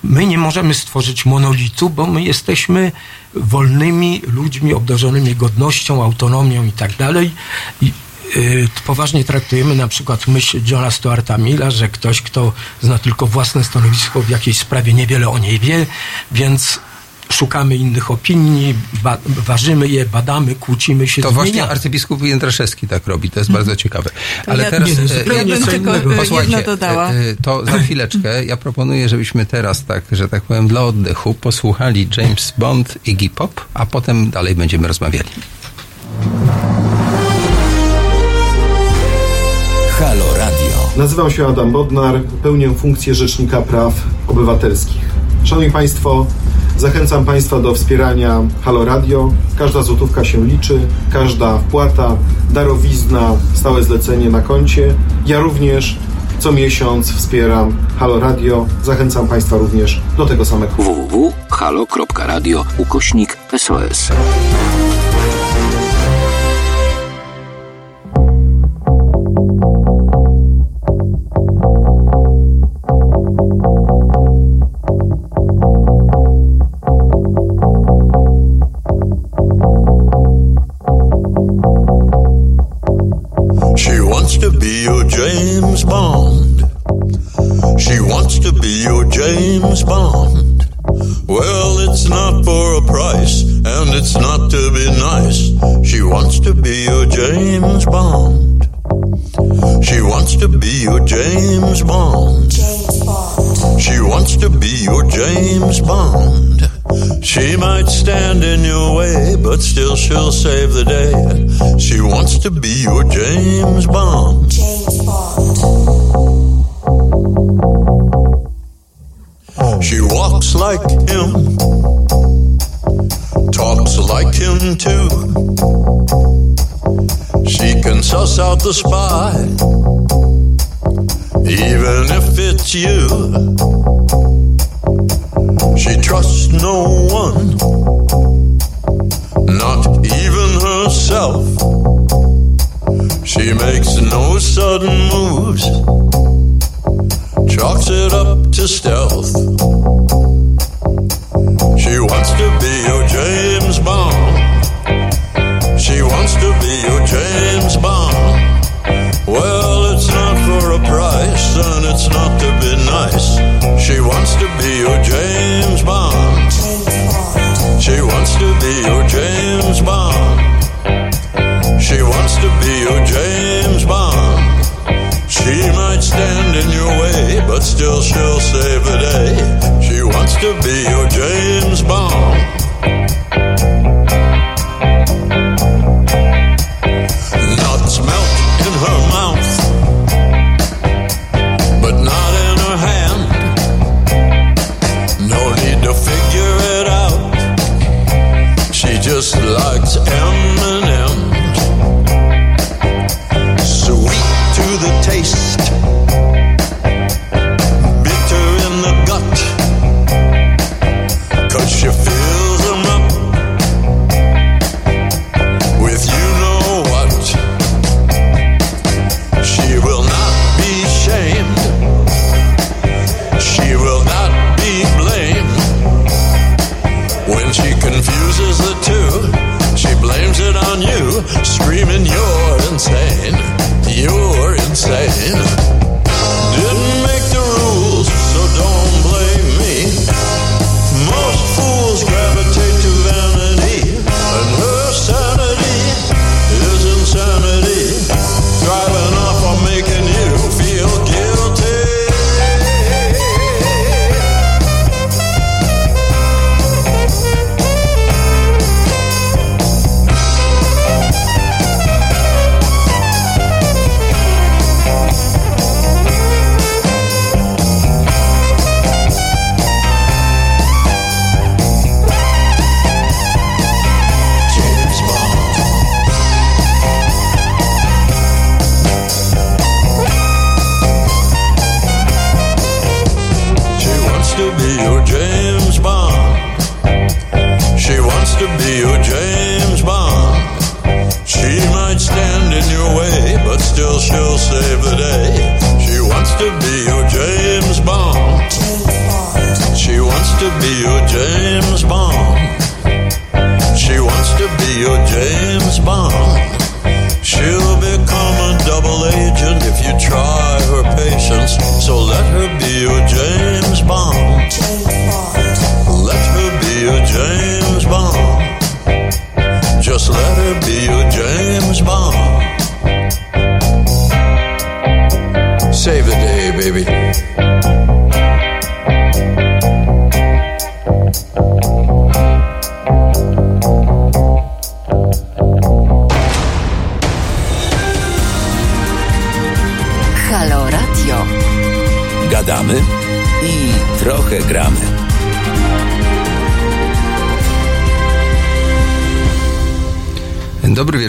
My nie możemy stworzyć monolitu, bo my jesteśmy wolnymi ludźmi obdarzonymi godnością, autonomią i tak dalej. I y, poważnie traktujemy na przykład myśl Johna Stuarta Milla, że ktoś, kto zna tylko własne stanowisko w jakiejś sprawie, niewiele o niej wie, więc szukamy innych opinii, ba- ważymy je, badamy, kłócimy się, To właśnie zmieniamy. arcybiskup Jędraszewski tak robi, to jest bardzo ciekawe. Ale ja- teraz... nie, e, zupełnie Ja bym tylko, e, Posłuchajcie, dodała. e, e, to za chwileczkę ja proponuję, żebyśmy teraz tak, że tak powiem, dla oddechu posłuchali James Bond, Iggy Pop, a potem dalej będziemy rozmawiali. Halo Radio. Nazywam się Adam Bodnar, pełnię funkcję Rzecznika Praw Obywatelskich. Szanowni Państwo, zachęcam Państwa do wspierania Halo Radio. Każda złotówka się liczy, każda wpłata, darowizna, stałe zlecenie na koncie. Ja również co miesiąc wspieram Halo Radio. Zachęcam Państwa również do tego samego. www.halo.radio ukośnik SOS. She'll save the day. She wants to be your James Bond.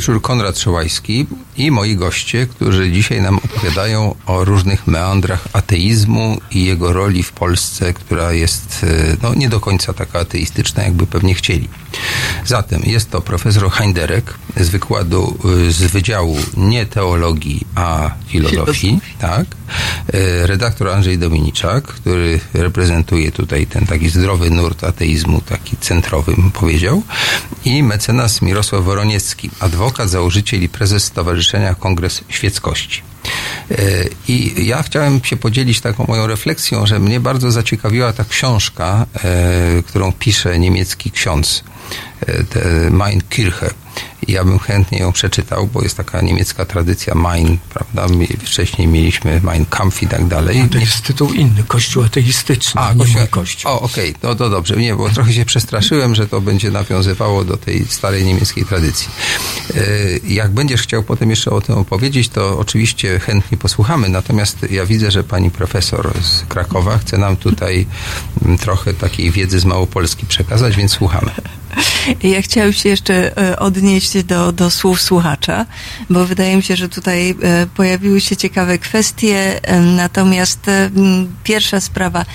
Wieczór, Konrad Szołajski i moi goście, którzy dzisiaj nam opowiadają o różnych meandrach ateizmu i jego roli w Polsce, która jest e, no, nie do końca taka ateistyczna, jakby pewnie chcieli. Zatem jest to profesor Heinderek z wykładu, e, z Wydziału nie teologii, a filozofii, tak. E, Redaktor Andrzej Dominiczak, który reprezentuje tutaj ten taki zdrowy nurt ateizmu, taki centrowy bym powiedział. I mecenas Mirosław Woroniecki, adwokat, założyciel i prezes Stowarzyszenia Kongres Świeckości. E, I ja chciałem się podzielić taką moją refleksją, że mnie bardzo zaciekawiła ta książka, którą pisze niemiecki ksiądz, Mein Kirche. I Ja bym chętnie ją przeczytał, bo jest taka niemiecka tradycja Mein, prawda? Mi- Wcześniej mieliśmy Mein Kampf i tak dalej. A to jest tytuł inny, Kościół ateistyczny, a, nie kościół- mój Kościół. O, okej, no to dobrze. Nie, bo trochę się przestraszyłem, że to będzie nawiązywało do tej starej niemieckiej tradycji. E, Jak będziesz chciał potem jeszcze o tym opowiedzieć, to oczywiście chętnie posłuchamy. Natomiast ja widzę, że pani profesor z Krakowa chce nam tutaj mm, trochę takiej wiedzy z Małopolski przekazać, więc słuchamy. Ja chciałam się jeszcze e, do, do słów słuchacza, bo wydaje mi się, że tutaj e, pojawiły się ciekawe kwestie, e, natomiast e, pierwsza sprawa,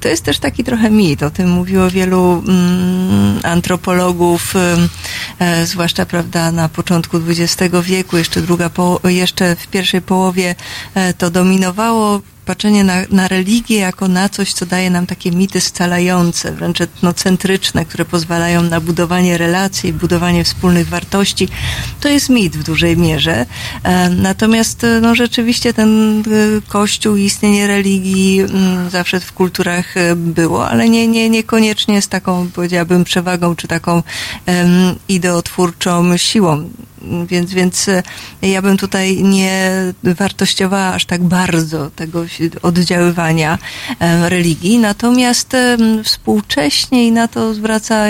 to jest też taki trochę mit, o tym mówiło wielu mm, antropologów, zwłaszcza prawda na początku XX wieku, jeszcze druga, jeszcze w pierwszej połowie to dominowało patrzenie na, na religię jako na coś, co daje nam takie mity scalające, wręcz etnocentryczne, które pozwalają na budowanie relacji, budowanie wspólnych wartości. To jest mit w dużej mierze. E, Natomiast e, no, rzeczywiście ten e, kościół i istnienie religii mm, zawsze w kulturach było, ale nie, nie, niekoniecznie z taką, powiedziałabym, przewagą czy taką em, ideotwórczą siłą. Więc, więc ja bym tutaj nie wartościowała aż tak bardzo tego oddziaływania religii. Natomiast em, współcześnie i na to zwraca,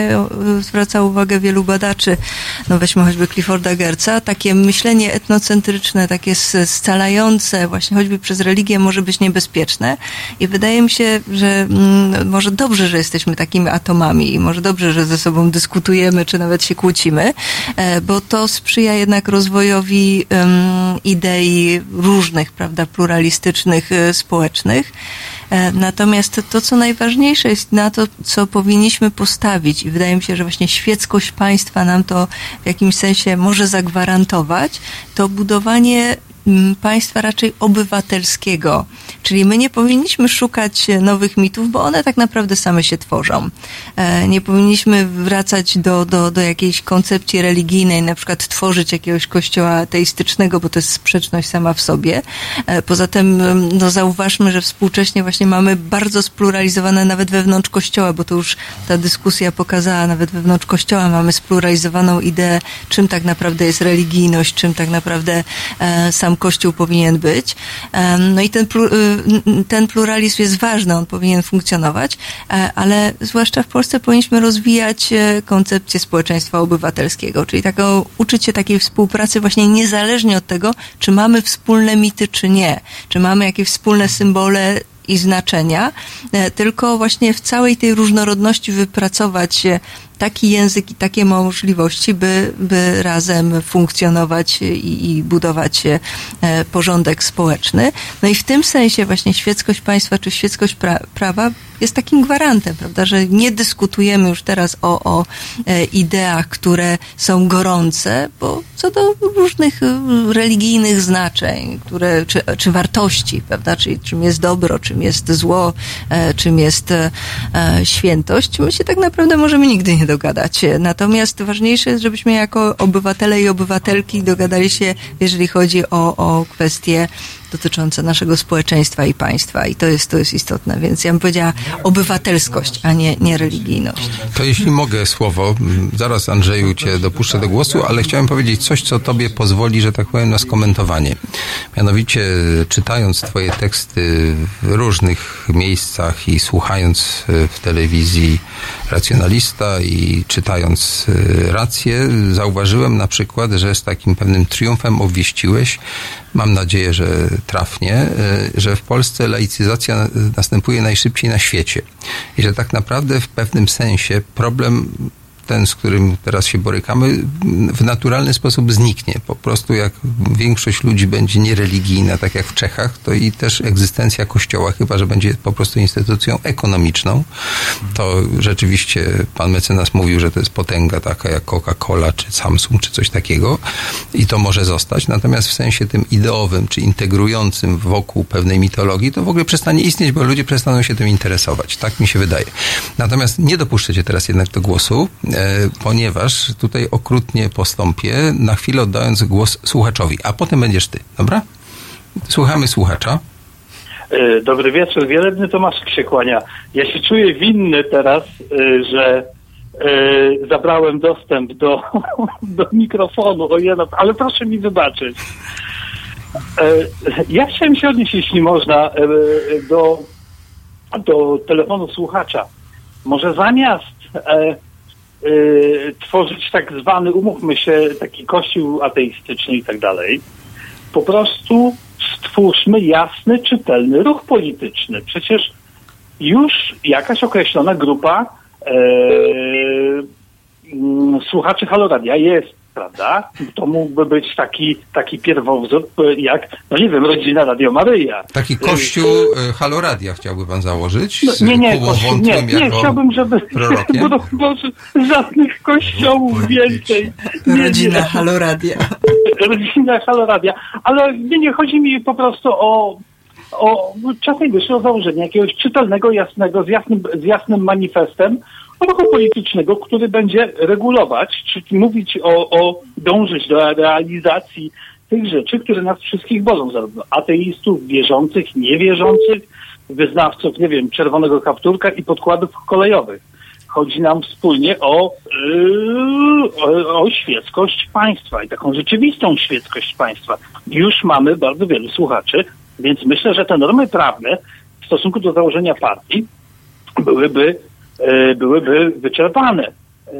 zwraca uwagę wielu badaczy, no weźmy choćby Clifforda Gerca, takie myślenie etnocentryczne, takie scalające właśnie choćby przez religię może być niebezpieczne. I wydaje mi się, że mm, może dobrze, że jesteśmy takimi atomami i może dobrze, że ze sobą dyskutujemy, czy nawet się kłócimy, e, bo to sprzyja jednak rozwojowi idei różnych, prawda, pluralistycznych, e, społecznych. E, Natomiast to, co najważniejsze jest na to, co powinniśmy postawić i wydaje mi się, że właśnie świeckość państwa nam to w jakimś sensie może zagwarantować, to budowanie państwa raczej obywatelskiego. Czyli my nie powinniśmy szukać nowych mitów, bo one tak naprawdę same się tworzą. E, Nie powinniśmy wracać do, do, do jakiejś koncepcji religijnej, na przykład tworzyć jakiegoś kościoła ateistycznego, bo to jest sprzeczność sama w sobie. E, Poza tym, no zauważmy, że współcześnie właśnie mamy bardzo spluralizowane nawet wewnątrz kościoła, bo to już ta dyskusja pokazała, nawet wewnątrz kościoła mamy spluralizowaną ideę, czym tak naprawdę jest religijność, czym tak naprawdę e, sam kościół powinien być. No i ten, y, ten pluralizm jest ważny, on powinien funkcjonować, e, ale zwłaszcza w Polsce powinniśmy rozwijać e, koncepcję społeczeństwa obywatelskiego, czyli taką, uczyć się takiej współpracy właśnie niezależnie od tego, czy mamy wspólne mity, czy nie, czy mamy jakieś wspólne symbole i znaczenia, e, tylko właśnie w całej tej różnorodności wypracować taki język i takie możliwości, by, by razem funkcjonować i, i budować e, porządek społeczny. No i w tym sensie właśnie świeckość państwa czy świeckość pra, prawa jest takim gwarantem, prawda, że nie dyskutujemy już teraz o, o e, ideach, które są gorące, bo co do różnych e, religijnych znaczeń, które, czy, czy wartości, prawda, czyli czym jest dobro, czym jest zło, czym jest świętość, my się tak naprawdę możemy nigdy nie dogadać. Natomiast ważniejsze jest, żebyśmy jako obywatele i obywatelki dogadali się, jeżeli chodzi o, o kwestie dotyczące naszego społeczeństwa i państwa. I to jest, to jest istotne. Więc ja bym powiedziała obywatelskość, a nie, nie religijność. To jeśli mogę słowo, zaraz Andrzeju cię dopuszczę do głosu, ale chciałem powiedzieć coś, co tobie pozwoli, że tak powiem, na skomentowanie. Mianowicie czytając twoje teksty w różnych miejscach i słuchając e, w telewizji racjonalista i czytając e, rację, zauważyłem na przykład, że z takim pewnym triumfem obwieściłeś, mam nadzieję, że trafnie, e, że w Polsce laicyzacja następuje najszybciej na świecie. I że tak naprawdę w pewnym sensie problem ten, z którym teraz się borykamy, w naturalny sposób zniknie. Po prostu jak większość ludzi będzie niereligijna, tak jak w Czechach, to i też egzystencja kościoła, chyba że będzie po prostu instytucją ekonomiczną, to rzeczywiście pan mecenas mówił, że to jest potęga taka jak Coca-Cola, czy Samsung, czy coś takiego i to może zostać. Natomiast w sensie tym ideowym, czy integrującym wokół pewnej mitologii, to w ogóle przestanie istnieć, bo ludzie przestaną się tym interesować. Tak mi się wydaje. Natomiast nie dopuszczę cię teraz jednak do głosu, e, ponieważ tutaj okrutnie postąpię, na chwilę oddając głos słuchaczowi, a potem będziesz ty, dobra? Słuchamy słuchacza. E, Dobry wieczór, wielebny Tomaszek się kłania. Ja się czuję winny teraz, e, że e, zabrałem dostęp do, do mikrofonu, ale proszę mi wybaczyć. Ja chciałem się odnieść, jeśli można, do, do telefonu słuchacza. Może zamiast tworzyć tak zwany, umówmy się, taki kościół ateistyczny i tak dalej, po prostu stwórzmy jasny, czytelny ruch polityczny. Przecież już jakaś określona grupa e, mm, słuchaczy Haloradia jest, prawda? To mógłby być taki, taki pierwowzór, e, jak, no nie wiem, rodzina Radio Maryja. Taki kościół e, Haloradia chciałby pan założyć? No, nie, nie, kościół, nie, nie, chciałbym, żeby prorokiem? bo, bo, żadnych kościołów więcej. Nie, Rodzina nie. Haloradia. rodzina Haloradia. Ale nie, nie, chodzi mi po prostu o, o czasem wyszło założenie jakiegoś czytelnego, jasnego, z jasnym, z jasnym manifestem ruchu politycznego, który będzie regulować, czy mówić o, o dążyć do realizacji tych rzeczy, które nas wszystkich bolą, zarówno ateistów, wierzących, niewierzących, wyznawców, nie wiem, czerwonego kapturka i podkładów kolejowych. Chodzi nam wspólnie o, yy, o, świeckość państwa i taką rzeczywistą świeckość państwa. Już mamy bardzo wielu słuchaczy Więc myślę, że te normy prawne w stosunku do założenia partii byłyby, byłyby wyczerpane. E,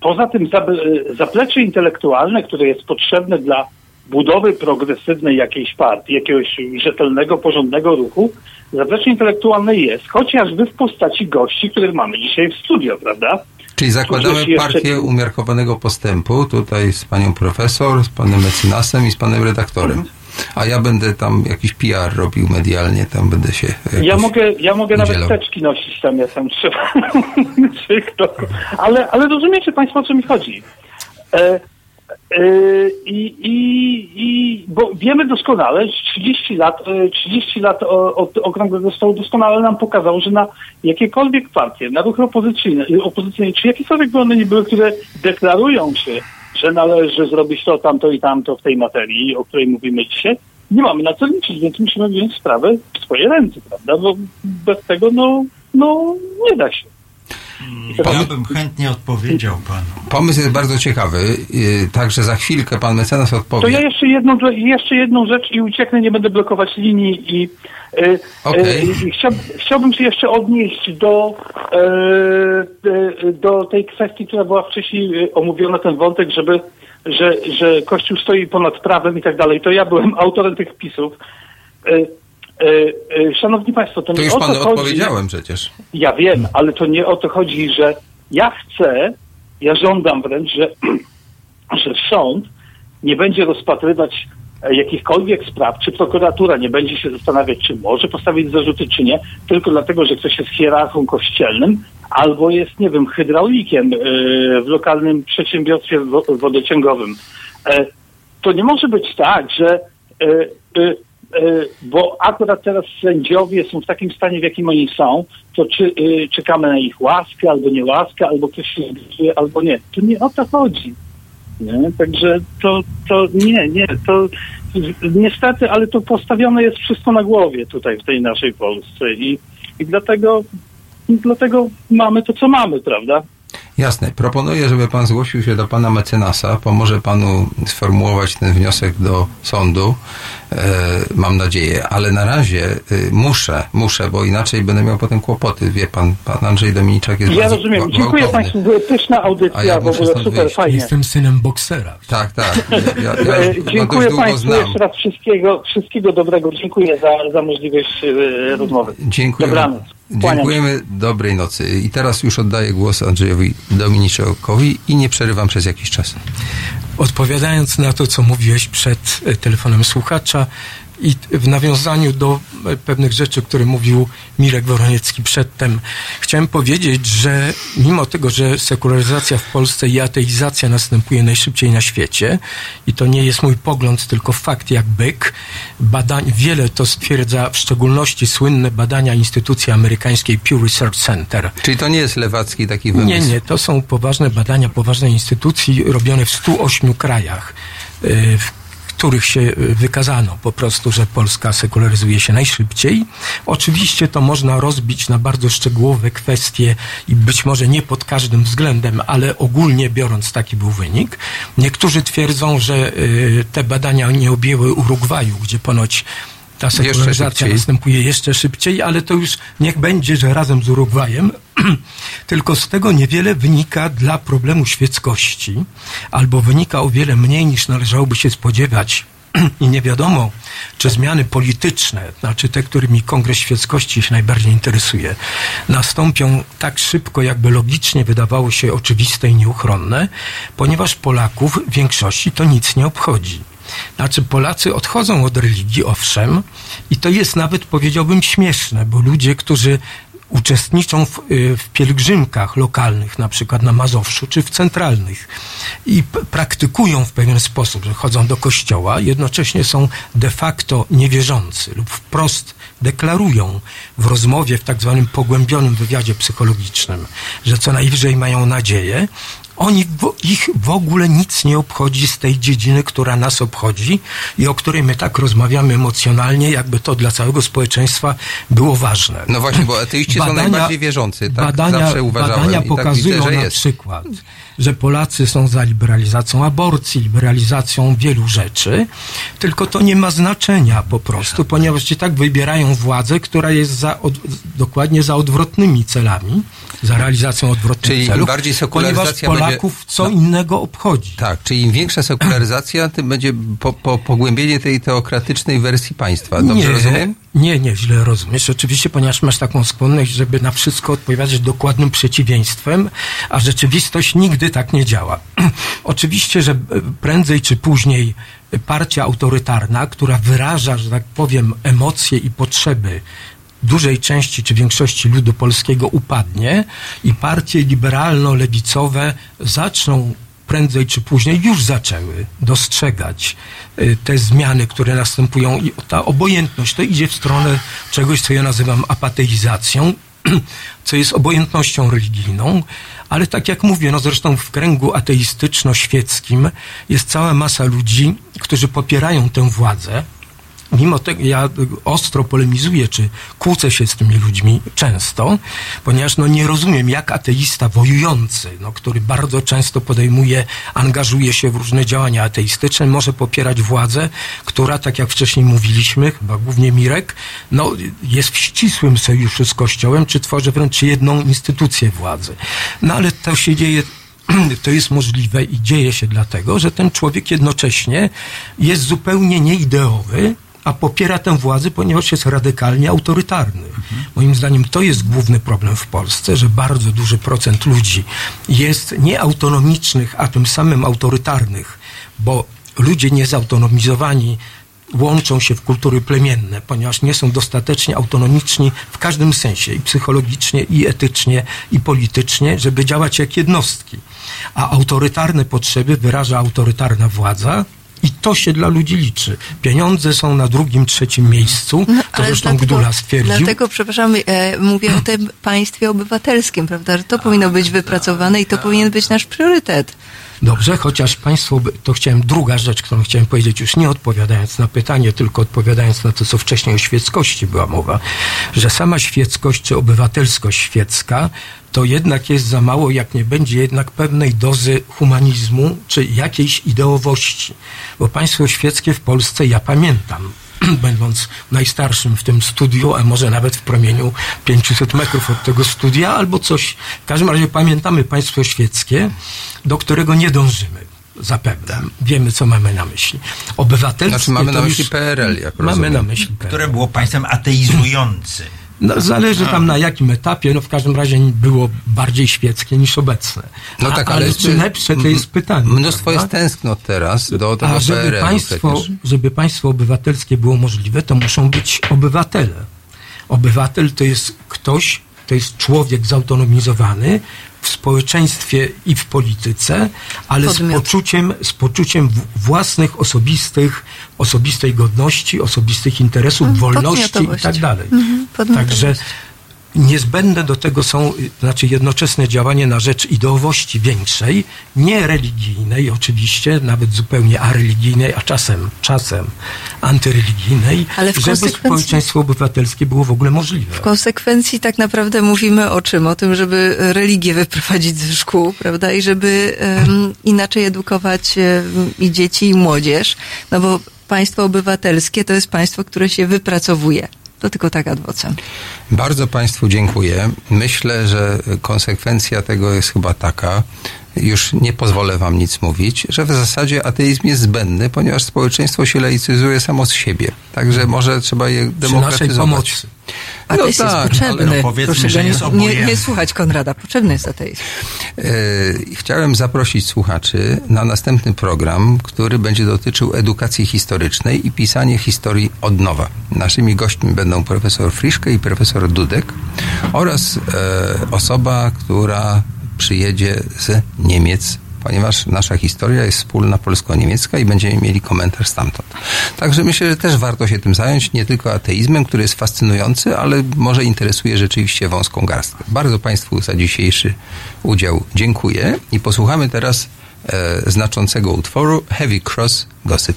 Poza tym e, zaplecze intelektualne, które jest potrzebne dla budowy progresywnej jakiejś partii, jakiegoś rzetelnego, porządnego ruchu, zaplecze intelektualne jest, chociażby w postaci gości, których mamy dzisiaj w studio, prawda? Czyli zakładamy jeszcze- partię umiarkowanego postępu, tutaj z panią profesor, z panem mecenasem i z panem redaktorem. A ja będę tam jakiś PR robił medialnie, tam będę się... Ja jakoś mogę, ja mogę nawet udzielał. teczki nosić tam, jak tam trzeba. Ale, ale rozumiecie Państwo, o co mi chodzi. E, e, i, i, i, bo wiemy doskonale, że 30 lat, e, 30 lat o- od Okrągłego Stołu doskonale nam pokazało, że na jakiekolwiek partie, na ruchy opozycyjne, opozycyjne czy jakiekolwiek by one nie były, które deklarują się, że należy zrobić to, tamto i tamto w tej materii, o której mówimy dzisiaj, nie mamy na co liczyć, więc musimy wziąć sprawę w swoje ręce, prawda? Bo bez tego, no, no nie da się. Ja bym chętnie odpowiedział panu. Pomysł jest bardzo ciekawy, yy, także za chwilkę pan mecenas odpowie. To ja jeszcze jedną, jeszcze jedną rzecz i ucieknę, nie będę blokować linii i Okej. e, chciał, chciałbym się jeszcze odnieść do, do tej kwestii, która była wcześniej omówiona, ten wątek, żeby, że, że Kościół stoi ponad prawem i tak dalej. To ja byłem autorem tych wpisów. E, e, Szanowni Państwo, to, To nie o to chodzi. odpowiedziałem przecież. Ja wiem, ale to nie o to chodzi, że ja chcę, ja żądam wręcz, że, że sąd nie będzie rozpatrywać e, jakichkolwiek spraw, czy prokuratura nie będzie się zastanawiać, czy może postawić zarzuty, czy nie, tylko dlatego, że ktoś jest hierarchą kościelnym albo jest, nie wiem, hydraulikiem w lokalnym przedsiębiorstwie wo- wodociągowym. To nie może być tak, że bo akurat teraz sędziowie są w takim stanie, w jakim oni są, to czy y, czekamy na ich łaskę, albo nie łaskę, albo ktoś się zdecyduje, albo nie. To nie o to chodzi. Nie? Także to, to nie, nie, to niestety, ale to postawione jest wszystko na głowie tutaj w tej naszej Polsce i, i dlatego, dlatego mamy to, co mamy, prawda? Jasne. Proponuję, żeby pan zgłosił się do pana mecenasa. Pomoże panu sformułować ten wniosek do sądu. E, mam nadzieję. Ale na razie e, muszę, muszę, bo inaczej będę miał potem kłopoty. Wie pan, pan Andrzej Dominiczak jest Ja bardzo rozumiem. gwa- Dziękuję gwałtowny. Państwu, była pyszna audycja, ja w ogóle super, wyjść. fajnie. Jestem synem boksera. Tak, tak. Ja, ja, E, ja Dziękuję Państwu znam. jeszcze raz wszystkiego, wszystkiego dobrego. Dziękuję za, za możliwość e, rozmowy. Dziękujemy. Dobranoc. Dziękujemy. Dobrej nocy. I teraz już oddaję głos Andrzejowi Dominiczakowi i nie przerywam przez jakiś czas. Odpowiadając na to, co mówiłeś przed e, telefonem słuchacza i w nawiązaniu do e, pewnych rzeczy, które mówił Mirek Woroniecki przedtem, chciałem powiedzieć, że mimo tego, że sekularyzacja w Polsce i ateizacja następuje najszybciej na świecie i to nie jest mój pogląd, tylko fakt jak byk, badań, wiele to stwierdza w szczególności słynne badania instytucji amerykańskiej Pew Research Center. Czyli to nie jest lewacki taki Nie, wymysł. nie, to są poważne badania poważnej instytucji robione w 108 krajach, y, w których się y, wykazano po prostu, że Polska sekularyzuje się najszybciej. Oczywiście to można rozbić na bardzo szczegółowe kwestie i być może nie pod każdym względem, ale ogólnie biorąc taki był wynik. Niektórzy twierdzą, że y, te badania nie objęły Urugwaju, gdzie ponoć ta sekularyzacja następuje jeszcze szybciej, ale to już niech będzie, że razem z Urugwajem. Tylko z tego niewiele wynika dla problemu świeckości, albo wynika o wiele mniej niż należałoby się spodziewać. I nie wiadomo, czy zmiany polityczne, znaczy te, którymi Kongres Świeckości się najbardziej interesuje, nastąpią tak szybko, jakby logicznie wydawało się oczywiste i nieuchronne, ponieważ Polaków w większości to nic nie obchodzi. Znaczy Polacy odchodzą od religii, owszem, i to jest nawet, powiedziałbym, śmieszne, bo ludzie, którzy uczestniczą w, y, w pielgrzymkach lokalnych, na przykład na Mazowszu, czy w centralnych i praktykują w pewien sposób, że chodzą do kościoła, jednocześnie są de facto niewierzący lub wprost deklarują w rozmowie, w tak zwanym pogłębionym wywiadzie psychologicznym, że co najwyżej mają nadzieję, Oni, ich w ogóle nic nie obchodzi z tej dziedziny, która nas obchodzi i o której my tak rozmawiamy emocjonalnie, jakby to dla całego społeczeństwa było ważne. No właśnie, bo ateiści są najbardziej wierzący, tak badania, zawsze uważałem badania i tak pokazują widzę, że na jest. przykład, że Polacy są za liberalizacją aborcji, liberalizacją wielu rzeczy, tylko to nie ma znaczenia po prostu, ponieważ ci tak wybierają władzę, która jest za, od, dokładnie za odwrotnymi celami, za realizacją odwrotnych Czyli celów, bardziej ponieważ sekularyzacja będzie- Polaków co innego obchodzi. Tak, czyli im większa sekularyzacja, tym będzie po, po, pogłębienie tej teokratycznej wersji państwa. Dobrze nie, rozumiem? Nie, nie, źle rozumiesz. Oczywiście, ponieważ masz taką skłonność, żeby na wszystko odpowiadać dokładnym przeciwieństwem, a rzeczywistość nigdy tak nie działa. Oczywiście, że e, prędzej czy później partia autorytarna, która wyraża, że tak powiem, emocje i potrzeby dużej części czy większości ludu polskiego upadnie i partie liberalno-lewicowe zaczną prędzej czy później już zaczęły dostrzegać y, te zmiany, które następują i ta obojętność to idzie w stronę czegoś, co ja nazywam apateizacją, co jest obojętnością religijną, ale tak jak mówię, no zresztą w kręgu ateistyczno-świeckim jest cała masa ludzi, którzy popierają tę władzę, Mimo tego ja ostro polemizuję, czy kłócę się z tymi ludźmi często, ponieważ no nie rozumiem, jak ateista wojujący, no, który bardzo często podejmuje, angażuje się w różne działania ateistyczne, może popierać władzę, która, tak jak wcześniej mówiliśmy, chyba głównie Mirek, no, jest w ścisłym sojuszu z Kościołem, czy tworzy wręcz jedną instytucję władzy. No ale to się dzieje to jest możliwe i dzieje się dlatego, że ten człowiek jednocześnie jest zupełnie nieideowy, a popiera tę władzę, ponieważ jest radykalnie autorytarny. Moim zdaniem to jest główny problem w Polsce, że bardzo duży procent ludzi jest nieautonomicznych, a tym samym autorytarnych, bo ludzie niezautonomizowani łączą się w kultury plemienne, ponieważ nie są dostatecznie autonomiczni w każdym sensie, i psychologicznie, i etycznie, i politycznie, żeby działać jak jednostki. A autorytarne potrzeby wyraża autorytarna władza, i to się dla ludzi liczy. Pieniądze są na drugim, trzecim miejscu. To No, Ale zresztą Gdula stwierdził. Dlatego, przepraszam, e, mówię o tym państwie obywatelskim, prawda, że to powinno być wypracowane i to powinien być nasz priorytet. Dobrze, chociaż Państwo, to chciałem, druga rzecz, którą chciałem powiedzieć, już nie odpowiadając na pytanie, tylko odpowiadając na to, co wcześniej o świeckości była mowa, że sama świeckość czy obywatelskość świecka to jednak jest za mało, jak nie będzie jednak pewnej dozy humanizmu czy jakiejś ideowości. Bo państwo świeckie w Polsce, ja pamiętam, będąc najstarszym w tym studiu, a może nawet w promieniu 500 metrów od tego studia, albo coś. W każdym razie pamiętamy państwo świeckie, do którego nie dążymy. Zapewne. Wiemy, co mamy na myśli. Obywatelskie Znaczy mamy to na już- myśli PRL, jak Mamy rozumiem. na myśli PRL. Które było państwem ateizującym. No, zależy tam na jakim etapie, no w każdym razie było bardziej świeckie niż obecne. No A- tak, ale, ale jest- czy lepsze to jest pytanie. Mnóstwo jest prawda? tęsknot teraz do tego A żeby państwo, przecież. żeby państwo obywatelskie było możliwe, to muszą być obywatele. Obywatel to jest ktoś, to jest człowiek zautonomizowany w społeczeństwie i w polityce, ale z poczuciem, z poczuciem własnych, osobistych, osobistej godności, osobistych interesów, Mhm, wolności i tak dalej. Mhm. Także niezbędne do tego są, znaczy jednoczesne działanie na rzecz ideowości większej, nie religijnej oczywiście, nawet zupełnie areligijnej, a czasem, czasem antyreligijnej, Ale w żeby społeczeństwo obywatelskie było w ogóle możliwe. W konsekwencji tak naprawdę mówimy o czym? O tym, żeby religię wyprowadzić ze szkół, prawda? I żeby em, inaczej edukować em, i dzieci, i młodzież. No bo państwo obywatelskie to jest państwo, które się wypracowuje. To tylko tak ad vocem. Bardzo Państwu dziękuję. Myślę, że konsekwencja tego jest chyba taka, już nie pozwolę Wam nic mówić, że w zasadzie ateizm jest zbędny, ponieważ społeczeństwo się laicyzuje samo z siebie. Także może trzeba je demokratyzować. pomocy. Ateizm jest potrzebny. ale no powiedzmy, Proszę że jest nie, nie, słuchać Konrada. Potrzebny jest ateizm. E, Chciałem zaprosić słuchaczy na następny program, który będzie dotyczył edukacji historycznej i pisania historii od nowa. Naszymi gośćmi będą profesor Friszke i profesor Dudek oraz e, osoba, która przyjedzie z Niemiec ponieważ nasza historia jest wspólna polsko-niemiecka i będziemy mieli komentarz stamtąd. Także myślę, że też warto się tym zająć, nie tylko ateizmem, który jest fascynujący, ale może interesuje rzeczywiście wąską garstkę. Bardzo Państwu za dzisiejszy udział dziękuję i posłuchamy teraz e, znaczącego utworu Heavy Cross Gossip.